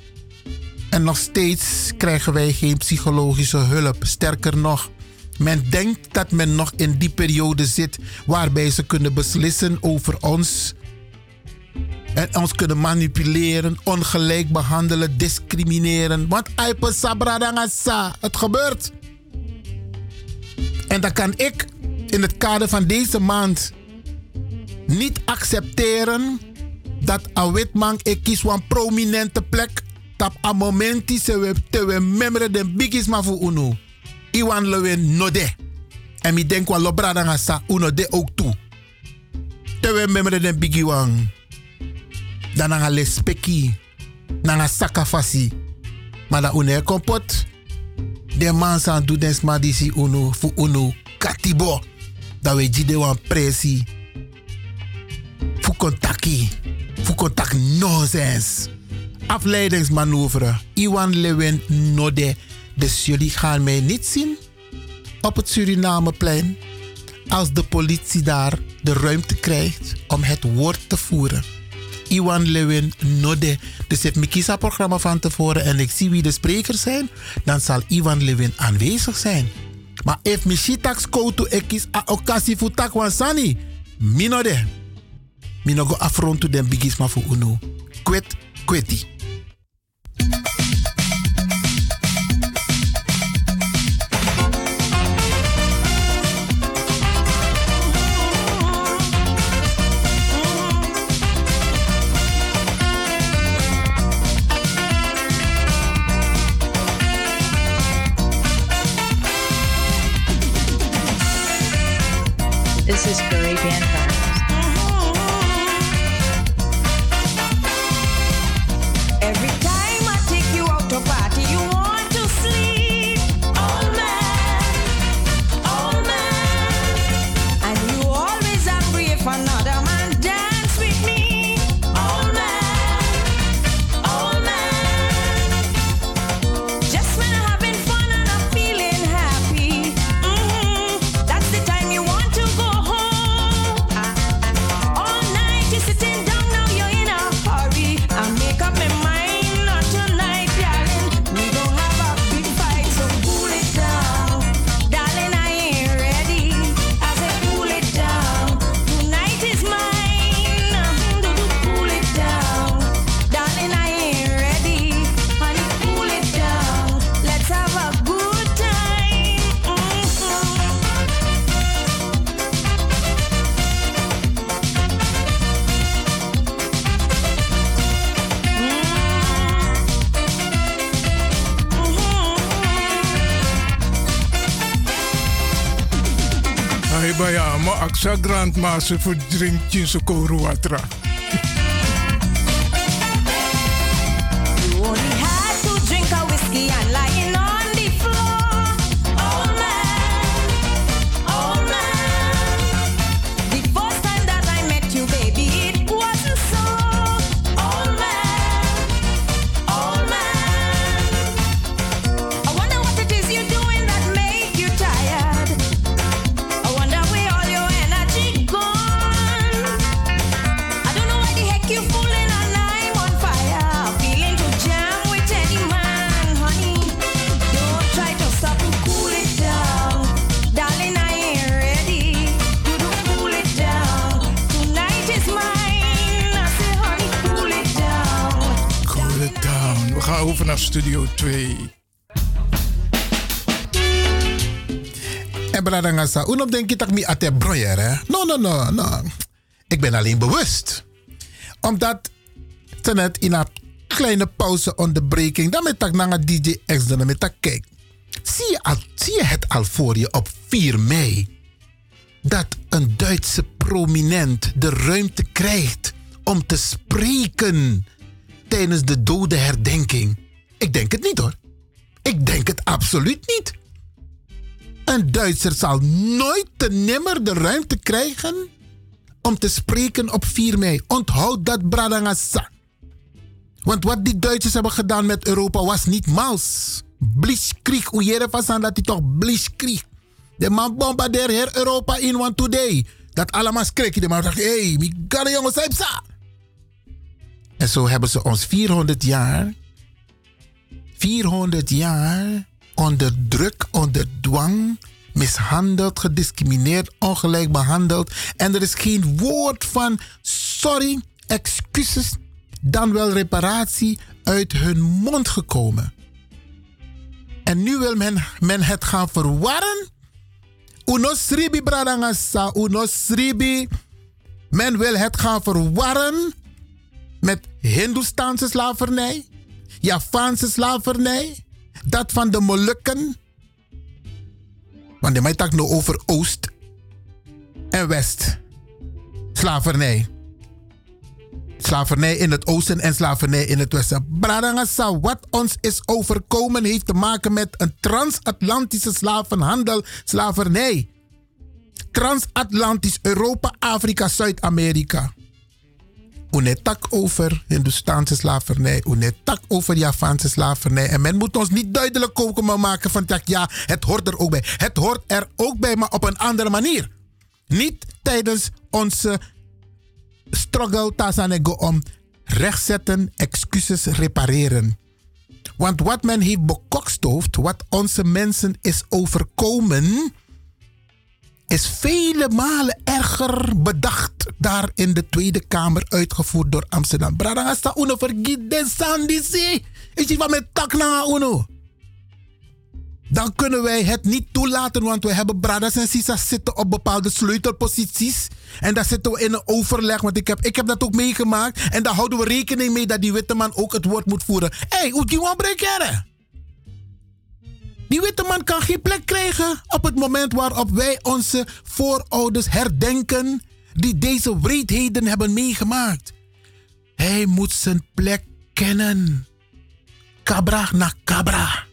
En nog steeds krijgen wij geen psychologische hulp. Sterker nog, men denkt dat men nog in die periode zit waarbij ze kunnen beslissen over ons. En ons kunnen manipuleren, ongelijk behandelen, discrimineren. Want sabradangasa, het gebeurt. En dan kan ik in het kader van deze maand niet accepteren dat een witman ik kies een prominente plek tap a momenti se we te we memre den bigis ma fu unu. Iwan lewen no de. En mi denk wan lobrada nga sa uno de ook. Te we memre den bigi wan. Dan nga lespeki. Nanga sakafasi. Maar da une kompot. De man san du den sma unu fu unu katibo. Da we jide wan presi. Fu kontaki. Fu kontak nonsense afleidingsmanoeuvre. Iwan Lewin Node. Dus jullie gaan mij niet zien op het Surinameplein als de politie daar de ruimte krijgt om het woord te voeren. Iwan Lewin Node. Dus heb ik programma van tevoren en ik zie wie de sprekers zijn, dan zal Iwan Lewin aanwezig zijn. Maar if mi shitaks koutu ekis a okasi futak wansani, minode. Minogo afrontu den bigisma fu unu. Kwet, kweti. Baya mo aksa grandmaster voor drinken so koro Bradangasa, unop denk je dat ik me ate hè? No, no, no, no. Ik ben alleen bewust. Omdat ze net in een kleine pauze onderbreking, dan met tak naar DJ X, dan met kijk. Zie je, al, zie je het al voor je op 4 mei? Dat een Duitse prominent de ruimte krijgt om te spreken tijdens de dodenherdenking. Ik denk het niet hoor. Ik denk het absoluut niet. Een Duitser zal nooit te nimmer de ruimte krijgen om te spreken op 4 mei. Onthoud dat, Bradangasa. Want wat die Duitsers hebben gedaan met Europa was niet mals. Blitzkrieg, hoe je ervan dat hij toch blitzkrieg. De man bombardeert Europa in one today. Dat allemaal schrik. De man hé, hey, kan jongens, sa. En zo hebben ze ons 400 jaar, 400 jaar onder druk, onder dwang, mishandeld, gediscrimineerd, ongelijk behandeld. En er is geen woord van sorry, excuses, dan wel reparatie uit hun mond gekomen. En nu wil men, men het gaan verwarren. Uno sribi bradangasa, uno sribi. Men wil het gaan verwarren met Hindoestaanse slavernij, Javaanse slavernij, dat van de Molukken. Want de mij nou over Oost en West. Slavernij. Slavernij in het oosten en slavernij in het westen. Bradangasa, wat ons is overkomen heeft te maken met een transatlantische slavenhandel, slavernij. Transatlantisch Europa, Afrika, Zuid-Amerika. Unetak over Hindoestaanse slavernij, unetak over Javaanse slavernij. En men moet ons niet duidelijk komen maken van ja, het hoort er ook bij. Het hoort er ook bij, maar op een andere manier. Niet tijdens onze struggle tasanego om rechtzetten, excuses repareren. Want wat men heeft bekokstoofd, wat onze mensen is overkomen, is vele malen erger bedacht daar in de Tweede Kamer uitgevoerd door Amsterdam. Brada, hasta uno vergiet de sandisi. Is je van met tak na uno? Dan kunnen wij het niet toelaten, want we hebben bradas en sisas zitten op bepaalde sleutelposities. En daar zitten we in een overleg, want ik heb, ik heb dat ook meegemaakt. En daar houden we rekening mee dat die witte man ook het woord moet voeren. Hé, hey, hoe die breken? Die witte man kan geen plek krijgen op het moment waarop wij onze voorouders herdenken die deze wreedheden hebben meegemaakt. Hij moet zijn plek kennen. Cabra na cabra.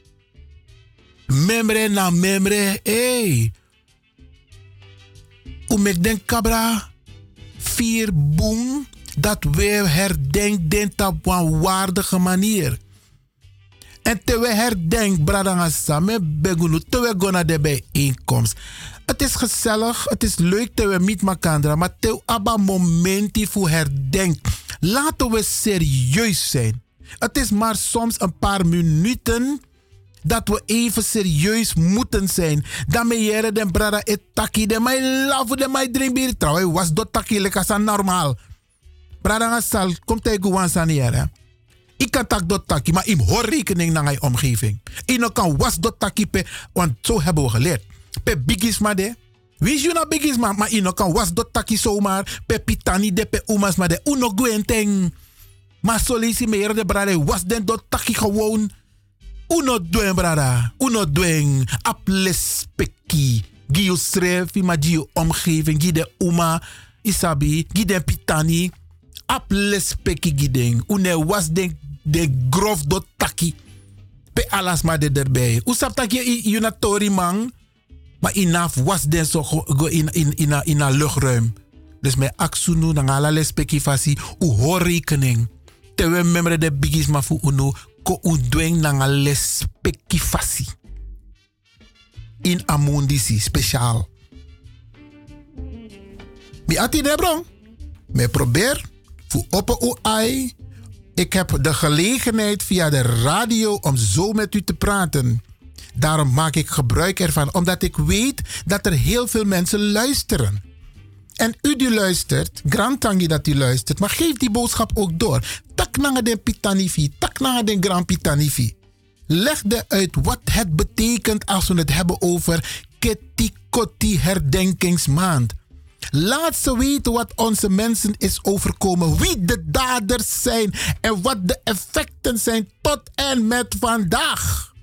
Memre na memre. Hey. Om ik denk cabra. Vier boem. Dat we herdenken op een waardige manier. En te we herdenk, bradanga samen, begunu, te we gona de bijeenkomst. Het is gezellig, het is leuk te we met elkaar, maar te abba momenti voor herdenk. Laten we serieus zijn. Het is maar soms een paar minuten dat we even serieus moeten zijn. Dan me jere den brada et taki, de mij love, de mij drinkbier. Trouwens, was dat taki lekker normaal. Brada sal, komt tegen Guan Saniere. Ik kan tak dat taki, maar ik hoor rekening naar je omgeving. Ik kan was dat taki want zo hebben we geleerd. Pe bigis maar de. Wie je bigis maar, ik kan was dat taki zomaar. Pe pitani de pe umas maar de. Uno gwenteng. Maar solisi meer de brade was den dat taki gewoon. Uno doen brada. Uno doen. Aples peki. Gio schreef, maar gio omgeving. Gide de uma. Isabi. Gide de pitani. Aples peki gideng. Une was den de grof do taki. Pe alas maar de erbij. Hoe sap tak je in een tori man? Maar inaf was den zo go in, in, in, in, in luchtruim. Dus met aksunu na ala lespeki fasi u hoor rekening. Tewe memre de bigis ma fu unu ko u dweng na lespeki fasi. In amundisi speciaal. Mi ati de bron. Me probeer fu open u ai ik heb de gelegenheid via de radio om zo met u te praten. Daarom maak ik gebruik ervan, omdat ik weet dat er heel veel mensen luisteren. En u die luistert, Grantangi dat u luistert, maar geef die boodschap ook door. Tak na de pitanifi, tak na de grand pitanifi. Leg de uit wat het betekent als we het hebben over Ketikoti herdenkingsmaand. Laat ze weten wat onze mensen is overkomen, wie de daders zijn en wat de effecten zijn tot en met vandaag.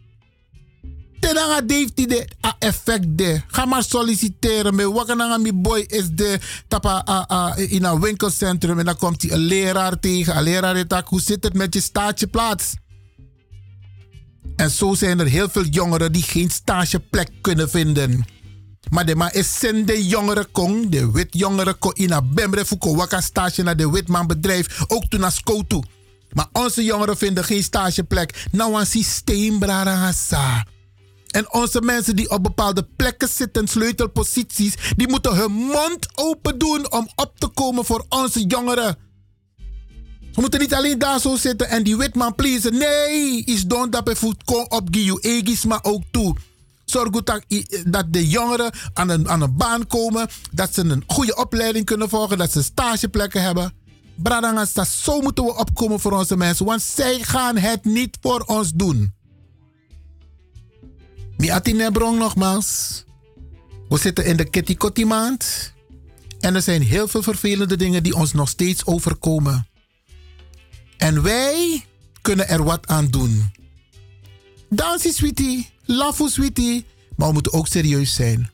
tenanga heeft de effect. Ga maar solliciteren. Me wakananga mi boy is de tapa a, a, in een winkelcentrum en dan komt hij een leraar tegen. Een leraar hoe zit het met je stageplaats? En zo zijn er heel veel jongeren die geen stageplek kunnen vinden. Maar de ma is de jongeren kon, de wit jongeren kon in een bemre fuko waka stage naar de witman bedrijf, ook toen naar toe. Maar onze jongeren vinden geen stageplek. Nou een systeem, brarangasa. En onze mensen die op bepaalde plekken zitten, sleutelposities, die moeten hun mond open doen om op te komen voor onze jongeren. We moeten niet alleen daar zo zitten en die witman pleasen. Nee, is don dat voet kon op Giu Egis, maar ook toe. Zorg dat, de jongeren aan een, aan een baan komen, dat ze een goede opleiding kunnen volgen, dat ze stageplekken hebben. Bradangas, dat zo moeten we opkomen voor onze mensen, want zij gaan het niet voor ons doen. Mi Atinebrong nogmaals. We zitten in de Kitty maand. En er zijn heel veel vervelende dingen die ons nog steeds overkomen. En wij kunnen er wat aan doen. Dansie, sweetie. Love, sweetie. Maar we moeten ook serieus zijn.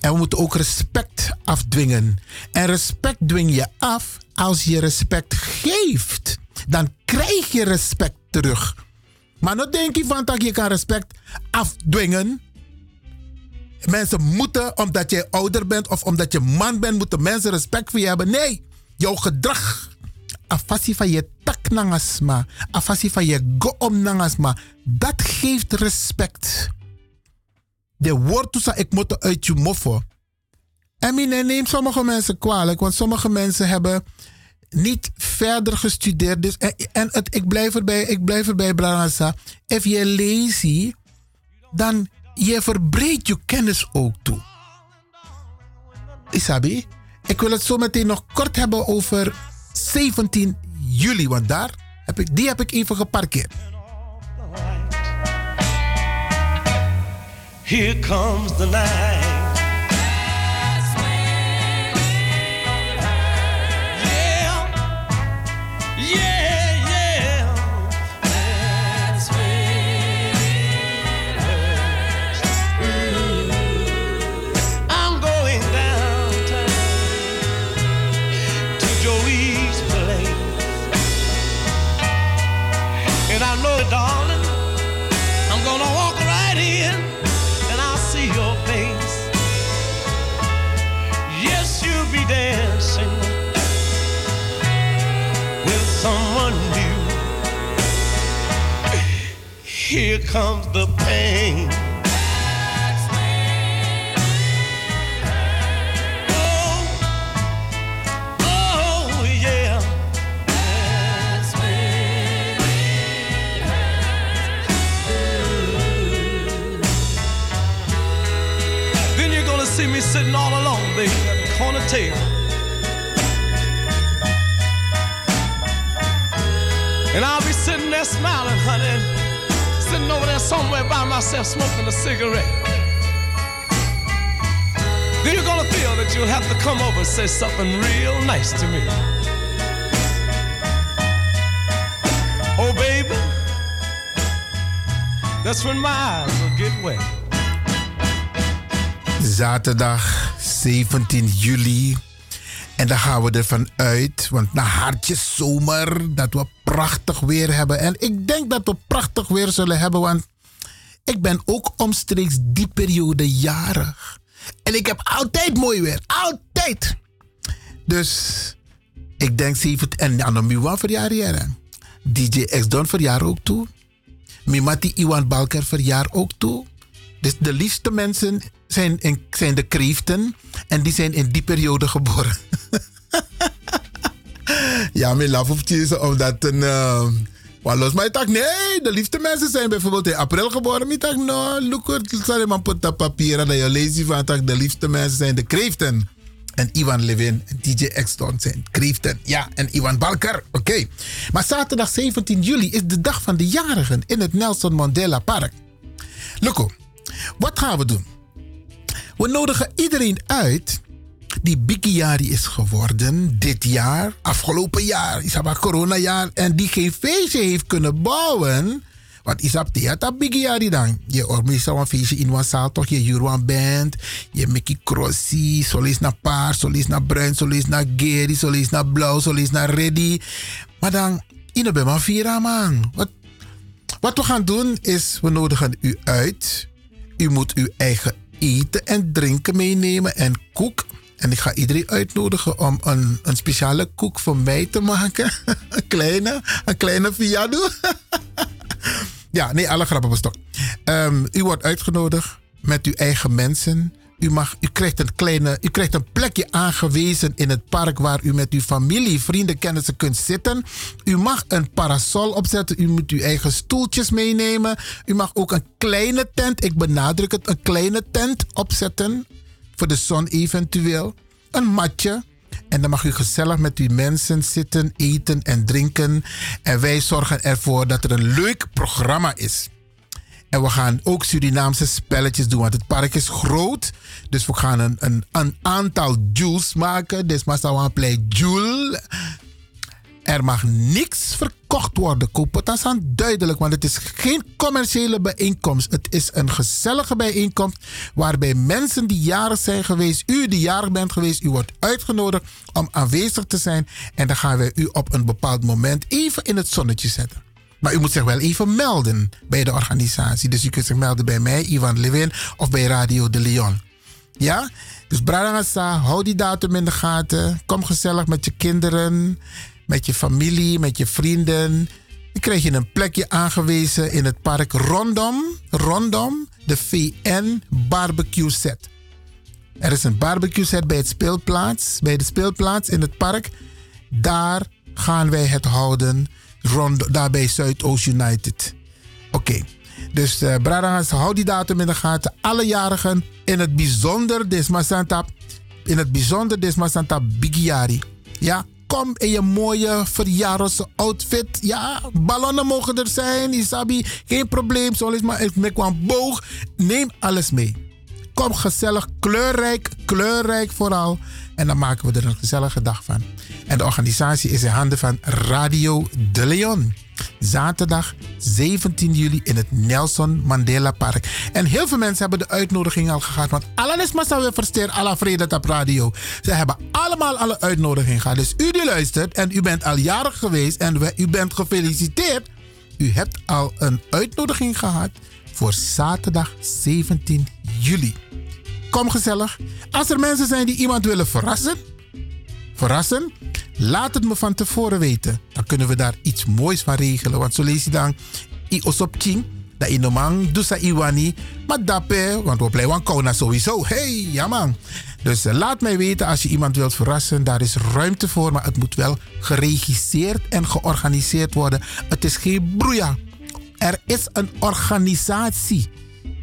En we moeten ook respect afdwingen. En respect dwing je af als je respect geeft. Dan krijg je respect terug. Maar dan denk je van dat je kan respect afdwingen. Mensen moeten, omdat je ouder bent of omdat je man bent, moeten mensen respect voor je hebben. Nee, jouw gedrag. Afasi van je tak nangasma. Afasi van je goom nangasma. Dat geeft respect. De woord ik moet uit je moffo. En neemt sommige mensen kwalijk, want sommige mensen hebben niet verder gestudeerd. Dus, en en het, ik blijf erbij, ik blijf erbij, Branasa. If je lazy, dan je verbreedt je kennis ook toe. Isabi, ik wil het zo meteen nog kort hebben over 17 juli, want daar heb ik, die heb ik even geparkeerd. Here comes the night. Face. Yes, you'll be dancing with someone new. Here comes the pain. Sitting all alone, baby, at the corner table. And I'll be sitting there smiling, honey, sitting over there somewhere by myself smoking a cigarette. Then you're gonna feel that you'll have to come over and say something real nice to me. Oh, baby, that's when my eyes will get wet. Zaterdag 17 juli. En dan gaan we ervan uit, want na hartjes zomer, dat we prachtig weer hebben. En ik denk dat we prachtig weer zullen hebben, want ik ben ook omstreeks die periode jarig. En ik heb altijd mooi weer, altijd. Dus ik denk 17 en Anomiwa verjaar hier. DJ X Don verjaar ook toe. Mimati Iwan Balker verjaar ook toe. Dus de liefste mensen zijn, zijn de kreeften. En die zijn in die periode geboren. [LAUGHS] ja, mijn laf op je omdat een. Uh, los maar ik dacht, nee, de liefste mensen zijn bijvoorbeeld in april geboren. Ik dacht, no, look, het maar put dat papier dat je leest van de liefste mensen zijn de kreeften. En Ivan Levin en DJ X-Don zijn kreeften. Ja, en Ivan Balker. Oké. Maar zaterdag 17 juli is de dag van de jarigen in het Nelson Mandela Park. Loco, wat gaan we doen? We nodigen iedereen uit die Bikiari is geworden dit jaar, afgelopen jaar, is maar coronajaar, en die geen feestje heeft kunnen bouwen. Want dat bigi jari dan. Je organiseert een feestje in zaal toch. Je Juruan band. Je Mickey Crossi. Solis naar paars, solis naar bruin, solis naar geri, solis naar blauw, solis naar ready. Maar dan, in de man vira man. Wat, wat we gaan doen is, we nodigen u uit. U moet uw eigen eten en drinken meenemen en koek. En ik ga iedereen uitnodigen om een, een speciale koek voor mij te maken. [LAUGHS] een kleine, een kleine fiado. [LAUGHS] ja, nee, alle grappen op stok. Ehm, u wordt uitgenodigd met uw eigen mensen. U, mag, u, krijgt een kleine, u krijgt een plekje aangewezen in het park waar u met uw familie, vrienden, kennissen kunt zitten. U mag een parasol opzetten. U moet uw eigen stoeltjes meenemen. U mag ook een kleine tent, ik benadruk het, een kleine tent opzetten. Voor de zon eventueel. Een matje. En dan mag u gezellig met uw mensen zitten, eten en drinken. En wij zorgen ervoor dat er een leuk programma is. En we gaan ook Surinaamse spelletjes doen, want het park is groot. Dus we gaan een, een, een aantal jewels maken. Dus zou play jewel. Er mag niks verkocht worden. Koop het als aan duidelijk, want het is geen commerciële bijeenkomst. Het is een gezellige bijeenkomst waarbij mensen die jarig zijn geweest, u die jarig bent geweest, u wordt uitgenodigd om aanwezig te zijn. En dan gaan wij u op een bepaald moment even in het zonnetje zetten. Maar u moet zich wel even melden bij de organisatie. Dus u kunt zich melden bij mij, Ivan Levin, of bij Radio de Leon. Ja? Dus Bradangasa, hou die datum in de gaten. Kom gezellig met je kinderen, met je familie, met je vrienden. Dan krijg je een plekje aangewezen in het park rondom, rondom de VN barbecue set. Er is een barbecue set bij het speelplaats, bij de speelplaats in het park. Daar gaan wij het houden, rond, daar bij Zuidoost United. Oké, dus uh, Bradangers, hou die datum in de gaten. Alle jarigen, in het bijzonder Desma Santa, in het bijzonder Desma Santa Bigiari. Ja, kom in je mooie verjaardagsoutfit. Ja, ballonnen mogen er zijn, Isabi, geen probleem. Zoals maar met kwam boog. Neem alles mee. Kom gezellig, kleurrijk, kleurrijk vooral. En dan maken we er een gezellige dag van. En de organisatie is in handen van Radio De Leon. Zaterdag 17 juli in het Nelson Mandela Park. En heel veel mensen hebben de uitnodiging al gehad. Want alles maar zou we versteer alle vrede op radio. Ze hebben allemaal alle uitnodiging gehad. Dus u die luistert en u bent al jarig geweest en u bent gefeliciteerd. U hebt al een uitnodiging gehad voor zaterdag 17 juli. Kom gezellig. Als er mensen zijn die iemand willen verrassen, verrassen, laat het me van tevoren weten. Dan kunnen we daar iets moois van regelen. Want zo lees je dan i osop ching, dat in dusa iwani, maar want we blijven kona sowieso. Hey, ja man. Dus eh, laat mij weten als je iemand wilt verrassen. Daar is ruimte voor, maar het moet wel geregisseerd en georganiseerd worden. Het is geen broeia. Er is een organisatie.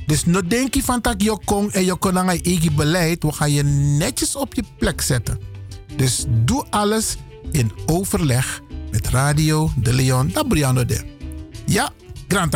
Dus no denk je van dat je kon en je kon aan je beleid. We gaan je netjes op je plek zetten. Dus doe alles in overleg met Radio de Leon. Dat Brianna de. Ja, grand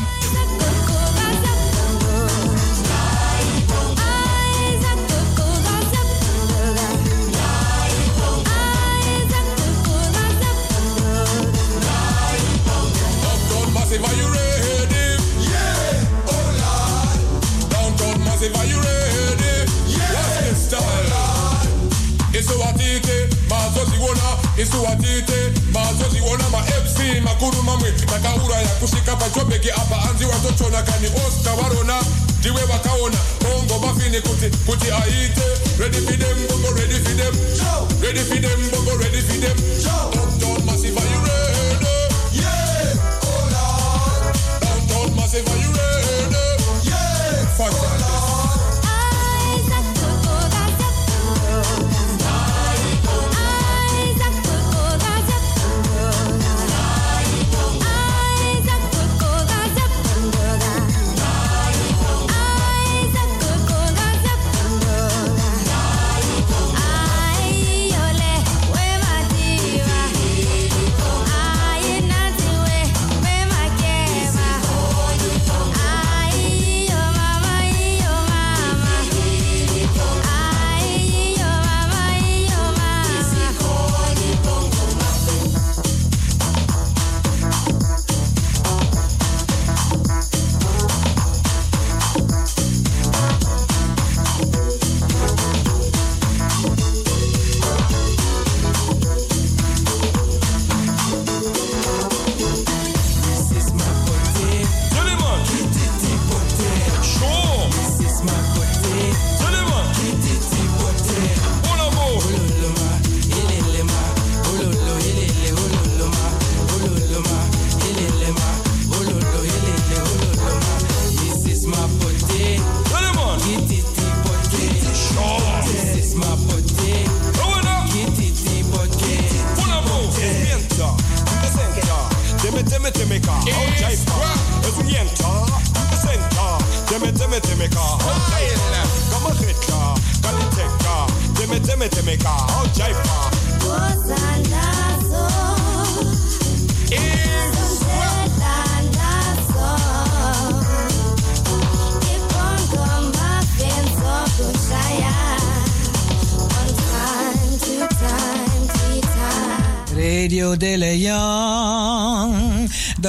kusuwa tite mazoziona mafc makuru mamwe takauraya kusvika pachobheki apa hanzi watochona kani oscar varona ndiwe vakaona ongo mafini kuti kuti aite. Redi fidem bongo redi fidem. Redi fidem bongo redi fidem. Downtown masiva irede yeah. oh,